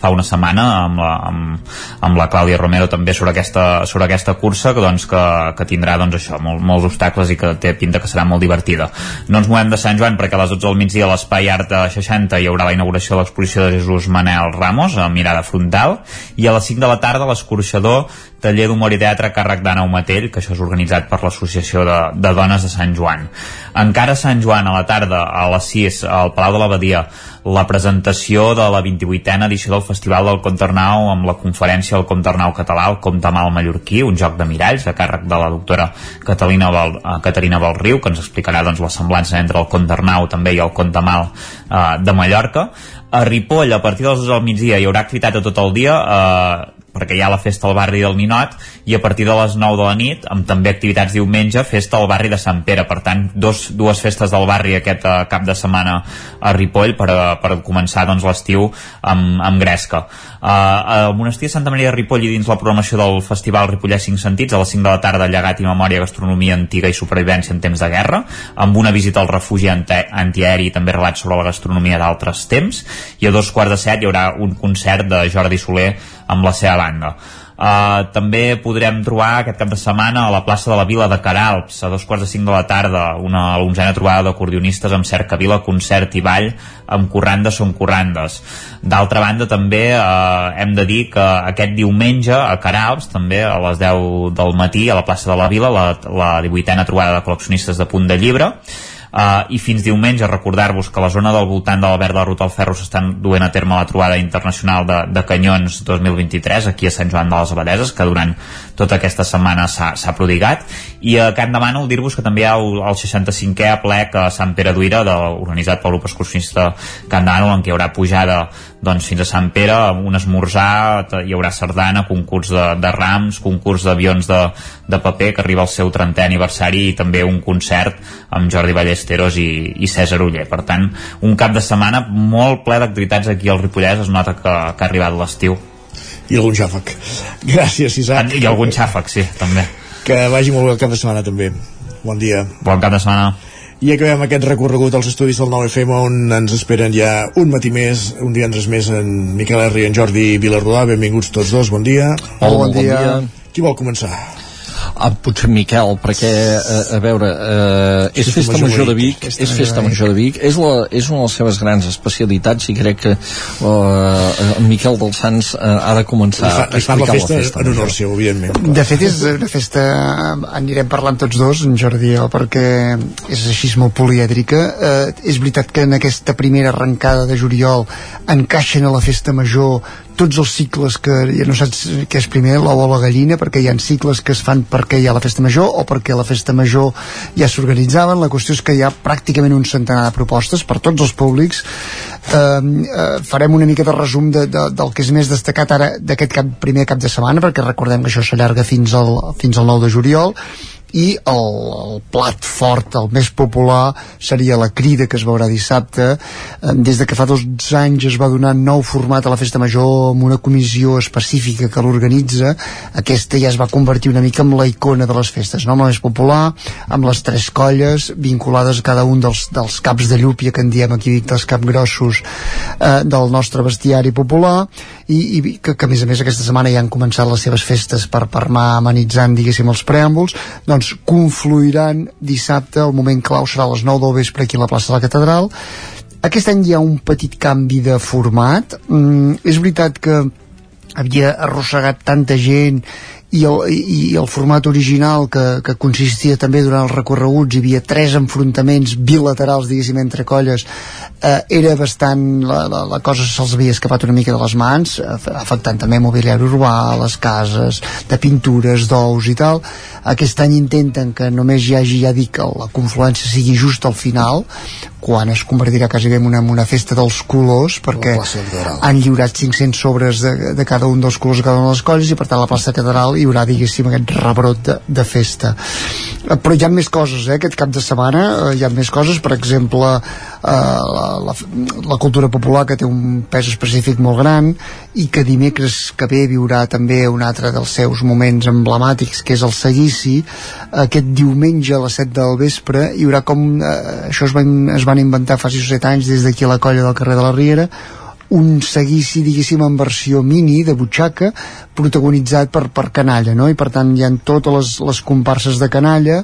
fa una setmana amb la, amb, amb la Clàudia Romero també sobre aquesta, sobre aquesta cursa que, doncs, que, que tindrà doncs, això, molt, molts obstacles i que té pinta que serà molt divertida. No ens movem de Sant Joan perquè a les 12 del migdia a l'Espai Art de 60 hi haurà la inauguració de l'exposició de Jesús Manel Ramos a mirada frontal i a les 5 de la tarda l'escorxador taller d'humor i teatre càrrec d'Anna Matell, que això és organitzat per l'Associació de, de Dones de Sant Joan. Encara Sant Joan, a la tarda, a les 6, al Palau de l'Abadia, la presentació de la 28a edició del Festival del Comte Arnau amb la conferència del Comte Arnau català, el Comte Mal Mallorquí, un joc de miralls a càrrec de la doctora Catalina Val, uh, Caterina Valriu, que ens explicarà doncs, la semblança entre el Comte Arnau també i el Comte Mal uh, de Mallorca. A Ripoll, a partir de les 2 del migdia, hi haurà activitat tot el dia, eh, perquè hi ha la festa al barri del Ninot i a partir de les 9 de la nit amb també activitats diumenge, festa al barri de Sant Pere. Per tant, dos, dues festes del barri aquest uh, cap de setmana a Ripoll per, uh, per començar doncs, l'estiu amb, amb Gresca. Uh, al monestir de Santa Maria de Ripoll i dins la programació del Festival Ripollès 5 Sentits a les 5 de la tarda llegat i memòria, gastronomia antiga i supervivència en temps de guerra amb una visita al refugi antiaeri i també relats sobre la gastronomia d'altres temps. I a dos quarts de set hi haurà un concert de Jordi Soler amb la seva banda. Uh, també podrem trobar aquest cap de setmana a la plaça de la Vila de Caralps a dos quarts de cinc de la tarda una onzena trobada d'acordionistes amb cercavila, concert i ball amb corrandes són corrandes d'altra banda també uh, hem de dir que aquest diumenge a Caralps també a les 10 del matí a la plaça de la Vila la, la 18a trobada de col·leccionistes de punt de llibre Uh, i fins diumenge recordar-vos que la zona del voltant de la Ruta al Ferro s'estan duent a terme la trobada internacional de, de Canyons 2023 aquí a Sant Joan de les Abadeses que durant tota aquesta setmana s'ha prodigat. I a Can Demano dir-vos que també hi ha el, el 65è plec a Sant Pere d'Uira organitzat pel grup excursionista Can Demano en què hi haurà pujada doncs, fins a Sant Pere, un esmorzar, hi haurà sardana, concurs de, de rams, concurs d'avions de, de paper que arriba al seu 30è aniversari i també un concert amb Jordi Ballesteros i, i César Uller. Per tant, un cap de setmana molt ple d'activitats aquí al Ripollès, es nota que, que ha arribat l'estiu. I algun xàfec. Gràcies, Isaac. I algun xàfec, sí, també. Que vagi molt bé el cap de setmana, també. Bon dia. Bon cap de setmana. I acabem aquest recorregut als estudis del 9FM on ens esperen ja un matí més, un divendres més en Miquel R i en Jordi Vilarrodà. Benvinguts tots dos, bon dia. Hola, bon, bon dia. dia. Qui vol començar? Ah, potser Miquel, perquè, a, eh, a veure, eh, és festa major de Vic, és festa major de Vic, és, la, és una de les seves grans especialitats i crec que eh, Miquel dels Sants eh, ha de començar fa, a explicar la festa, la festa en honor seu, evidentment. De fet, és una festa, anirem parlant tots dos, en Jordi perquè és així molt polièdrica. Eh, és veritat que en aquesta primera arrencada de juliol encaixen a la festa major tots els cicles que ja no saps què és primer, l'ou o la gallina, perquè hi ha cicles que es fan perquè hi ha la festa major o perquè la festa major ja s'organitzaven. La qüestió és que hi ha pràcticament un centenar de propostes per tots els públics. Eh, eh, farem una mica de resum de, de, del que és més destacat ara d'aquest cap, primer cap de setmana, perquè recordem que això s'allarga fins, al, fins al 9 de juliol i el, el plat fort, el més popular seria la crida que es veurà dissabte des de que fa dos anys es va donar nou format a la festa major amb una comissió específica que l'organitza aquesta ja es va convertir una mica en la icona de les festes, no? la més popular amb les tres colles vinculades a cada un dels, dels caps de llúpia que en diem aquí dels capgrossos eh, del nostre bestiari popular i, i que, que a més a més aquesta setmana ja han començat les seves festes per, per anar amenitzant diguéssim els preàmbuls. Doncs confluiran dissabte el moment clau serà a les 9 del vespre aquí a la plaça de la Catedral. Aquest any hi ha un petit canvi de format. Mm, és veritat que havia arrossegat tanta gent i el, i el format original que, que consistia també durant els recorreguts hi havia tres enfrontaments bilaterals diguéssim entre colles eh, era bastant la, la, la cosa se'ls havia escapat una mica de les mans afectant també mobiliari urbà les cases de pintures, d'ous i tal. Aquest any intenten que només hi hagi ja dic la confluència sigui just al final quan es convertirà quasi bé en una, en una festa dels colors perquè han lliurat 500 sobres de, de cada un dels colors de cada una de les colles i per tant la plaça catedral hi haurà diguéssim aquest rebrot de, de festa eh, però hi ha més coses eh? aquest cap de setmana eh, hi ha més coses per exemple eh, la, la, la cultura popular que té un pes específic molt gran i que dimecres que ve viurà també un altre dels seus moments emblemàtics que és el seguici aquest diumenge a les 7 del vespre hi haurà com eh, això es va, es va van inventar fa 6 o 7 anys des d'aquí a la colla del carrer de la Riera un seguici, diguéssim, en versió mini de butxaca, protagonitzat per, per Canalla, no? I per tant hi ha totes les, les comparses de Canalla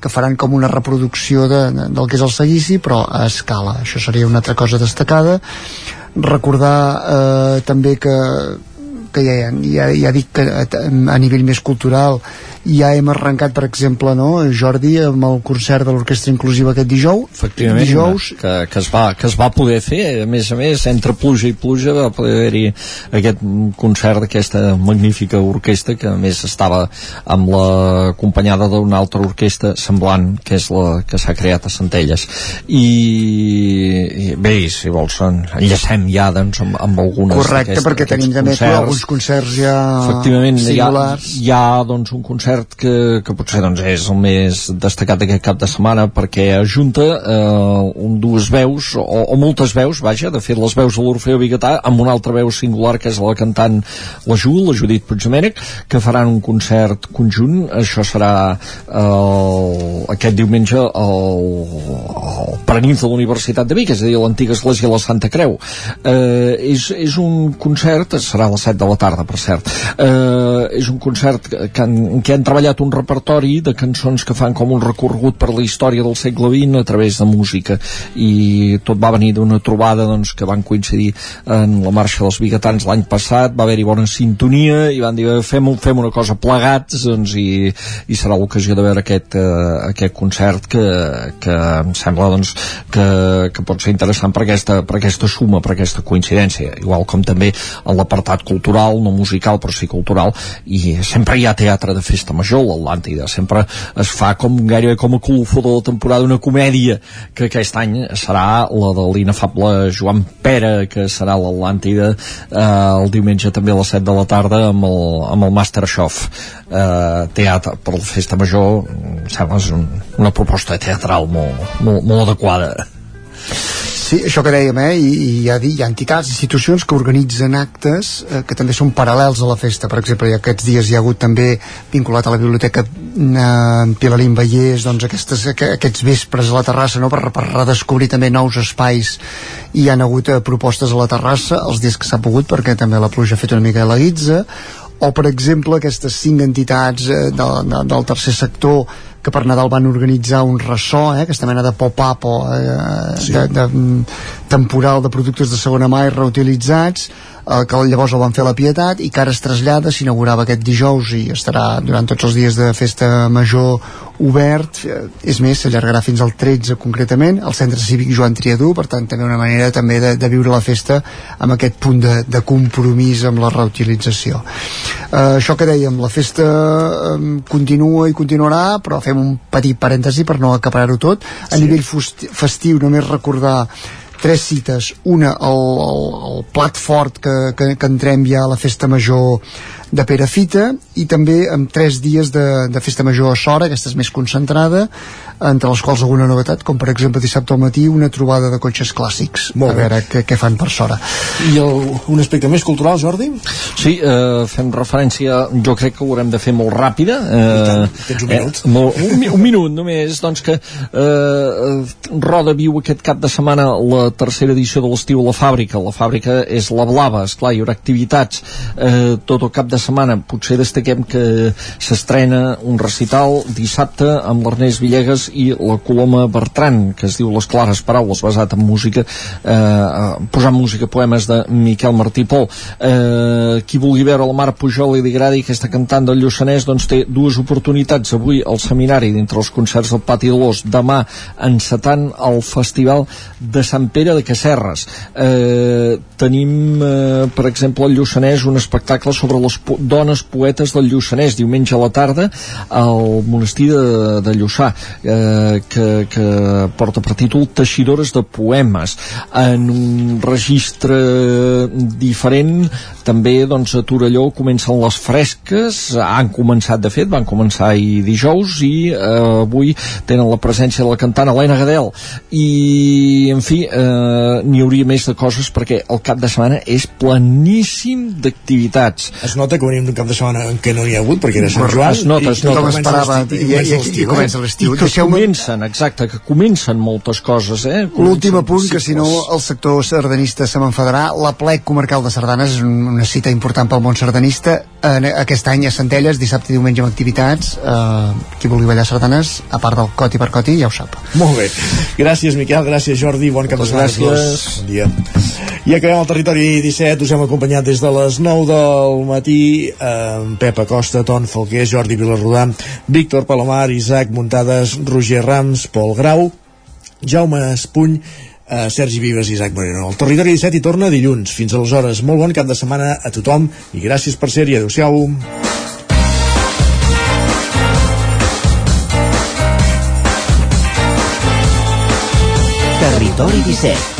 que faran com una reproducció de, de, del que és el seguici, però a escala. Això seria una altra cosa destacada. Recordar eh, també que que ja, ja, ja dic que a, a nivell més cultural ja hem arrencat, per exemple, no, Jordi, amb el concert de l'Orquestra Inclusiva aquest dijous. Efectivament, dijous, que, que, es va, que es va poder fer, a més a més, entre pluja i pluja va poder haver-hi aquest concert d'aquesta magnífica orquestra que a més estava amb l'acompanyada d'una altra orquestra semblant, que és la que s'ha creat a Centelles. I, i bé, si vols, enllacem ja doncs, amb, amb algunes Correcte, perquè tenim també concerts. alguns concerts ja Efectivament, hi ha, singulars. hi ha doncs, un concert que, que potser doncs, és el més destacat d'aquest cap de setmana perquè ajunta eh, un, dues veus o, o moltes veus, vaja, de fet les veus de l'Orfeo Bigatà amb una altra veu singular que és la cantant la Jul, la Judit Puigdomènec que faran un concert conjunt. Això serà eh, aquest diumenge al, al Paranís de la Universitat de Vic és a dir, l'antiga església de la Santa Creu. Eh, és, és un concert serà a les 7 de la tarda per cert. Eh, és un concert que, que, en què han treballat un repertori de cançons que fan com un recorregut per la història del segle XX a través de música. I tot va venir d'una trobada doncs, que van coincidir en la marxa dels biguetans l'any passat, va haver-hi bona sintonia i van dir fem, fem una cosa plegats doncs, i, i serà l'ocasió de veure aquest, eh, aquest concert que, que em sembla doncs, que, que pot ser interessant per aquesta, per aquesta suma, per aquesta coincidència. Igual com també en l'apartat cultural no musical però sí cultural i sempre hi ha teatre de festa major l'Atlàntida, sempre es fa com gairebé com a colofó de la temporada una comèdia que aquest any serà la de l'inefable Joan Pera que serà l'Atlàntida eh, el diumenge també a les 7 de la tarda amb el, amb el Masterchef eh, teatre per la festa major. Em sembla una proposta teatral molt, molt, molt adequada Sí, això que dèiem, eh? I, i hi, ha, hi ha entitats, institucions que organitzen actes eh, que també són paral·lels a la festa. Per exemple, aquests dies hi ha hagut també, vinculat a la biblioteca eh, Pilarín Vallès, doncs aquestes, aquests vespres a la terrassa, no? per, per redescobrir també nous espais. Hi han hagut eh, propostes a la terrassa, els dies que s'ha pogut, perquè també la pluja ha fet una mica la guitza, o per exemple aquestes cinc entitats eh, de, de, del tercer sector que per Nadal van organitzar un ressò, eh, aquesta mena de pop-up o eh, sí. de, de, temporal de productes de segona mà i reutilitzats eh, que llavors el van fer a la Pietat i que ara es trasllada, s'inaugurava aquest dijous i estarà durant tots els dies de festa major obert, eh, és més, s'allargarà fins al 13 concretament, al Centre Cívic Joan Triadú, per tant també una manera també de, de viure la festa amb aquest punt de, de compromís amb la reutilització. Eh, això que dèiem, la festa eh, continua i continuarà, però fem un petit parèntesi per no acaparar-ho tot. A sí. nivell festiu només recordar tres cites, una el, el, el plat fort que, que, que entrem ja a la festa major de Perafita i també amb tres dies de, de festa major a Sora, aquesta és més concentrada entre les quals alguna novetat com per exemple dissabte al matí una trobada de cotxes clàssics. Molt a veure què, què fan per Sora. I el, un aspecte més cultural Jordi? Sí, eh, fem referència jo crec que ho haurem de fer molt ràpida eh, tens un minut. eh, molt, un, un minut només doncs que eh, Roda viu aquest cap de setmana la tercera edició de l'estiu a la fàbrica. La fàbrica és la blava, esclar, hi haurà activitats eh, tot el cap de setmana. Potser destaquem que s'estrena un recital dissabte amb l'Ernest Villegas i la Coloma Bertran que es diu Les Clares Paraules basat en música eh, posant música poemes de Miquel Martí Pol. Eh, qui vulgui veure la Mar Pujol i li agradi aquesta cantant del Lluçanès doncs té dues oportunitats. Avui al seminari dintre els concerts del Pati de l'Os demà encetant el Festival de Sant Pere de Casserres. Eh, tenim eh, per exemple al Lluçanès un espectacle sobre les po dones poetes del Lluçanès diumenge a la tarda al monestir de, de Lluçà eh, que, que porta per títol Teixidores de poemes. En un registre diferent també doncs a Torelló comencen les fresques han començat de fet, van començar ahir dijous i eh, avui tenen la presència de la cantant Helena Gadel. I en fi eh, n'hi hauria més de coses perquè el cap de setmana és planíssim d'activitats. Es nota que venim d'un cap de setmana en què no n'hi ha hagut perquè era Sant Joan es nota, es nota, i, i, i, i, i comença l'estiu deixeu comencen, exacte, que comencen moltes coses, eh? L'últim apunt, que si no el sector sardanista se m'enfadarà, la plec comarcal de sardanes és un- una cita important pel món sardanista. En aquest any a Centelles, dissabte i diumenge amb activitats. Eh, qui vulgui ballar sardanes, a part del coti per coti, ja ho sap. Molt bé. Gràcies, Miquel, gràcies, Jordi. Bon cap de setmana. gràcies. Bon dia. I acabem el territori 17. Us hem acompanyat des de les 9 del matí eh, Pep Acosta, Ton Falquer, Jordi Vilarrodà, Víctor Palomar, Isaac Muntades, Roger Rams, Pol Grau, Jaume Espuny, eh, Sergi Vives i Isaac Moreno. El territori 17 hi torna dilluns. Fins aleshores, molt bon cap de setmana a tothom i gràcies per ser-hi. Adéu-siau. Territori 17,